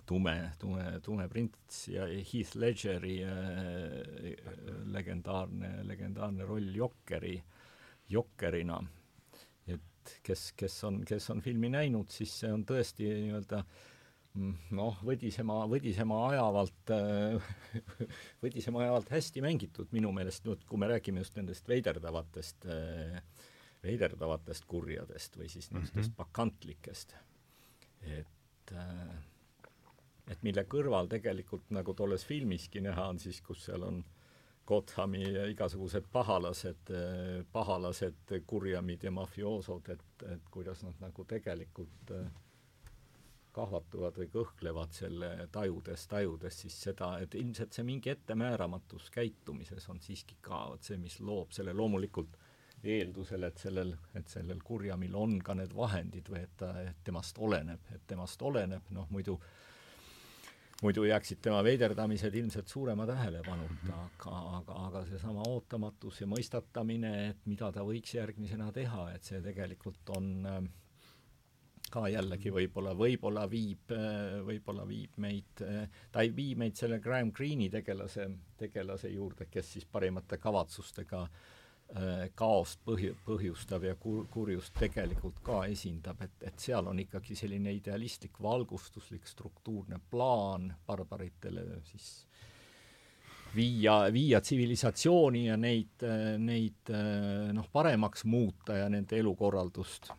tume, tume, tume prints ja Heath Ledgeri äh, legendaarne, legendaarne roll Jokkeri, Jokkerina. et kes, kes on, kes on filmi näinud, siis see on tõesti nii-öelda äh, noh, võdisema, võdisema ajavalt võdisema ajavalt hästi mängitud minu meelest, nüüd kui me räägime just nendest veiderdavatest, veiderdavatest kurjadest või siis niisugustest mm -hmm. pakantlikest. et, et mille kõrval tegelikult, nagu tolles filmiski näha on siis, kus seal on Gothami igasugused pahalased, pahalased, kurjamid ja mafioosod, et, et kuidas nad nagu tegelikult äh, kahvatuvad või kõhklevad selle tajudes, tajudes siis seda, et ilmselt see mingi ettemääramatus käitumises on siiski ka vot see, mis loob selle loomulikult eeldusel, et sellel, et sellel kurjamil on ka need vahendid või et ta, et temast oleneb, et temast oleneb, noh muidu muidu jääksid tema veiderdamised ilmselt suurema tähelepanuta, aga, aga, aga seesama ootamatus ja mõistatamine, et mida ta võiks järgmisena teha, et see tegelikult on äh, ka jällegi võib-olla, võib-olla viib, võib-olla viib meid, ta ei vii meid selle Graham Greeni tegelase, tegelase juurde, kes siis parimate kavatsustega äh, kaost põhju-, põhjustab ja kur-, kurjust tegelikult ka esindab, et, et seal on ikkagi selline idealistlik, valgustuslik, struktuurne plaan barbaritele siis viia, viia tsivilisatsiooni ja neid, neid noh, paremaks muuta ja nende elukorraldust.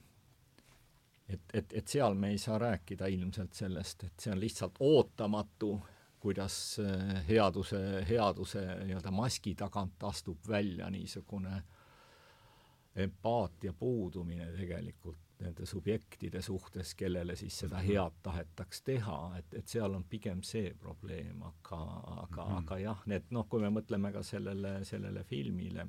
Et, et, et seal me ei saa rääkida ilmselt sellest, et see on lihtsalt ootamatu, kuidas äh, headuse, headuse nii-öelda maski tagant astub välja niisugune empaatia puudumine tegelikult nende subjektide suhtes, kellele siis seda mhm. head tahetaks teha, et, et seal on pigem see probleem, aga, aga mm, -hmm. aga jah, need noh, kui me mõtleme ka sellele, sellele filmile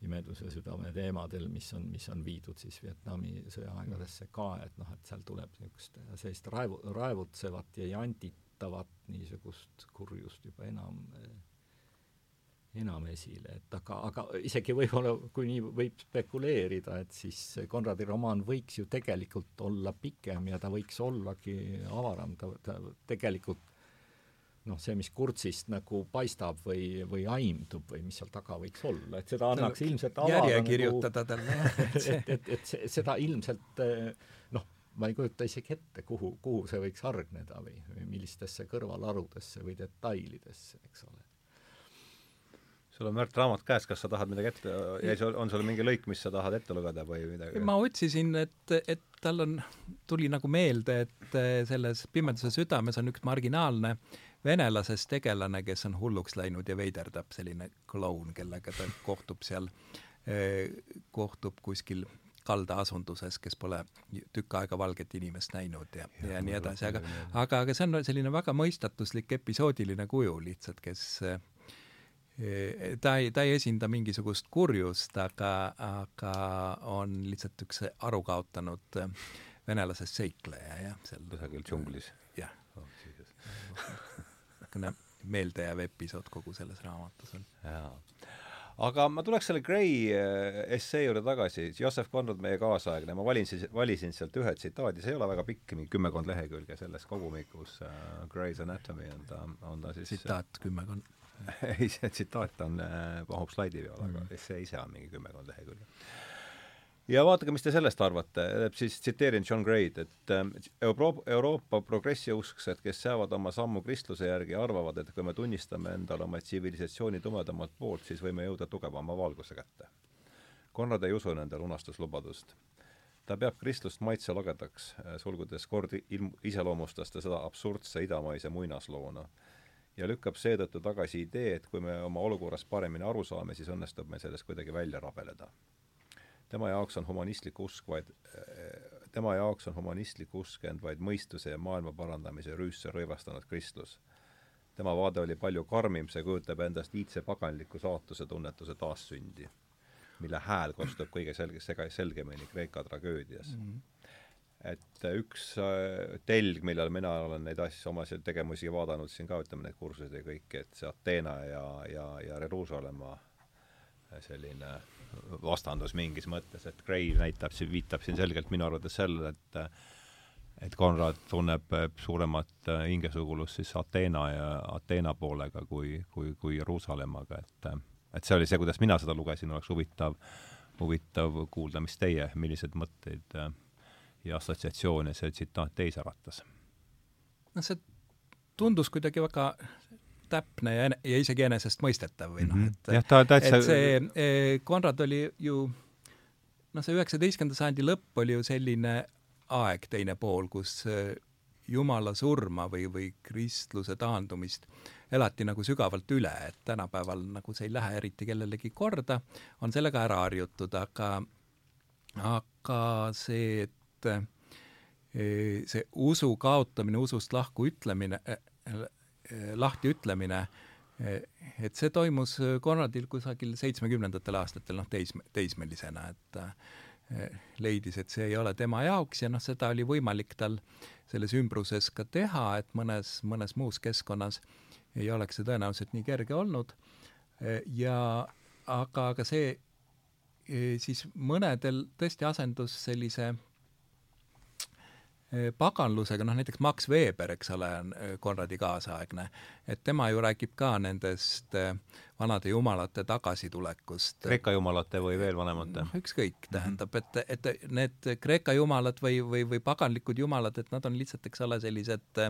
pimeduse südame teemadel, mis on, mis on viidud siis Vietnami sõjaaegadesse ka, et noh, et seal tuleb niisugust sellist raevu, raevutsevat ja janditavat niisugust kurjust juba enam, enam esile, et aga, aga isegi võib-olla, kui nii võib spekuleerida, et siis Konradi romaan võiks ju tegelikult olla pikem ja ta võiks ollagi avaram, ta, ta tegelikult noh, see, mis kurtsist nagu paistab või, või aimdub või mis seal taga võiks olla, et seda annaks no, ilmselt avada järje nagu, kirjutada talle, jah. et, et, et see, seda ilmselt noh, ma ei kujuta isegi ette, kuhu, kuhu see võiks hargneda või, või millistesse kõrvalharudesse või detailidesse, eks ole sul on Märt raamat käes, kas sa tahad midagi ette, jäi sul, on sul mingi lõik, mis sa tahad ette lugeda või midagi? ma otsisin, et, et tal on, tuli nagu meelde, et selles Pimeduse südames on üks marginaalne venelasest tegelane, kes on hulluks läinud ja veiderdab, selline kloun, kellega ta kohtub seal, kohtub kuskil kaldaasustuses, kes pole tükk aega valget inimest näinud ja, ja, ja nii edasi, aga, aga, aga see on selline väga mõistatuslik episoodiline kuju lihtsalt, kes ta ei, ta ei esinda mingisugust kurjust, aga, aga on lihtsalt üks aru kaotanud venelasest seikleja, jah. kusagil džunglis. jah oh,. niisugune meeldejääv episood kogu selles raamatus on. aga ma tuleks selle Gray äh, essee juurde tagasi, Joseph Conrad, meie kaasaegne, ma valin siis, valisin sealt ühe tsitaadi, see ei ole väga pikk, mingi kümmekond lehekülge selles kogumikus uh, Gray's Anatomy on ta, on ta siis tsitaat kümmekond. Ei, see tsitaat on uh,, mahub slaidi peale mm, aga essee ise on mingi kümmekond lehekülge ja vaadake, mis te sellest arvate, siis tsiteerin John Gray'd, et ähm, Euroopa, Euroopa progressiusksed, kes seavad oma sammu kristluse järgi, arvavad, et kui me tunnistame endale oma tsivilisatsiooni tumedamat poolt, siis võime jõuda tugevama valguse kätte. Konrad ei usu nende lunastuslubadust. ta peab kristlust maitselagedaks, äh, sulgudes kord ilm-, iseloomustas ta seda absurdse idamaise muinasloona ja lükkab seetõttu tagasi idee, et kui me oma olukorrast paremini aru saame, siis õnnestub meil sellest kuidagi välja rabeleda tema jaoks on humanistlik usk vaid, tema jaoks on humanistlik usk end vaid mõistuse ja maailma parandamise rüüsse rõivastanud kristlus. tema vaade oli palju karmim, see kujutab endast iidse paganliku saatuse tunnetuse taassündi, mille hääl kostub kõige selge, sega-, selgemini Kreeka tragöödias mm. -hmm et üks äh, telg, millal mina olen neid asju, oma tegevusi vaadanud siin ka, ütleme need kursused ja kõik, et see Ateena ja, ja, ja Jeruusalemma selline vastandus mingis mõttes, et Gray näitab, viitab siin selgelt minu arvates sellele, et et Konrad tunneb suuremat hingesugulust siis Ateena ja Ateena poolega kui, kui, kui Jeruusalemmaga, et et see oli see, kuidas mina seda lugesin, oleks huvitav, huvitav kuulda, mis teie, milliseid mõtteid ja assotsiatsioone see tsitaat teis äratas? no see tundus kuidagi väga täpne ja, ja isegi enesestmõistetav või noh, et jah, ta täitsa et see eh, Konrad oli ju noh, see üheksateistkümnenda sajandi lõpp oli ju selline aeg, teine pool, kus eh, Jumala surma või, või kristluse taandumist elati nagu sügavalt üle, et tänapäeval nagu see ei lähe eriti kellelegi korda, on sellega ära harjutud, aga aga see, et eh, see usu kaotamine, usust lahku ütlemine, Eh, lahtiütlemine, eh, et see toimus eh, Konradil kusagil seitsmekümnendatel aastatel, noh, teis-, teismelisena, et leidis, et see ei ole tema jaoks ja noh, seda oli võimalik tal selles ümbruses ka teha, et mõnes, mõnes muus keskkonnas ei oleks see tõenäoliselt nii kerge olnud. Ja aga, aga see siis mõnedel tõesti asendus sellise Eh, paganlusega, noh näiteks Max Weber, eks ole, on eh, Konradi kaasaegne, et tema ju räägib ka nendest eh, vanade jumalate tagasitulekust. Kreeka jumalate või veel vanemate? noh, ükskõik, mhm. tähendab, et, et need Kreeka jumalad või, või, või paganlikud jumalad, et nad on lihtsalt, eks ole, sellised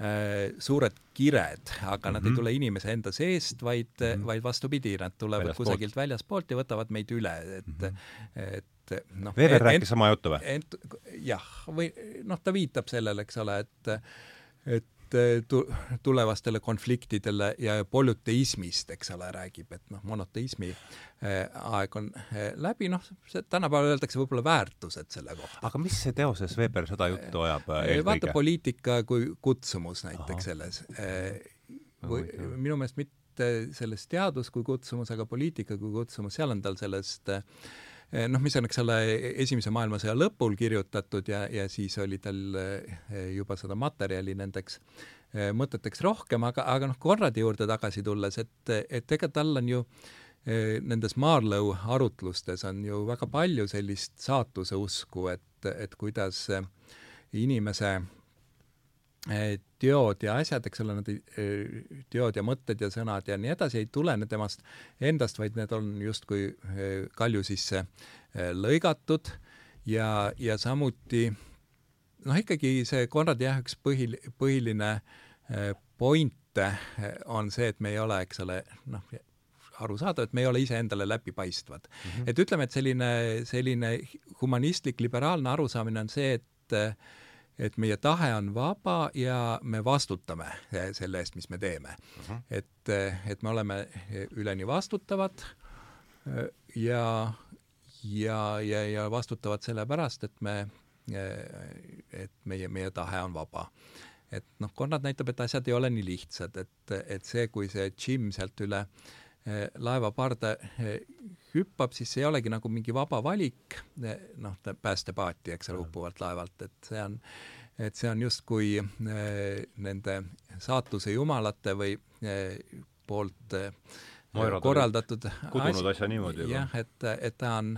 äh, suured kired, aga mm -hmm. nad ei mhm. tule inimese enda seest, vaid mm, -hmm. vaid vastupidi, nad tulevad väljaspoolt. kusagilt väljaspoolt ja võtavad meid üle, et mm, -hmm. et et noh Veber rääkis sama juttu või? jah, või noh, ta viitab sellele, eks ole, et et eh, tu-, tulevastele konfliktidele ja polüteismist, eks ole, räägib, et noh, monoteismi eh, aeg on eh, läbi, noh, see tänapäeval öeldakse võib-olla väärtused selle kohta. aga mis teoses Weber seda juttu ajab eelkõige? vaata poliitika kui kutsumus näiteks Aha. selles või minu meelest mitte selles teadus kui kutsumus, aga poliitika kui kutsumus, seal on tal sellest äh, Eh, noh, mis on, eks ole, Esimese maailmasõja lõpul kirjutatud ja, ja siis oli tal eh, juba seda materjali nendeks eh, mõteteks rohkem, aga, aga noh, Konradi juurde tagasi tulles, et, et ega tal on ju nendes Marlow arutlustes on ju väga palju sellist saatuse usku, et, et kuidas inimese teod ja asjad, eks ole, nad ei, teod ja mõtted ja sõnad ja nii edasi ei tulene temast endast, vaid need on justkui kalju sisse lõigatud ja, ja samuti noh, ikkagi see Konradi jah, üks põhil-, põhiline pointe on see, et me ei ole, eks ole, noh, arusaadav, et me ei ole iseendale läbipaistvad mm. -hmm. et ütleme, et selline, selline humanistlik liberaalne arusaamine on see, et et meie tahe on vaba ja me vastutame selle eest, mis me teeme uh. -huh. et, et me oleme üleni vastutavad ja, ja, ja, ja vastutavad sellepärast, et me, et meie, meie tahe on vaba et noh, Konrad näitab, et asjad ei ole nii lihtsad, et, et see, kui see Jim sealt üle eh, laeva parda eh, hüppab, siis ei olegi nagu mingi vaba valik, eh, noh, päästepaati, eks ole, uppuvalt laevalt, et see on, et see on justkui nende saatuse jumalate või poolt Moirad korraldatud kudunud asja niimoodi juba. jah, et, et ta on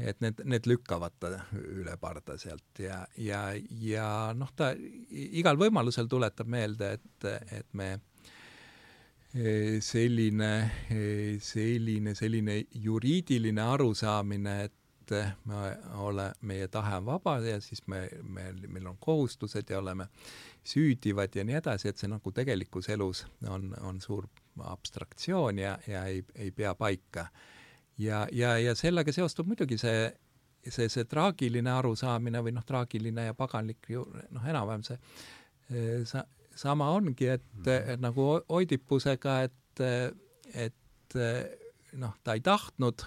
et need, need lükkavad ta üle parda sealt ja, ja, ja noh, ta igal võimalusel tuletab meelde, et, et me selline, e, selline, selline juriidiline arusaamine, et me ole, meie tahe on vaba ja siis me, me, meil on kohustused ja oleme süüdivad ja nii edasi, et see nagu tegelikus elus on, on suur abstraktsioon ja, ja ei, ei pea paika. Ja, ja, ja sellega seostub muidugi see, see, see traagiline arusaamine või noh, traagiline ja paganlik ju noh, enam-vähem see sa, sama ongi, et, mhm. et nagu Oidipusega, et, et noh, ta ei tahtnud,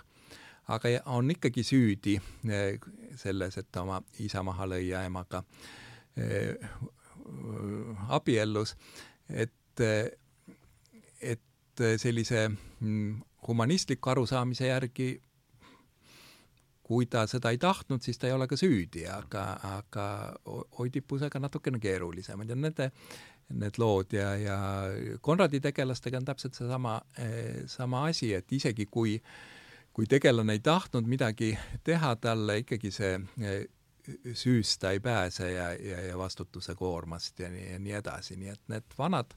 aga on ikkagi süüdi selles, et ta oma isa maha lõi ja emaga abiellus, et, et sellise mm, humanistliku arusaamise järgi kui ta seda ei tahtnud, siis ta ei ole ka süüdi, aga, aga Oidipusega natukene keerulisemad ja nende, need lood ja, ja Konradi tegelastega on täpselt seesama, sama asi, et isegi kui, kui tegelane ei tahtnud midagi teha, talle ikkagi see süüst ta ei pääse ja, ja, ja vastutuse koormast ja nii, ja nii edasi, nii et need vanad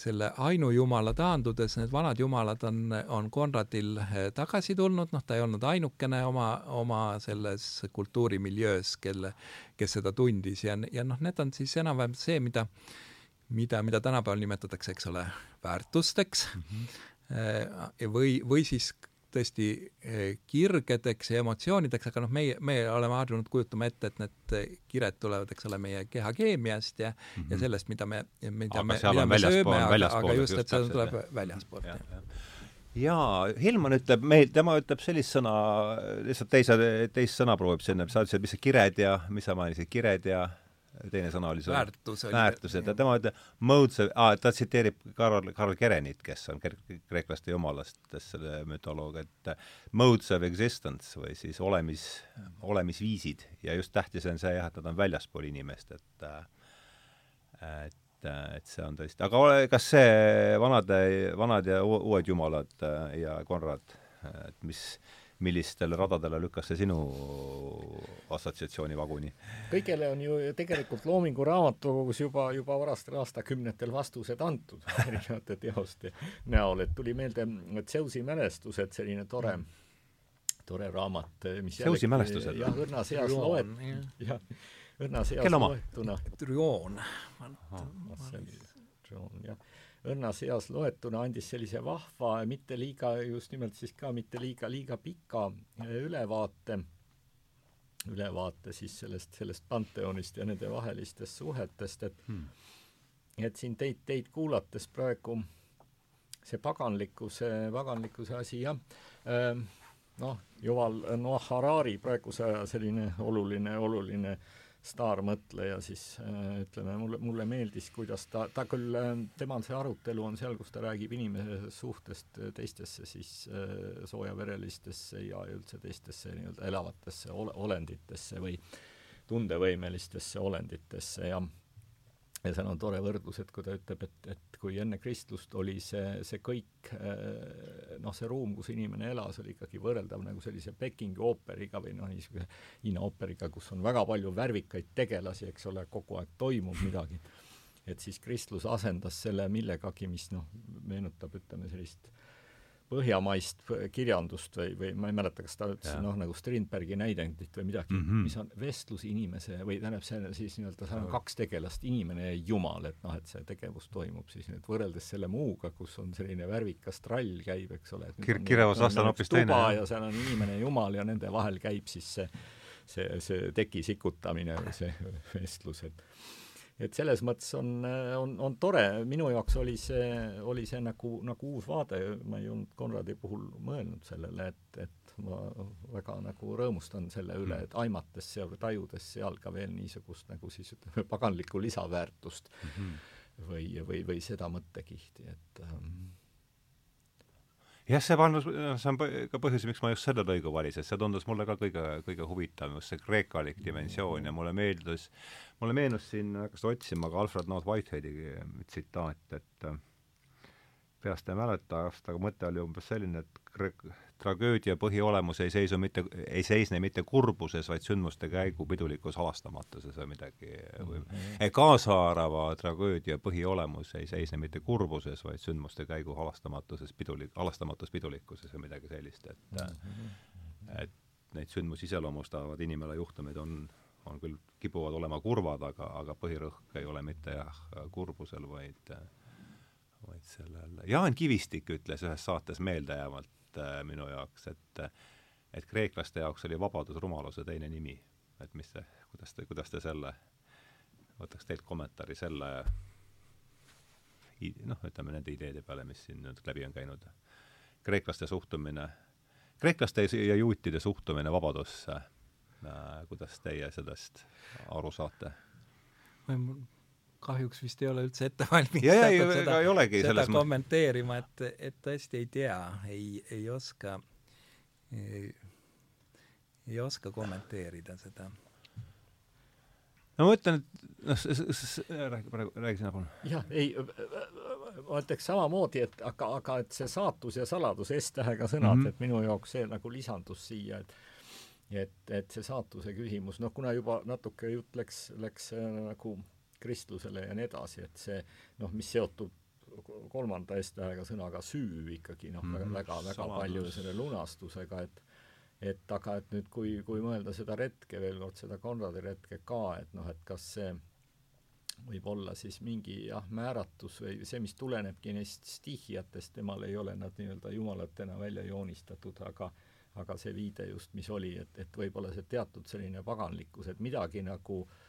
selle ainujumala taandudes need vanad jumalad on, on Konradil eh, tagasi tulnud, noh, ta ei olnud ainukene oma, oma selles kultuurimiljöös, kelle, kes seda tundis. Ja, ja noh, need on siis enam-vähem see, mida, mida, mida tänapäeval nimetatakse, eks ole, väärtusteks. Mm -hmm. või, või siis tõesti eh, kirgedeks ja emotsioonideks, aga noh, meie, me oleme harjunud kujutama ette, et need eh, kired tulevad, eks ole, meie kehakeemiast ja mm, -hmm. ja sellest, mida me, mida aga me, mida me sööme, aga, aga just, et see tuleb väljaspoolt. jaa, Hilman ütleb meil, tema ütleb sellist sõna, lihtsalt teise, teist sõna proovib sinna, sa ütlesid, mis see kired ja, mis sa mainisid, kired ja teine sõna oli see. Väärtus oli väärtused ja tema ütleb modes of, aa, ta tsiteerib Karl, Karl Kerenit, kes on kreeklaste jumalastest selle mütoloog, et modes of existence või siis olemis, olemisviisid. Ja just tähtis on see jah, et nad on väljaspool inimest, et et et see on tõesti, aga ole, kas see vanade, vanad ja uued jumalad ja Konrad, et mis millistele radadele lükkas see sinu assotsiatsiooni vaguni? kõigele on ju tegelikult Loomingu raamatukogus juba, juba varastel aastakümnetel vastused antud erinevate teoste näol, et tuli meelde Zeusi mälestused, selline tore tore raamat, mis Zeusi mälestused? jah, õrnas eas loet-, jah, õrnas eas loetuna. Trioon, jah õrnas eas loetuna andis sellise vahva, mitte liiga, just nimelt siis ka mitte liiga, liiga pika äh, ülevaate, ülevaate siis sellest, sellest panteonist ja nende vahelistest suhetest, et hmm. et siin teid, teid kuulates praegu see paganlikkuse, paganlikkuse asi jah äh,, noh, Yuval Noah Harari praeguse aja selline oluline, oluline äh, staarmõtleja, siis äh, ütleme, mulle, mulle meeldis, kuidas ta, ta küll, äh, temal see arutelu on seal, kus ta räägib inimese suhtest teistesse siis äh, soojaverelistesse ja üldse teistesse nii-öelda elavatesse ole, olenditesse või tundevõimelistesse olenditesse ja ja seal on tore võrdlus, et kui ta ütleb, et, et kui enne kristlust oli see, see kõik eh, noh, see ruum, kus inimene elas, oli ikkagi võrreldav nagu sellise Pekingi ooperiga või noh, niisuguse Hiina ooperiga, kus on väga palju värvikaid tegelasi, eks ole, kogu aeg toimub midagi. et siis kristlus asendas selle millegagi, mis noh, meenutab, ütleme, sellist põhjamaist kirjandust või, või ma ei mäleta, kas ta ütles noh, nagu Strindbergi näidendit või midagi mm, -hmm. mis on vestlus inimese või tähendab, see on siis nii-öelda, seal on kaks tegelast, inimene ja jumal, et noh, et see tegevus toimub siis nüüd võrreldes selle muuga, kus on selline värvikas trall käib, eks ole. Kir-, kirevas last on hoopis teine. ja seal on inimene ja jumal ja nende vahel käib siis see see, see teki sikutamine või see vestlus, et et selles mõttes on, on, on tore, minu jaoks oli see, oli see nagu, nagu uus vaade, ma ei olnud Konradi puhul mõelnud sellele, et, et ma väga nagu rõõmustan selle üle, et aimates või tajudes seal ka veel niisugust nagu siis ütleme, paganlikku lisaväärtust mm -hmm. või, või, või seda mõttekihti, et ähm, jah, see pandus, see on ka põhjus, miks ma just selle lõigu valisin, see tundus mulle ka kõige, kõige huvitavam, just see kreekalik dimensioon ja mulle meeldis, mulle meenus siin, hakkasin otsima ka Alfred North Whiteheadi tsitaat, et äh, peast ei mäleta, aga mõte oli umbes selline, et tragöödia põhiolemus ei seisu mitte, ei seisne mitte kurbuses, vaid sündmuste käigu pidulikus halastamatuses või midagi või mm -hmm. kaasaarava tragöödia põhiolemus ei seisne mitte kurbuses, vaid sündmuste käigu halastamatuses pidulik-, halastamatus pidulikkuses või midagi sellist, et mm -hmm. et neid sündmusi iseloomustavad inimelu juhtumid on, on küll, kipuvad olema kurvad, aga, aga põhirõhk ei ole mitte jah, kurbusel, vaid vaid sellel, Jaan Kivistik ütles ühes saates meeldejäävalt äh, minu jaoks, et et kreeklaste jaoks oli vabadus rumaluse teine nimi. et mis te, kuidas te, kuidas te selle, võtaks teilt kommentaari selle noh, ütleme nende ideede peale, mis siin nüüd läbi on käinud. kreeklaste suhtumine, kreeklaste ja juutide suhtumine vabadusse äh,, kuidas teie sellest aru saate? Kahjuks vist ei ole üldse ette valmistatud seda, seda kommenteerima, et, et tõesti ei tea, ei, ei oska, ei oska kommenteerida seda. no ma ütlen, et noh, räägi praegu, räägi sina palun. jah, ei, ma ütleks samamoodi, et aga, aga et see saatus ja saladus S-tähega sõnad mm, -hmm. et minu jaoks see nagu lisandus siia, et et, et see saatuse küsimus, noh, kuna juba natuke jutt läks, läks äh, nagu kristlusele ja nii edasi, et see noh, mis seotub kolmanda S-tähega sõnaga süü ikkagi noh mm -hmm., väga, väga, väga palju selle lunastusega, et et aga et nüüd, kui, kui mõelda seda retke veel kord, seda Konradi retke ka, et noh, et kas see võib olla siis mingi jah, määratus või see, mis tulenebki neist stihiatest, temal ei ole nad nii-öelda jumalatena välja joonistatud, aga aga see viide just, mis oli, et, et võib-olla see teatud selline paganlikkus, et midagi nagu äh,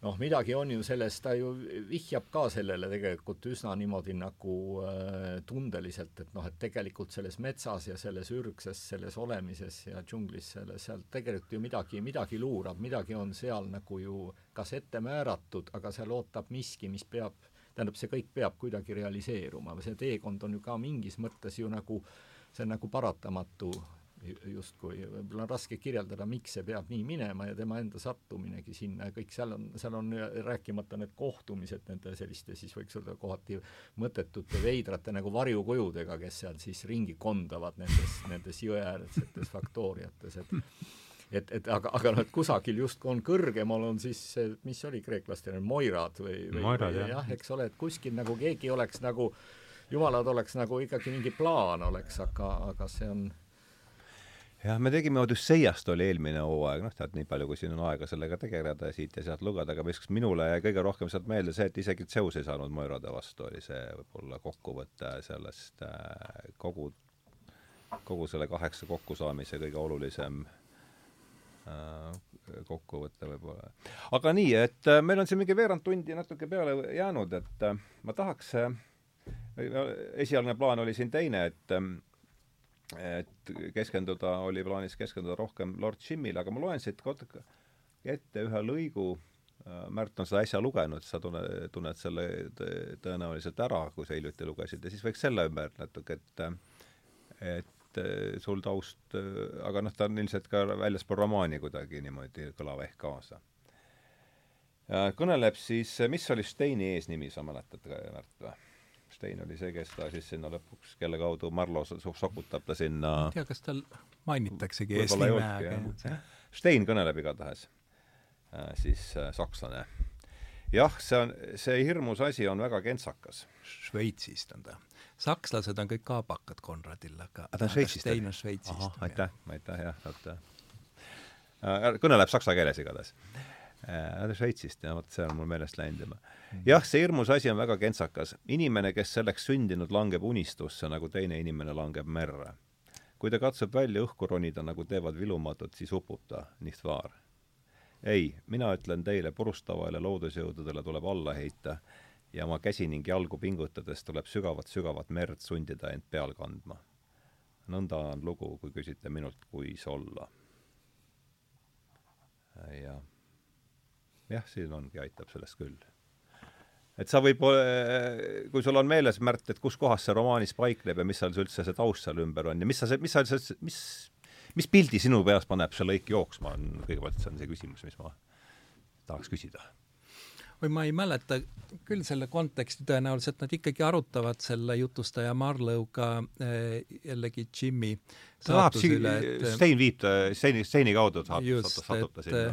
noh, midagi on ju selles, ta ju vihjab ka sellele tegelikult üsna niimoodi nagu äh, tundeliselt, et noh, et tegelikult selles metsas ja selles ürgses, selles olemises ja džunglis, selle, seal tegelikult ju midagi, midagi luurab, midagi on seal nagu ju kas ette määratud, aga seal ootab miski, mis peab, tähendab, see kõik peab kuidagi realiseeruma või see teekond on ju ka mingis mõttes ju nagu, see on nagu paratamatu justkui, võib-olla on raske kirjeldada, miks see peab nii minema ja tema enda sattuminegi sinna ja kõik seal on, seal on rääkimata need kohtumised nende selliste siis võiks öelda kohati mõttetute veidrate nagu varjukujudega, kes seal siis ringi kondavad nendes, nendes jõeäärsetes faktooriates, et et, et aga, aga noh, et kusagil justkui on kõrgemal on siis see, mis oli kreeklastel, Moirad või, või, Moirad, või jah, eks ole, et kuskil nagu keegi oleks nagu, jumalad oleks nagu ikkagi mingi plaan oleks, aga, aga see on jah, me tegime Odüsseiast oli eelmine hooaeg, noh, tead, nii palju, kui siin on aega sellega tegeleda ja siit ja sealt lugeda, aga viskas minule jäi kõige rohkem sealt meelde see, et isegi Zeus ei saanud Moirode vastu, oli see võib-olla kokkuvõte sellest äh, kogu, kogu selle kaheksa kokkusaamise kõige olulisem äh, kokkuvõte võib-olla. aga nii, et äh, meil on siin mingi veerand tundi natuke peale jäänud, et äh, ma tahaks äh,, esialgne plaan oli siin teine, et äh, et keskenduda, oli plaanis keskenduda rohkem Lord Jimile, aga ma loen siit ette ühe lõigu, äh, Märt on seda äsja lugenud, sa tunne, tunned selle tõenäoliselt ära, kui sa hiljuti lugesid, ja siis võiks selle ümber natuke, et et äh, sul taust, äh, aga noh, ta on ilmselt ka väljaspool romaani kuidagi niimoodi kõlav ehk kaasa. kõneleb siis, mis oli Steini eesnimi, sa mäletad, Märt, või? Stein oli see, kes ta siis sinna lõpuks, kelle kaudu Marlo sokutab ta sinna ma ei tea, kas tal mainitaksegi eesnime, aga Stein kõneleb igatahes äh,, siis äh, sakslane. jah, see on, see hirmus asi on väga kentsakas. Šveitsist on ta. sakslased on kõik kaabakad Konradil, aga aga ta on Šveitsist? Stein on Šveitsist. aitäh, aitäh, jah, vot äh, kõneleb saksa keeles igatahes äh,. Šveitsist ja vot see on mul meelest läinud juba jah, see hirmus asi on väga kentsakas. inimene, kes selleks sündinud, langeb unistusse, nagu teine inimene langeb merre. kui ta katsub välja õhku ronida, nagu teevad vilumatud, siis upub ta, nicht wahr? ei, mina ütlen teile, purustavaile loodusjõududele tuleb alla heita ja oma käsi ning jalgu pingutades tuleb sügavat-sügavat merd sundida end peal kandma. nõnda on lugu, kui küsite minult, kuis olla. ja jah, siin ongi, aitab sellest küll. et sa võib, kui sul on meeles, Märt, et kus kohas see romaanis paikneb ja mis seal üldse see taust seal ümber on ja mis sa, mis sa, mis mis pildi sinu peas paneb see lõik jooksma, on kõigepealt, see on see küsimus, mis ma tahaks küsida või ma ei mäleta küll selle konteksti, tõenäoliselt nad ikkagi arutavad selle jutustaja Marlow'ga äh, jällegi Jimmy saatuse üle, et Stein viib ta, Steini, Steini kaudu saab, satub ta sinna.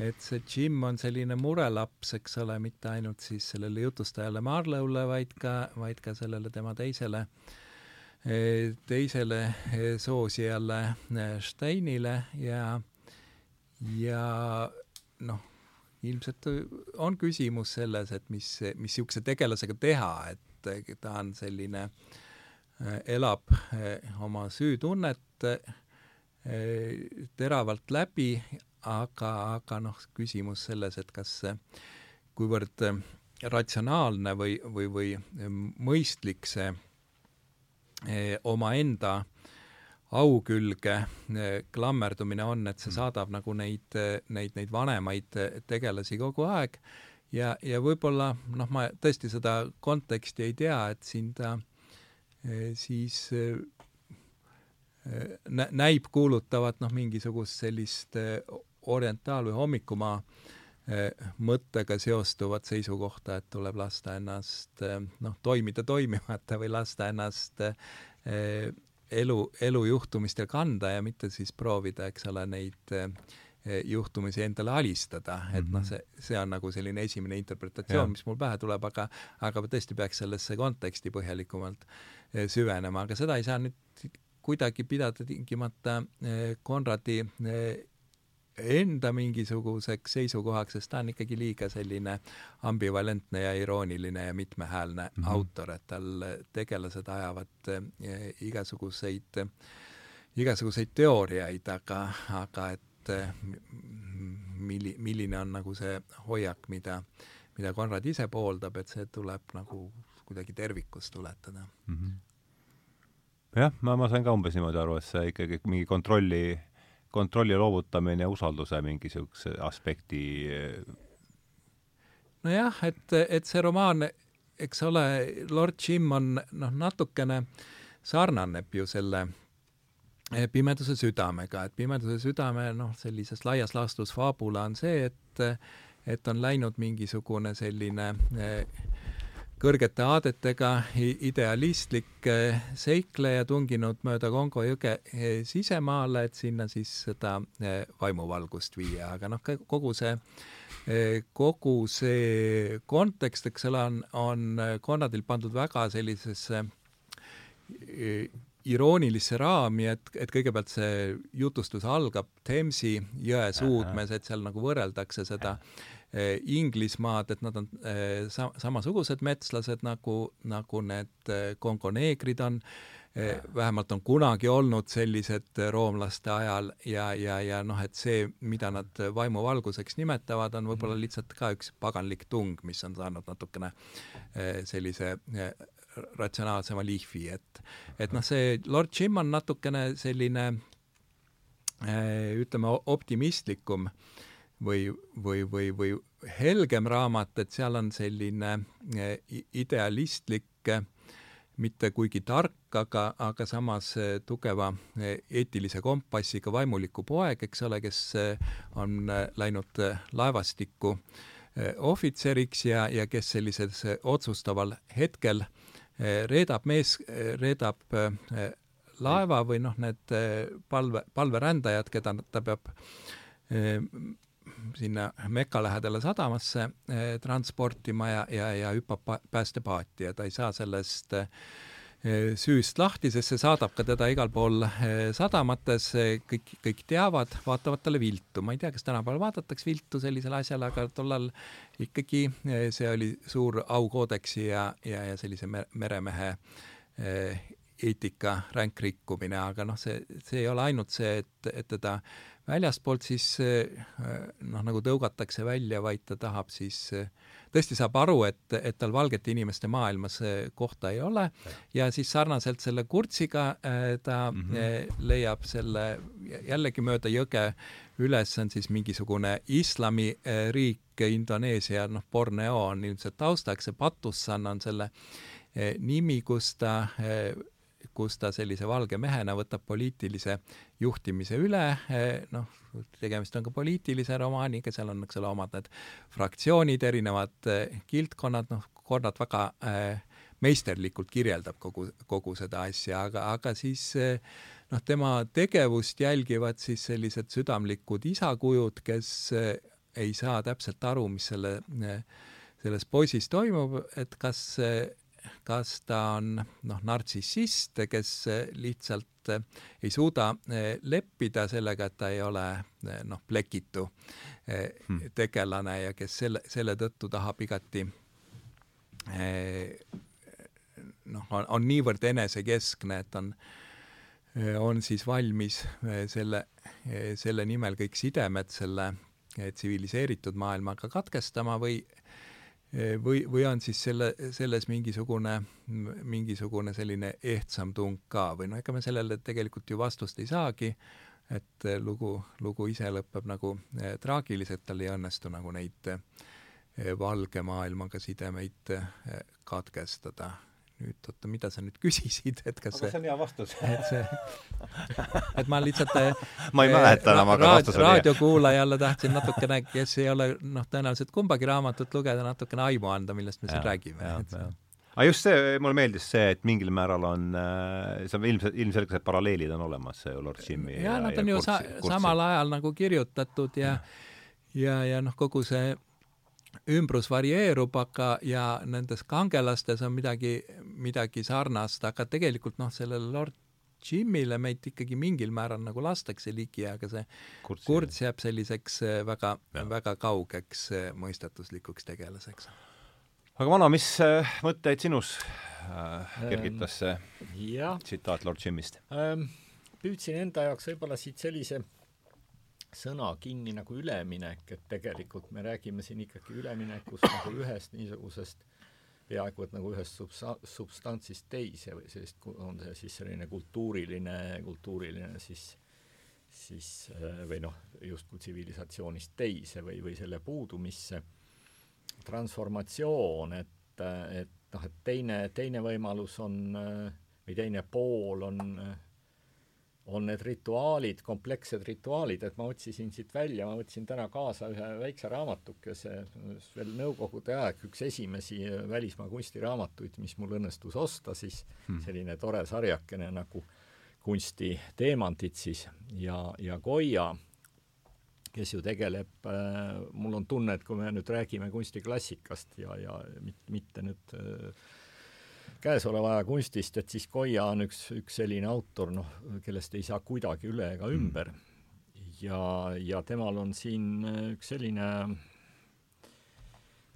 Et see Jim on selline murelaps, eks ole, mitte ainult siis sellele jutustajale Marlow'le, vaid ka, vaid ka sellele tema teisele teisele soosijale Steinile ja ja noh, ilmselt on küsimus selles, et mis, mis niisuguse tegelasega teha, et ta on selline, äh, elab äh, oma süütunnet teravalt läbi, aga, aga noh, küsimus selles, et kas kuivõrd ratsionaalne või, või, või mõistlik see omaenda au külge eh, klammerdumine on, et see mm. saadab nagu neid, neid, neid vanemaid tegelasi kogu aeg ja, ja võib-olla noh, ma tõesti seda konteksti ei tea, et siin ta eh, siis eh, nä-, näib kuulutavat noh, mingisugust sellist orientaal- või hommikumaa mõttega seostuvat seisukohta, et tuleb lasta ennast noh, toimida toimimata või lasta ennast elu, elujuhtumistel kanda ja mitte siis proovida, eks ole, neid eh, juhtumisi endale alistada, et mm -hmm. noh, see, see on nagu selline esimene interpretatsioon, mis mul pähe tuleb, aga aga tõesti peaks sellesse konteksti põhjalikumalt eh, süvenema, aga seda ei saa nüüd kuidagi pidada tingimata eh, Konradi enda mingisuguseks seisukohaks, sest ta on ikkagi liiga selline ambivalentne ja irooniline ja mitmehäälne mm -hmm. autor, et tal tegelased ajavad eh, igasuguseid, igasuguseid teooriaid, aga, aga et eh, milli-, milline on nagu see hoiak, mida, mida Konrad ise pooldab, et see tuleb nagu kuidagi tervikus tuletada mm. -hmm jah, ma, ma sain ka umbes niimoodi aru, et see ikkagi mingi kontrolli kontrolli loovutamine usalduse mingi niisuguse aspekti nojah, et, et see romaan, eks ole, Lord Jim on noh, natukene sarnaneb ju selle eh, Pimeduse südamega, et Pimeduse südame noh, sellises laias laastus faabula on see, et et on läinud mingisugune selline eh, kõrgete aadetega idealistlik eh, seikleja tunginud mööda Kongo jõge eh, sisemaale, et sinna siis seda eh, vaimuvalgust viia, aga noh, kogu see, kogu see kontekst, eks ole, on, on Konradil pandud väga sellisesse iroonilisse raami, et, et kõigepealt see jutustus algab Themsi jõe suudmes, et seal nagu võrreldakse seda Eh, Inglismaad, et nad on eh, sa-, samasugused metslased nagu, nagu need eh, Kongo neegrid on, vähemalt on kunagi olnud sellised roomlaste ajal ja, ja, ja noh, et see, mida nad vaimuvalguseks nimetavad, on võib-olla mhm. lihtsalt ka üks paganlik tung, mis on saanud natukene sellise ratsionaalsema lihvi, et et noh, see Lord Jim on natukene selline ütleme, optimistlikum äh, või, või, või, või helgem raamat, et seal on selline eh, idealistlik, eh, mitte kuigi tark, aga, aga samas eh, tugeva eetilise kompassiga vaimuliku poeg, eks ole, kes on läinud laevastikku ohvitseriks ja, ja kes sellises otsustaval hetkel reedab mees, reedab laeva või noh, need palve, palverändajad, keda ta peab sinna Meka lähedale sadamasse eh, transportima ja, ja, ja hüppab päästepaati ja ta ei saa sellest eh, süüst lahti, sest see saadab ka teda igal pool eh, sadamates, kõik, kõik teavad, vaatavad talle viltu. ma ei tea, kas tänapäeval vaadatakse viltu sellisele asjale, aga tollal ikkagi see oli suur aukoodeksi ja, ja, ja sellise meremehe eetika ränk rikkumine, aga noh, see, see ei ole ainult see, et, et teda väljastpoolt siis noh, nagu tõugatakse välja, vaid ta tahab siis tõesti saab aru, et, et tal valgete inimeste maailmas kohta ei ole ja siis sarnaselt selle Kurtsiga ta mm -hmm. leiab selle jällegi mööda jõge üles on siis mingisugune islamiriik, Indoneesia, noh, Borneo on ilmselt taustaks, see Patussan on selle eh, nimi, kus ta eh, kus ta sellise valge mehena võtab poliitilise juhtimise üle, eh, noh, tegemist on ka poliitilise romaaniga, seal on, eks ole, omad need fraktsioonid, erinevad kildkonnad, noh, kord nad väga äh, meisterlikult kirjeldab kogu, kogu seda asja, aga, aga siis noh, tema tegevust jälgivad siis sellised südamlikud isakujud, kes ei saa täpselt aru, mis selle, selles poisis toimub, et kas, kas ta on noh, nartsissist, kes lihtsalt ei suuda leppida sellega, et ta ei ole noh, plekitu hmm. tegelane ja kes selle, selle tõttu tahab igati noh, on, on niivõrd enesekeskne, et on, on siis valmis selle, selle nimel kõik sidemed selle tsiviliseeritud maailmaga katkestama või või, või on siis selle, selles mingisugune, mingisugune selline ehtsam tung ka või noh, ega me sellele tegelikult ju vastust ei saagi, et lugu, lugu ise lõpeb nagu eh, traagiliselt, tal ei õnnestu nagu neid eh, valge maailmaga sidemeid eh, katkestada nüüd oota, mida sa nüüd küsisid, et kas aga see on hea vastus. et see, et ma lihtsalt ma ei mäleta enam, aga vastus oli raadiokuulajale tahtsin natukene, kes ei ole noh, tõenäoliselt kumbagi raamatut lugeda, natukene aimu anda, millest me siin räägime. aga just see, mulle meeldis see, et mingil määral on, äh, see on ilmselt, ilmselgelt paralleelid on olemas, see Lord Jimmy ja, ja nad on ja ju kursi, sa, samal ajal nagu kirjutatud ja ja, ja noh, kogu see ümbrus varieerub, aga, ja nendes kangelastes on midagi, midagi sarnast, aga tegelikult noh, sellele Lord Jimile meid ikkagi mingil määral nagu lastakse ligi, aga see kurts, kurts jääb selliseks äh, väga, väga kaugeks äh, mõistatuslikuks tegelaseks. aga vana, mis äh, mõtteid sinus äh, kergitas see ähm, tsitaat Lord Jimist ähm,? püüdsin enda jaoks võib-olla siit sellise sõna kinni nagu üleminek, et tegelikult me räägime siin ikkagi üleminekust nagu ühest niisugusest peaaegu et nagu ühest substa-, substantsist teise või sellist, on see siis selline kultuuriline, kultuuriline siis, siis või noh, justkui tsivilisatsioonist teise või, või selle puudumisse, transformatsioon, et, et noh, et teine, teine võimalus on või teine pool on äh, on need rituaalid, komplekssed rituaalid, et ma otsisin siit välja, ma võtsin täna kaasa ühe väikse raamatukese, veel Nõukogude aeg, üks esimesi välismaa kunstiraamatuid, mis mul õnnestus osta, siis hmm. selline tore sarjakene nagu kunstiteemantid siis ja, ja Goya, kes ju tegeleb äh,, mul on tunne, et kui me nüüd räägime kunstiklassikast ja, ja mitte, mitte nüüd äh, käesoleva aja kunstist, et siis Koia on üks, üks selline autor, noh, kellest ei saa kuidagi üle ega mm. ümber mm.. ja, ja temal on siin üks selline,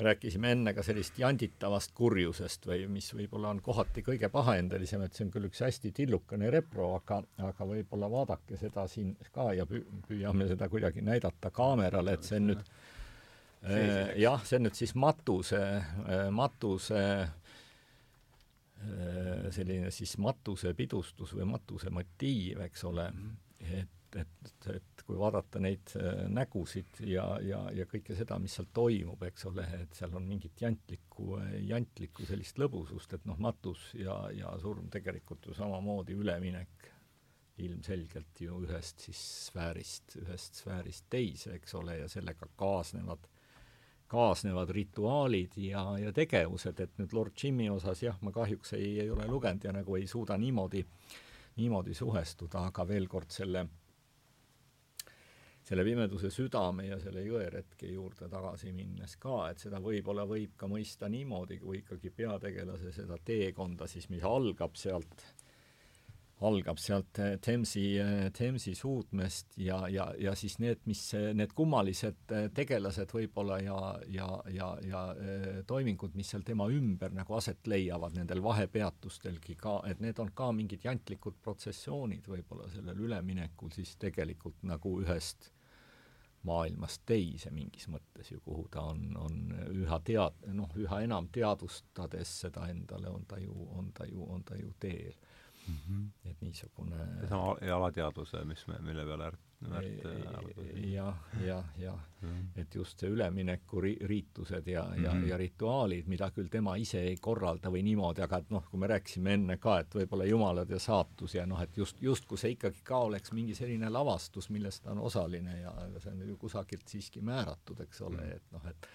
rääkisime enne ka sellist janditavast kurjusest või mis võib-olla on kohati kõige pahaendelisem, et see on küll üks hästi tillukene repro, aga, aga võib-olla vaadake seda siin ka ja püüame seda kuidagi näidata kaamerale, et see on nüüd äh, jah, see on nüüd siis matuse äh,, matuse selline siis matusepidustus või matusemotiiv, eks ole, et, et, et kui vaadata neid äh, nägusid ja, ja, ja kõike seda, mis seal toimub, eks ole, et seal on mingit jantlikku, jantlikku sellist lõbusust, et noh, matus ja, ja surm tegelikult ju samamoodi üleminek ilmselgelt ju ühest siis sfäärist, ühest sfäärist teise, eks ole, ja sellega kaasnevad kaasnevad rituaalid ja, ja tegevused, et nüüd Lord Jimmy osas jah, ma kahjuks ei, ei ole lugenud ja nagu ei suuda niimoodi, niimoodi suhestuda, aga veel kord selle, selle pimeduse südame ja selle jõeretke juurde tagasi minnes ka, et seda võib-olla võib ka mõista niimoodi, kui ikkagi peategelase seda teekonda siis, mis algab sealt algab sealt äh, Thamesi, Thamesi suudmest ja, ja, ja siis need, mis, need kummalised tegelased võib-olla ja, ja, ja, ja toimingud, mis seal tema ümber nagu aset leiavad nendel vahepeatustelgi ka, et need on ka mingid jantlikud protsessioonid võib-olla sellel üleminekul siis tegelikult nagu ühest maailmast teise mingis mõttes ju, kuhu ta on, on üha tead-, noh, üha enam teadvustades seda endale, on ta ju, on ta ju, on ta ju teel mm. -hmm. et niisugune seesama alateadvuse, mis me, mille peale Ärt Märt jah, jah, jah. et just see ülemineku ri-, riitused ja mm, -hmm. ja, mhm. ja rituaalid, mida küll tema ise ei korralda või niimoodi, aga et noh, kui me rääkisime enne ka, et võib-olla jumalad ja saatus ja noh, et just, justkui see ikkagi ka oleks mingi selline lavastus, milles ta on osaline ja see on ju kusagilt siiski määratud, eks ole -hmm. et noh, et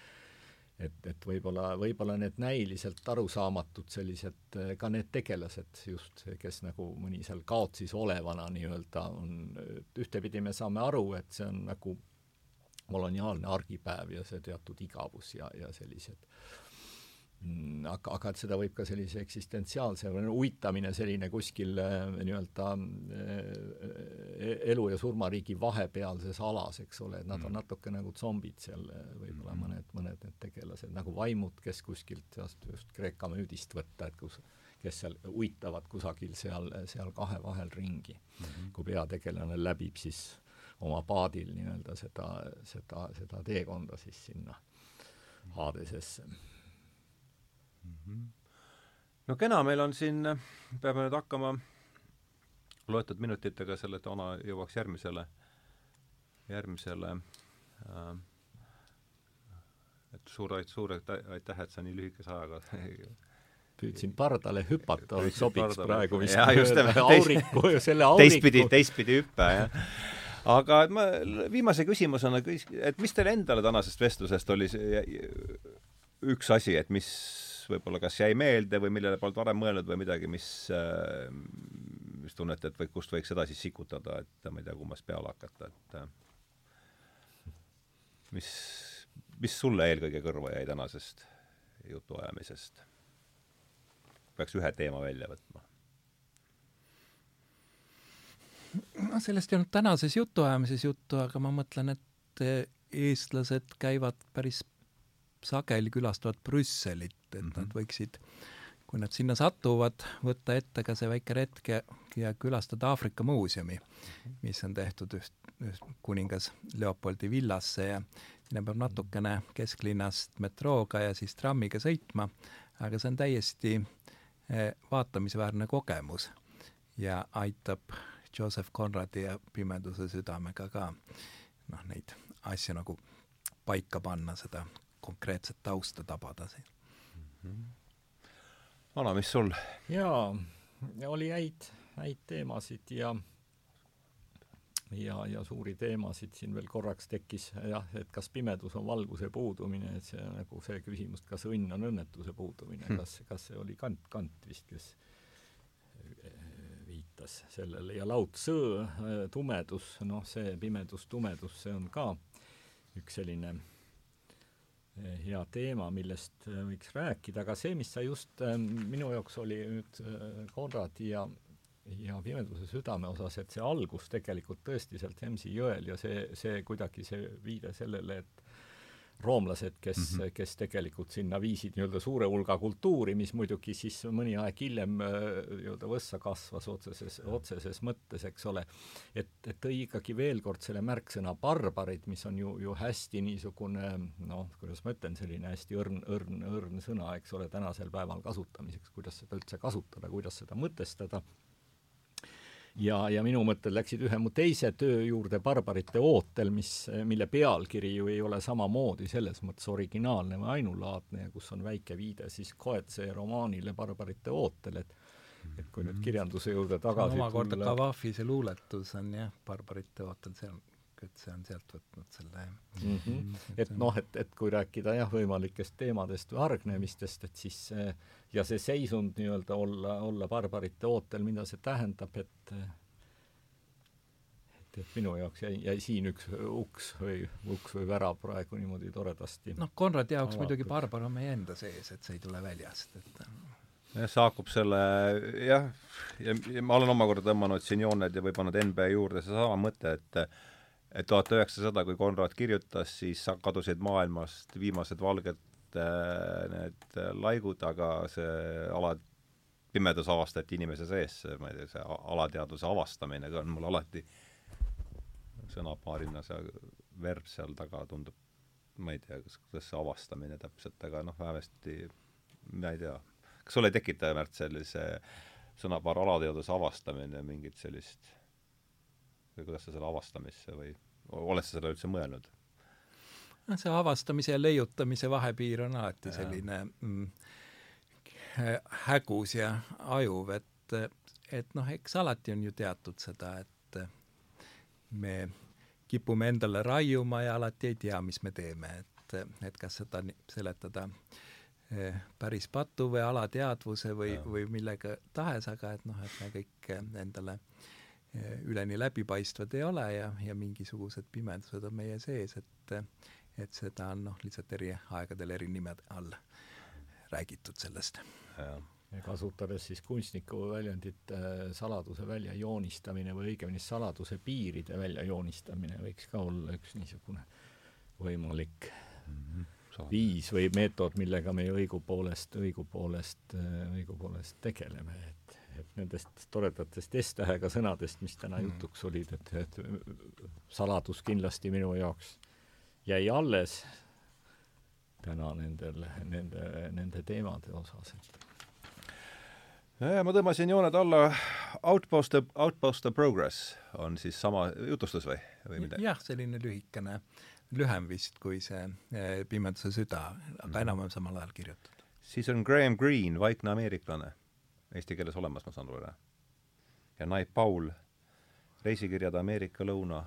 et, et võib-olla, võib-olla need näiliselt arusaamatud sellised, ka need tegelased just, kes nagu mõni seal kaotsis olevana nii-öelda on, ühtepidi me saame aru, et see on nagu koloniaalne argipäev ja see teatud igavus ja, ja sellised aga, aga et seda võib ka sellise eksistentsiaalse uitamine selline kuskil äh, nii-öelda äh, elu ja surmariigi vahepealses alas, eks ole, et nad on mm. natuke nagu zombid seal, äh, võib-olla mm. mõned, mõned need tegelased, nagu vaimud, kes kuskilt just, just Kreeka müüdist võtta, et kus, kes seal uitavad kusagil seal, seal kahe vahel ringi mm. -hmm. kui peategelane läbib siis oma paadil nii-öelda seda, seda, seda teekonda siis sinna Hadesesse Mhm. No kena, meil on siin, peame nüüd hakkama loetud minutitega selle toona jõuaks järgmisele, järgmisele äh, et suur, suur aitäh, et sa nii lühikese ajaga püüdsin pardale hüpata, sobiks pardale. praegu vist ja, just, auriku, selle auriku teistpidi, teistpidi hüppe, jah. aga ma viimase küsimusena küs-, et mis teile endale tänasest vestlusest oli see üks asi, et mis võib-olla kas jäi meelde või millele polnud varem mõelnud või midagi, mis, äh, mis tunnete, et või kust võiks edasi sikutada, et ma ei tea, kummast peale hakata, et äh, mis, mis sulle eelkõige kõrva jäi tänasest jutuajamisest? peaks ühe teema välja võtma. no sellest ei olnud tänases jutuajamises juttu, aga ma mõtlen, et eestlased käivad päris sageli külastavad Brüsselit, et mm -hmm. nad võiksid, kui nad sinna satuvad, võtta ette ka see väike retk ja, ja külastada Aafrika muuseumi, mis on tehtud just, just kuningas Leopoldi villasse ja sinna peab natukene kesklinnast metrooga ja siis trammiga sõitma, aga see on täiesti eh, vaatamisväärne kogemus ja aitab Joseph Conradi ja Pimeduse südamega ka noh, neid asju nagu paika panna, seda konkreetset tausta tabada siin mm. -hmm. Vana, mis sul? jaa, oli häid, häid teemasid ja ja, ja suuri teemasid siin veel korraks tekkis jah, et kas pimedus on valguse puudumine, et see nagu see küsimus, kas õnn on õnnetuse puudumine hmm., kas, kas see oli Kant, Kant vist, kes eh, viitas sellele ja Lao-Tzu eh, tumedus, noh, see pimedus, tumedus, see on ka üks selline hea teema, millest eh, võiks rääkida, aga see, mis sa just eh, minu jaoks oli nüüd Konradi ja ja Pimeduse südame osas, et see algus tegelikult tõesti sealt Hemsi jõel ja see, see kuidagi see viide sellele, et roomlased, kes mm, -hmm. kes tegelikult sinna viisid nii-öelda suure hulga kultuuri, mis muidugi siis mõni aeg hiljem äh, nii-öelda võssa kasvas otseses, otseses mõttes, eks ole. et, et tõi ikkagi veel kord selle märksõna barbarid, mis on ju, ju hästi niisugune noh, kuidas ma ütlen, selline hästi õrn, õrn, õrn sõna, eks ole, tänasel päeval kasutamiseks, kuidas seda üldse kasutada, kuidas seda mõtestada ja, ja minu mõtted läksid ühe mu teise töö juurde Barbarite ootel, mis, mille pealkiri ju ei ole samamoodi selles mõttes originaalne või ainulaadne ja kus on väike viide siis Koetse romaanile Barbarite ootel, et et kui nüüd mhm. kirjanduse juurde tagasi omakorda tulla... Kavafi see luuletus on jah, Barbarite ootel, see on et see on sealt võtnud selle mm. -hmm. et noh, et, et kui rääkida jah, võimalikest teemadest või hargnemistest, et siis see ja see seisund nii-öelda olla, olla barbarite ootel, mida see tähendab, et et, et minu jaoks jäi, jäi siin üks uks või uks või värav praegu niimoodi toredasti noh, Konradi jaoks avatud. muidugi barbar on meie enda sees, et see ei tule väljast, et jah, saakub selle jah, ja, ma olen omakorda tõmmanud siin jooned ja või pannud NB juurde seesama mõte, et et tuhat üheksasada, kui Konrad kirjutas, siis kadusid maailmast viimased valged äh, need laigud, aga see ala, pimedus avastati inimese sees, ma ei tea, see alateadvuse avastamine on mul alati sõnapaarina see verb seal taga tundub, ma ei tea, kas, kuidas see avastamine täpselt, aga noh, vähemasti ma ei tea, kas sulle ei tekita, Märt, sellise sõnapaar alateadvuse avastamine mingit sellist kuidas sa selle avastamisse või oled sa selle üldse mõelnud? noh, see avastamise ja leiutamise vahepiir on alati selline mm, hägus ja ajuv, et, et noh, eks alati on ju teatud seda, et me kipume endale raiuma ja alati ei tea, mis me teeme, et, et kas seda seletada eh, päris patu või alateadvuse või, või millega tahes, aga et noh, et me kõik endale eh, üleni läbipaistvad ei ole ja, ja mingisugused pimedused on meie sees, et et seda on noh, lihtsalt eri aegadel eri nimede all räägitud sellest. ja kasutades siis kunstniku väljendit äh, saladuse väljajoonistamine või õigemini saladuse piiride väljajoonistamine võiks ka olla üks niisugune võimalik mm -hmm. viis või meetod, millega me õigupoolest, õigupoolest, õigupoolest tegeleme, et et nendest toredatest S-tähega sõnadest, mis täna mm. jutuks olid, et, et saladus kindlasti minu jaoks jäi alles, täna nendel, nende, nende teemade osas, et ja ma tõmbasin jooned alla, Outpost, Outpost of Progress on siis sama jutustus või, või midagi? jah, selline lühikene, lühem vist kui see eh, Pimeduse süda, aga mm -hmm. enam-vähem samal ajal kirjutatud. siis on Graham Greene, Vaikne ameeriklane, eesti keeles olemas, ma saan aru, ja Naip Paul, reisikirjad Ameerika lõuna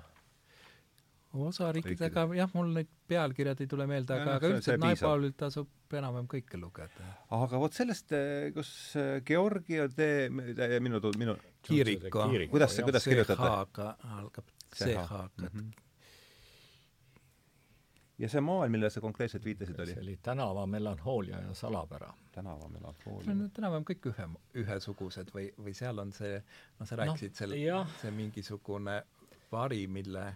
osariikidega jah, mul neid pealkirjad ei tule meelde, aga, aga üldiselt Naipaolilt tasub enam-vähem kõike lugeda. aga vot sellest, eh, kus eh, Georgia tee, minu, minu Kiriko. kuidas see, kuidas kirjutate? CH-ga algab, CH-ga mm. -hmm. Ja see maal, millele sa konkreetselt viitasid, oli? see oli tänava melanhoolia ja salapära. tänava melanhoolia. Need on enam-vähem kõik ühe, ühesugused või, või seal on see, noh, sa rääkisid no, seal, see mingisugune vari, mille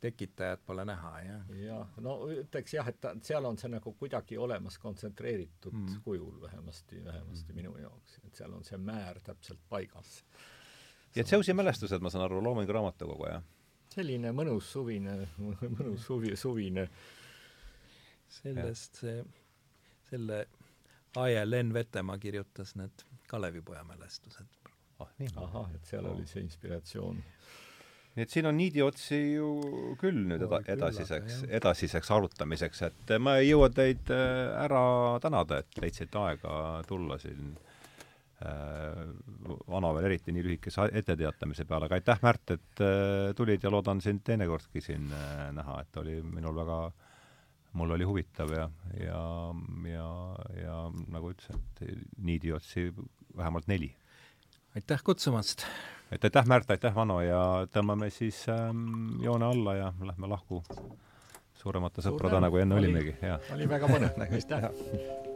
tekitajat pole näha, jah? jah, no ütleks jah, et ta, seal on see nagu kuidagi olemas kontsentreeritud mm. kujul vähemasti, vähemasti mm. minu jaoks, et seal on see määr täpselt paigas. ja Zeussi mälestused, ma saan aru, Loomingu raamatukogu, jah? selline mõnus suvine, mõnus suvi, suvine sellest see, selle Aie Len Vetemaa kirjutas need Kalevipoja mälestused. ah nii? ahah, et seal oli see inspiratsioon nii et siin on niidiotsi ju küll nüüd eda-, edasiseks, edasiseks arutamiseks, et ma ei jõua teid äh, ära tänada, et leidsite aega tulla siin äh, vana veel eriti nii lühikese etteteatamise peale, aga aitäh, Märt, et äh, tulid ja loodan sind teinekordki siin äh, näha, et oli minul väga, mul oli huvitav ja, ja, ja, ja nagu ütlesin, et niidiotsi vähemalt neli. aitäh kutsumast! et aitäh, Märt, aitäh, Vano ja tõmbame siis ähm, joone alla ja lähme lahku suuremate sõpradena, kui enne olimegi, jah. oli väga põnev, aitäh!